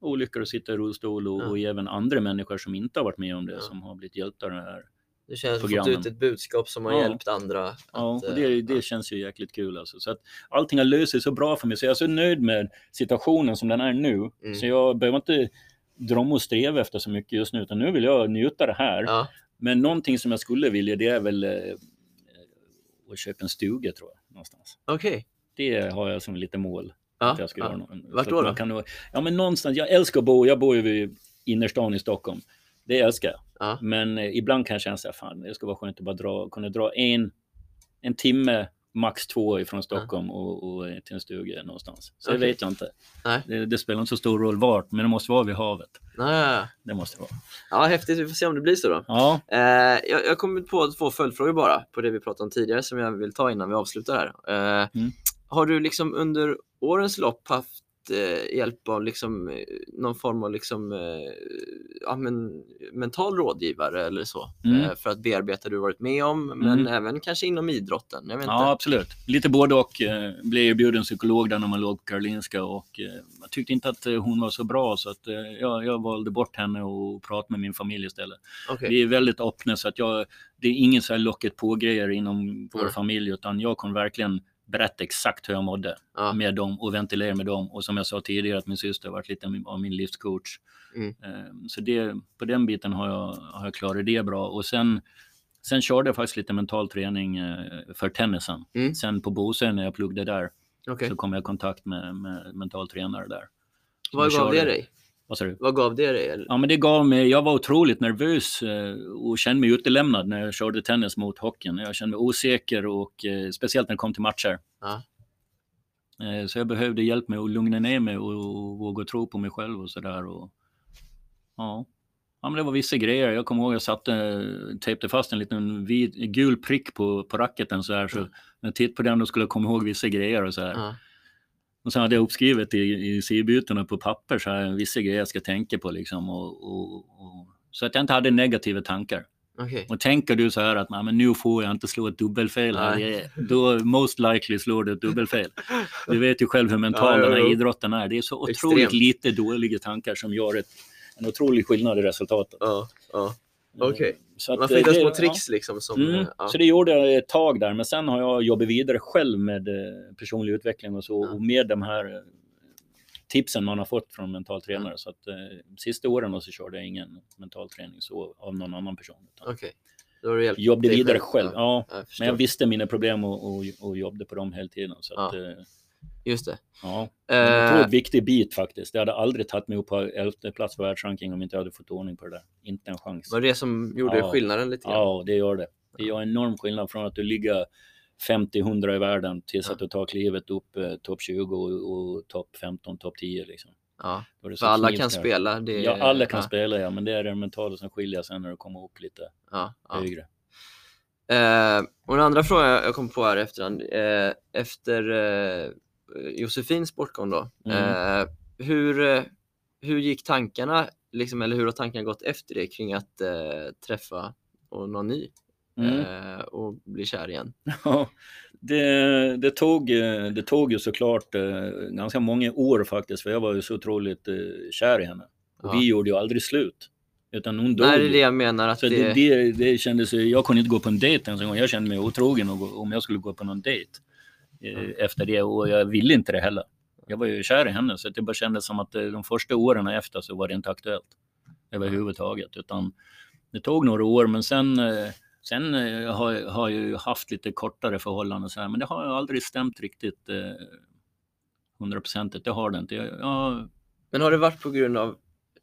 olyckor och sitta i rullstol och, Ja. och även andra människor som inte har varit med om det Ja. som har blivit hjälpta av det här. Du känner att du fått ut ett budskap som har Ja. hjälpt andra. Att, Ja, och eh, det, det känns ju jäkligt kul alltså. Så att allting har löst sig så bra för mig så jag är så nöjd med situationen som den är nu. Mm. Så jag behöver inte drömma och sträva efter så mycket just nu utan nu vill jag njuta det här. Ja. Men någonting som jag skulle vilja det är väl eh, att köpa en stuga tror jag någonstans. Okej. Det har jag som lite mål. Ja. Att jag ska ja. göra någon- Vart då då? Kan, ja men någonstans, jag älskar att bo, jag bor ju vid innerstan i Stockholm. Det älskar jag. Ja. Men eh, ibland kan jag känna så här, fan det skulle vara skönt att bara dra, kunna dra en, en timme max två ifrån Stockholm och, och till en stuga någonstans. Så Okej. det vet jag inte. Nej. Det, det spelar inte så stor roll vart, men det måste vara vid havet. Nej. Det måste det vara. Ja, häftigt. Vi får se om det blir så då. Ja, Eh, jag, jag kommer på två följdfrågor bara på det vi pratade om tidigare som jag vill ta innan vi avslutar här. Eh, Mm. Har du liksom under årens lopp haft eh, hjälp av liksom, eh, någon form av liksom, eh, ja, men, mental rådgivare eller så? Mm. Eh, för att bearbeta det du varit med om, men Mm. även kanske inom idrotten? Ja inte. absolut. Lite både och. Eh, blev erbjuden psykolog där när man låg på Karolinska och eh, jag tyckte inte att eh, hon var så bra så att jag, jag valde bort henne och pratade med min familj istället. Okej. Vi är väldigt öppna så att jag, det är ingen så här locket på-grejer inom vår Mm. familj utan jag kommer verkligen berätta exakt hur jag mådde Ja. med dem och ventilera med dem. Och som jag sa tidigare att min syster har varit lite av min- livscoach. Mm. Eh, Så det, på den biten har jag, har jag klarat det bra. Och sen, sen körde jag faktiskt lite mental träning eh, för tennisen. Mm. Sen på Bosön när jag pluggade där Okej. så kom jag i kontakt med, med mental tränare där. Vad gav det dig? Vad sa du? Vad gav det dig? Ja, men det gav mig, jag var otroligt nervös eh, och kände mig utelämnad när jag körde tennis mot hockeyn. Jag kände mig osäker och eh, speciellt när det kom till matcher. Ja. Eh, så jag behövde hjälp med att lugna ner mig och, våga tro på mig själv och sådär. Ja. ja, men det var vissa grejer. Jag kommer ihåg jag satte, tejpade fast en liten vid, gul prick på, på racketen så här. Så när jag tittade på den då skulle jag komma ihåg vissa grejer och så här. Ja. Och sen hade jag uppskrivet i, i sidbytena på papper så här, vissa grejer jag ska tänka på liksom. Och, och, och, så att jag inte hade negativa tankar. Okej. Och tänker du så här att "Nej, men nu får jag inte slå ett dubbelfel här, Nej. då most likely slår du ett dubbelfel. Du vet ju själv hur mental Ja, den här idrotten är. Det är så otroligt Extremt. lite dåliga tankar som gör ett, en otrolig skillnad i resultatet. Ja, ja. Okej. Så Man får hitta eh, det- små ja. tricks liksom som... Mm. eh, Ja. Så det gjorde jag ett tag där, men sen har jag jobbat vidare själv med eh, personlig utveckling och så, Ja. och med de här tipsen man har fått från mental tränare. Så att eh, sista åren så körde jag ingen mental träning så av någon annan person. Utan Okej. Då har du jobbade vidare själv. Ja, jag förstår. men jag visste mina problem och, och, och jobbade på dem hela tiden. Så att, Ja. Eh, Just det. ja. Det var en Eh, otroligt viktig bit faktiskt. Jag hade aldrig tagit mig upp på elfte plats på världsranking om inte jag hade fått ordning på det där. Inte en chans. var det det som gjorde Ja. skillnaden lite grann? Ja, det gör det. Det gör enorm skillnad från att du ligger 50-100 i världen tills Ja. att du tar klivet upp eh, topp 20 och, och topp 15, topp 10. Liksom. Ja, är för så alla kan knivskarpt. spela. Det, Ja, alla kan ja, spela ja, men det är det mentala som skiljer sen när du kommer upp lite Ja, ja. högre. Eh, och den andra frågan jag kom på här efterhand, eh, efter eh, Josefins sportgång då. Mm. Eh, hur, eh, hur gick tankarna, liksom, eller hur har tankarna gått efter det kring att eh, träffa och någon ny Mm. eh, och bli kär igen? Ja, det, det, tog, eh, det tog ju såklart eh, ganska många år faktiskt, för jag var ju så otroligt eh, kär i henne. Och Ja. vi gjorde ju aldrig slut. Utan hon dog Nej, det är det jag menar. Att Så det, det, det, det kändes, jag kunde inte gå på en dejt ens en gång. Jag kände mig otrogen om jag skulle gå på någon dejt eh, efter det och jag ville inte det heller. Jag var ju kär i henne så det bara kändes som att eh, de första åren efter så var det inte aktuellt överhuvudtaget. Utan det tog några år men sen, eh, sen eh, har, jag- har jag ju haft lite kortare förhållanden så här, men det har aldrig stämt riktigt eh, hundraprocentigt. Det har det inte. Jag, jag, Men har det varit på grund av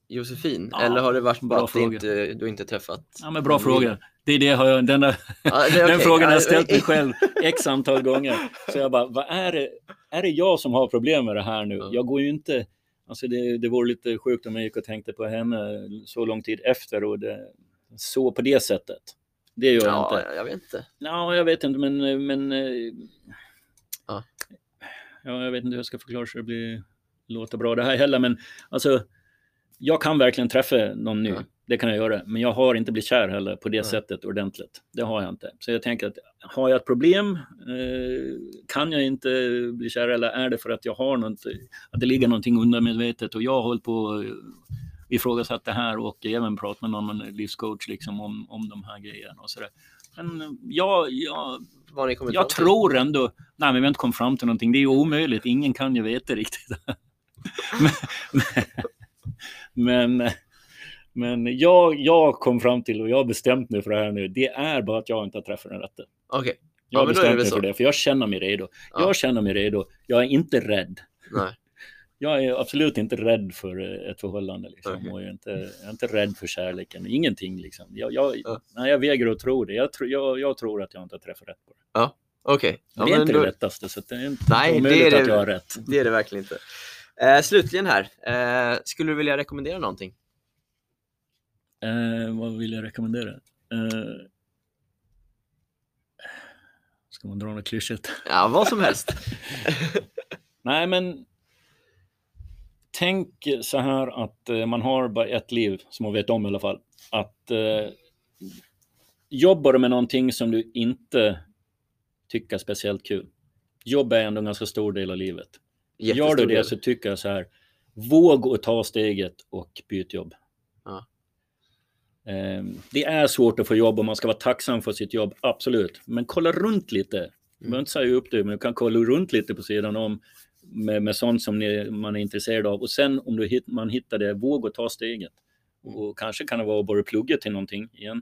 Josefin? Ja, eller har det varit bara att inte, du inte träffat? ja, men bra fråga. Det är det har jag, den, där, Ja, Den okej. frågan har Ja, jag ställt mig själv x antal gånger. Så jag bara, vad är det? Är det jag som har problem med det här nu? Ja. Jag går ju inte... Alltså det, det vore lite sjukt om jag gick och tänkte på henne så lång tid efter och det, så på det sättet. Det gör jag Ja, inte. jag vet inte. Ja, jag vet inte, men... men eh, Ja. ja, jag vet inte hur jag ska förklara så det blir, låter bra det här heller, men alltså... Jag kan verkligen träffa någon ny. Ja. Det kan jag göra. Men jag har inte blivit kär heller på det Nej. sättet ordentligt. Det har jag inte. Så jag tänker att har jag ett problem, eh, kan jag inte bli kär eller är det för att jag har något, att det ligger någonting undermedvetet och jag har hållit på och ifrågasatt det här och även pratat med någon livscoach liksom om, om de här grejerna och sådär. Men eh, jag, jag, jag till? tror ändå, nej men vi har inte kommit fram till någonting, det är ju omöjligt, ingen kan ju veta riktigt. men, men, men jag, jag kom fram till och jag har bestämt mig för det här nu, det är bara att jag inte har träffat den rätte. Okej. Jag Ja, har men det bestämt mig för det, för jag känner mig redo. Ja. Jag känner mig redo, jag är inte rädd. Nej. Jag är absolut inte rädd för eh, ett förhållande. Liksom. Och jag, är inte, jag är inte rädd för kärleken, ingenting. Liksom. Jag, jag, Ja. nej, jag vägrar att tro det. Jag, tro, jag, jag tror att jag inte har träffat rätt på det. Okej. Ja, det är men inte då- det lättaste, så det är inte Nej, omöjligt det är det- att jag har rätt. Det är det verkligen inte. Eh, slutligen här, eh, skulle du vilja rekommendera någonting? Eh, vad vill jag rekommendera? Eh, ska man dra något klyschigt? Ja, vad som helst. Nej, men tänk så här att eh, man har bara ett liv, som man vet om i alla fall. Att eh, jobbar du med någonting som du inte tycker är speciellt kul. Jobb är ändå en ganska stor del av livet. Gör du det så tycker jag så här, våg att ta steget och byt jobb. Ja. Eh, Det är svårt att få jobb och man ska vara tacksam för sitt jobb, absolut. Men kolla runt lite. Du behöver inte säga upp det, men du kan kolla runt lite på sidan om med, med sånt som ni, man är intresserad av. Och sen om du man hittar det, våg att ta steget. Och kanske kan det vara att bara plugga till någonting igen.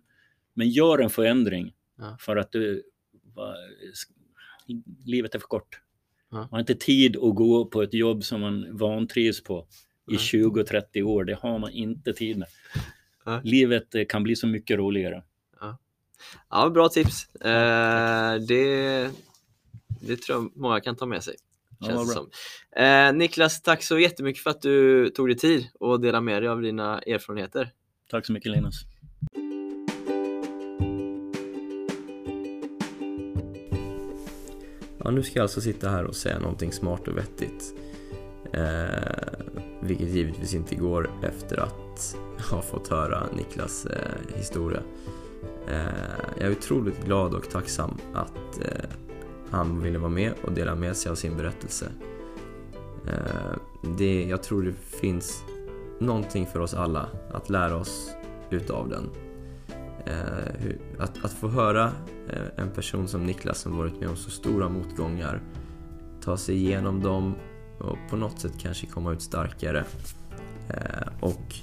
Men gör en förändring Ja. för att du, va, livet är för kort. Ja. Man har inte tid att gå på ett jobb som man vantrivs på i Nej. 20-30 år. Det har man inte tid med. Nej. Livet eh, kan bli så mycket roligare. Ja, bra tips. Eh, det, det tror jag många kan ta med sig. Ja, Känns som. Eh, Niklas, tack så jättemycket för att du tog dig tid och delade med dig av dina erfarenheter. Tack så mycket Linus. Ja, nu ska jag alltså sitta här och säga någonting smart och vettigt. Eh, vilket givetvis inte går efter att ha fått höra Niklas eh, historia. Eh, jag är otroligt glad och tacksam att eh, han ville vara med och dela med sig av sin berättelse. Eh, det, jag tror det finns någonting för oss alla att lära oss utav den. Eh, hur, att, att få höra eh, en person som Niklas som varit med om så stora motgångar ta sig igenom dem och på något sätt kanske komma ut starkare eh, och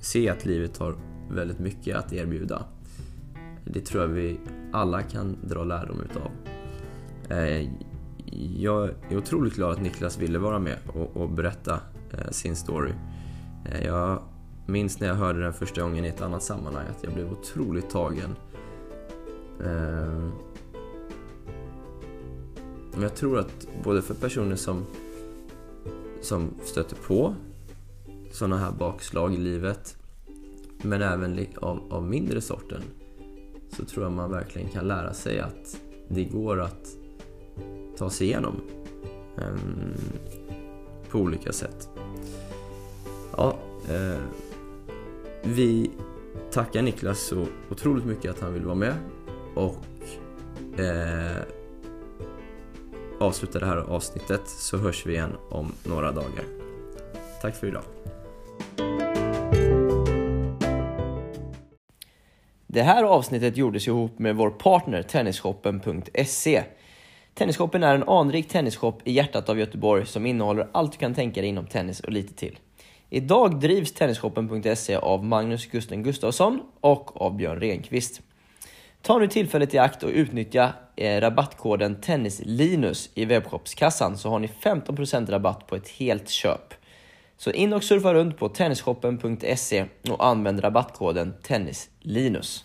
se att livet har väldigt mycket att erbjuda. Det tror jag vi alla kan dra lärdom utav. Eh, jag är otroligt glad att Niklas ville vara med och, berätta eh, sin story. Eh, jag minns när jag hörde den första gången i ett annat sammanhang att jag blev otroligt tagen. Men jag tror att både för personer som, som stöter på sådana här bakslag i livet men även av, av mindre sorten så tror jag man verkligen kan lära sig att det går att ta sig igenom um, på olika sätt. Ja, eh, vi tackar Niklas så otroligt mycket att han vill vara med och eh, avslutar det här avsnittet så hörs vi igen om några dagar. Tack för idag. Det här avsnittet gjordes ihop med vår partner Tennisshoppen.se. Tennisshoppen är en anrik tennisshop i hjärtat av Göteborg som innehåller allt du kan tänka dig inom tennis och lite till. Idag drivs Tennisshoppen.se av Magnus Gusten Gustafsson och av Björn Renqvist. Ta nu tillfället i akt och utnyttja eh, rabattkoden TennisLinus i webbshopskassan så har ni 15% rabatt på ett helt köp. Så in och surfa runt på tennisshoppen.se och använd rabattkoden TennisLinus.